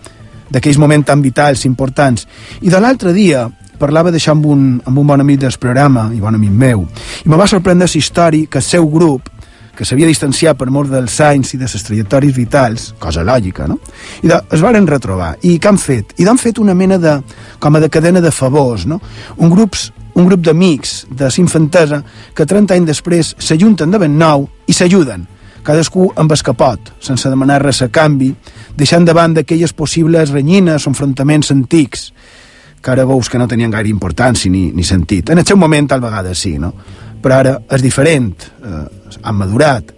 d'aquells moments tan vitals, importants? I de l'altre dia, parlava d'això amb, un, amb un bon amic del programa, i bon amic meu, i me va sorprendre la història que el seu grup, que s'havia distanciat per mort dels anys i de les trajectòries vitals, cosa lògica, no? I de, es varen retrobar. I què han fet? I han fet una mena de, com a de cadena de favors, no? Un, grups, un grup d'amics de s'infantesa que 30 anys després s'ajunten de ben nou i s'ajuden, cadascú amb el que pot, sense demanar res a canvi, deixant davant d'aquelles possibles renyines o enfrontaments antics, que ara veus que no tenien gaire importància ni, ni sentit. En el seu moment, tal vegada sí, no? Però ara és diferent, eh, han madurat.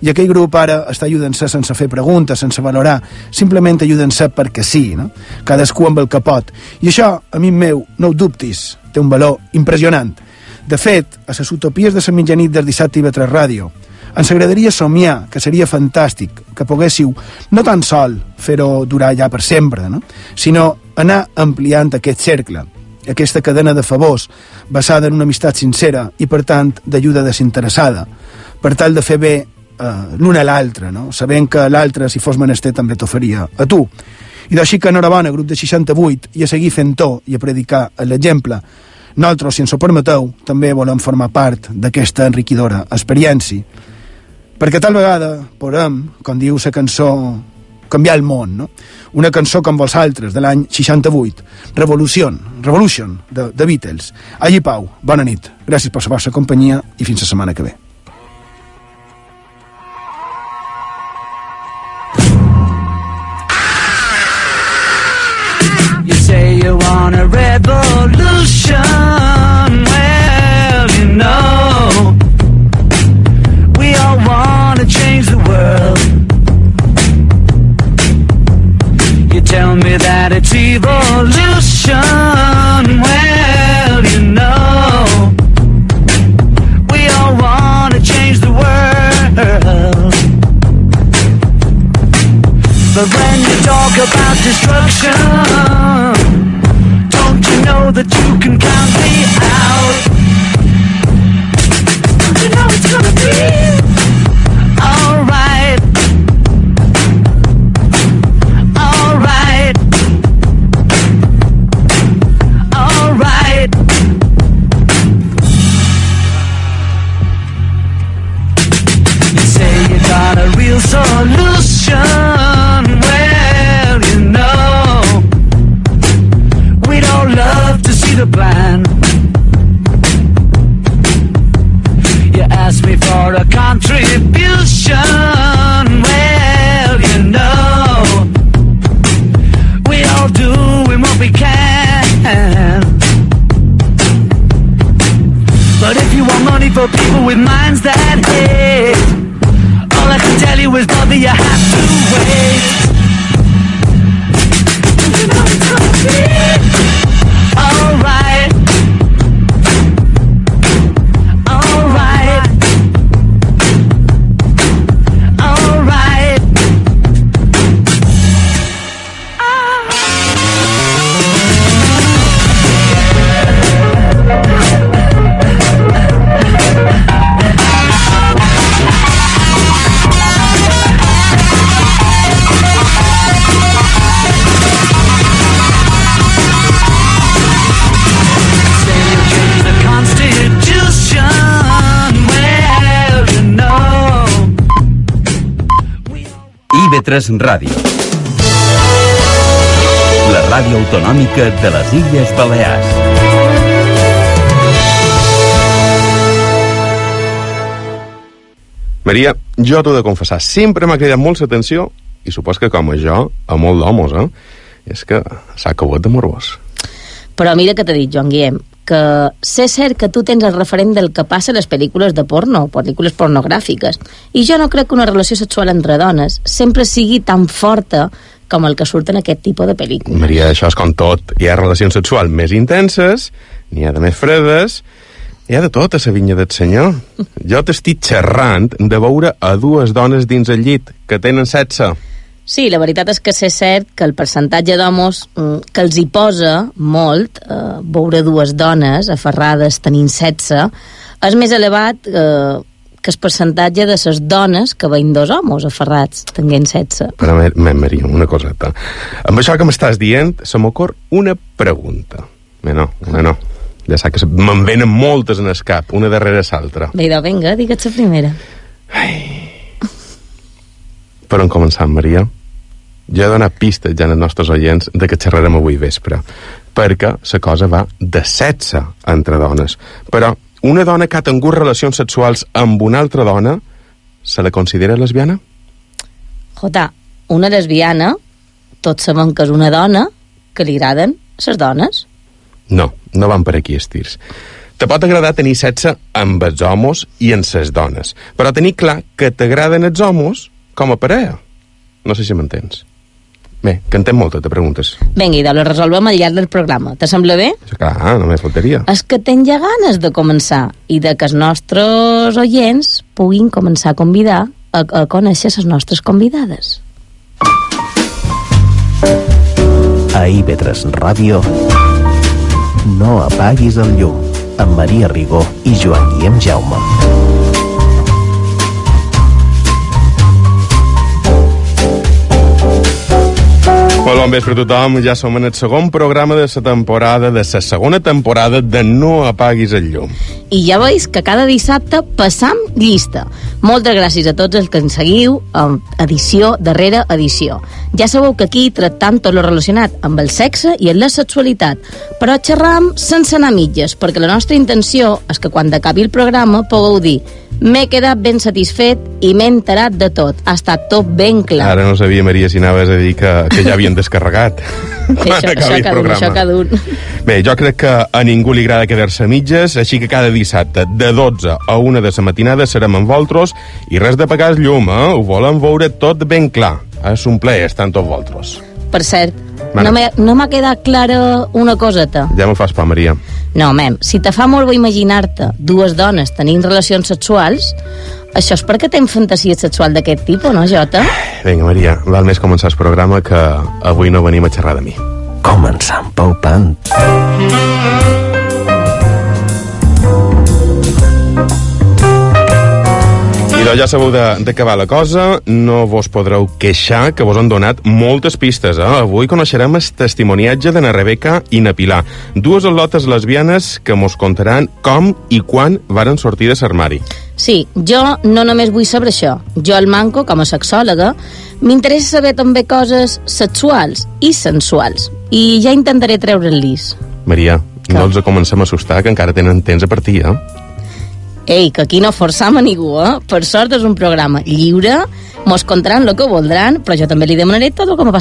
I aquell grup ara està ajudant-se sense fer preguntes, sense valorar, simplement ajudant-se perquè sí, no? Cadascú amb el que pot. I això, amic meu, no ho dubtis, té un valor impressionant. De fet, a les utopies de la mitjanit del dissabte i Vetre Ràdio, ens agradaria somiar, que seria fantàstic, que poguéssiu no tan sol fer-ho durar ja per sempre, no? sinó anar ampliant aquest cercle, aquesta cadena de favors basada en una amistat sincera i, per tant, d'ajuda desinteressada, per tal de fer bé eh, l'un a l'altre, no? sabent que l'altre, si fos menester, també t'ho faria a tu. I d'així que enhorabona, grup de 68, i a seguir fent-ho i a predicar l'exemple. Nosaltres, si ens ho permeteu, també volem formar part d'aquesta enriquidora experiència. Perquè tal vegada podem, com diu la cançó canviar el món, no? Una cançó com vosaltres, de l'any 68, Revolution, Revolution, de, de Beatles. Allí Pau, bona nit, gràcies per la vostra companyia i fins la setmana que ve. You say you want a revolution. Destruction, don't you know that you can count me out? The plan. You asked me for a contribution. Well, you know, we all doing what we can. But if you want money for people with minds that hate, all I can tell you is, brother, you have to wait. IB3 Ràdio. La ràdio autonòmica de les Illes Balears. Maria, jo t'ho he de confessar, sempre m'ha cridat molt l'atenció, i supos que com a jo, a molt d'homes, eh? És que s'ha acabat de morbós. Però mira que t'ha dit, Joan Guillem, que sé cert que tu tens el referent del que passa a les pel·lícules de porno, pel·lícules pornogràfiques, i jo no crec que una relació sexual entre dones sempre sigui tan forta com el que surt en aquest tipus de pel·lícules. Maria, això és com tot. Hi ha relacions sexuals més intenses, n'hi ha de més fredes, hi ha de tot a la vinya del senyor. Jo t'estic xerrant de veure a dues dones dins el llit que tenen sexe. Sí, la veritat és que sé cert que el percentatge d'homes mm, que els hi posa molt eh, veure dues dones aferrades tenint sexe és més elevat eh, que el percentatge de les dones que veien dos homes aferrats tenint sexe. Però, Maria, una coseta. Amb això que m'estàs dient, se m'ocor una pregunta. Bé, no, una no. Ja saps que me'n venen moltes en el cap, una darrere l'altra. Bé, idò, vinga, digue't la primera. Per on començar, Maria? Jo he donat pistes ja als nostres oients de que xerrarem avui vespre, perquè la cosa va de sexe entre dones. Però una dona que ha tingut relacions sexuals amb una altra dona, se la considera lesbiana? Jota, una lesbiana, tots sabem que és una dona que li agraden les dones. No, no van per aquí estirs. Te pot agradar tenir sexe amb els homes i amb les dones, però tenir clar que t'agraden els homes com a parella. No sé si m'entens. Bé, tens moltes de preguntes. Vinga, idò, les resolvem al llarg del programa. Te sembla bé? Clar, no me faltaria. És que tenc ja ganes de començar i de que els nostres oients puguin començar a convidar a, a conèixer les nostres convidades. A IB3 Ràdio No apaguis el llum amb Maria Rigó i Joan Guillem Jaume. Molt bon vespre a tothom, ja som en el segon programa de la temporada, de la segona temporada de No apaguis el llum. I ja veus que cada dissabte passam llista. Moltes gràcies a tots els que ens seguiu en edició darrere edició. Ja sabeu que aquí tractam tot lo relacionat amb el sexe i amb la sexualitat, però xerram sense anar mitges, perquè la nostra intenció és que quan acabi el programa pugueu dir m'he quedat ben satisfet i m'he enterat de tot. Ha estat tot ben clar. Ara no sabia, Maria, si anaves a dir que, que ja havien descarregat. Això, això, programa. això cada un. Bé, jo crec que a ningú li agrada quedar-se a mitges, així que cada dissabte de 12 a 1 de la matinada serem amb vosaltres i res de pagar el llum, eh? Ho volem veure tot ben clar. És un plaer estar amb tots vosaltres. Per cert, Bueno. no m'ha no quedat clara una coseta. Ja me fas pa, Maria. No, mem, si te fa molt bo imaginar-te dues dones tenint relacions sexuals, això és perquè tens fantasia sexual d'aquest tipus, no, Jota? Vinga, Maria, val més començar el programa que avui no venim a xerrar de mi. Començant pel pant. I doncs ja sabeu de- d'acabar la cosa, no vos podreu queixar que vos han donat moltes pistes. Eh? Avui coneixerem el testimoniatge de na Rebeca i na Pilar, dues al·lotes lesbianes que mos contaran com i quan varen sortir de l'armari. Sí, jo no només vull saber això. Jo, el manco, com a sexòloga, m'interessa saber també coses sexuals i sensuals. I ja intentaré treure-li-s. Maria, no els comencem a assustar, que encara tenen temps a partir, eh? Ei, que aquí no forçam a ningú, eh? Per sort és un programa lliure, mos contaran el que voldran, però jo també li demanaré tot el que m'ha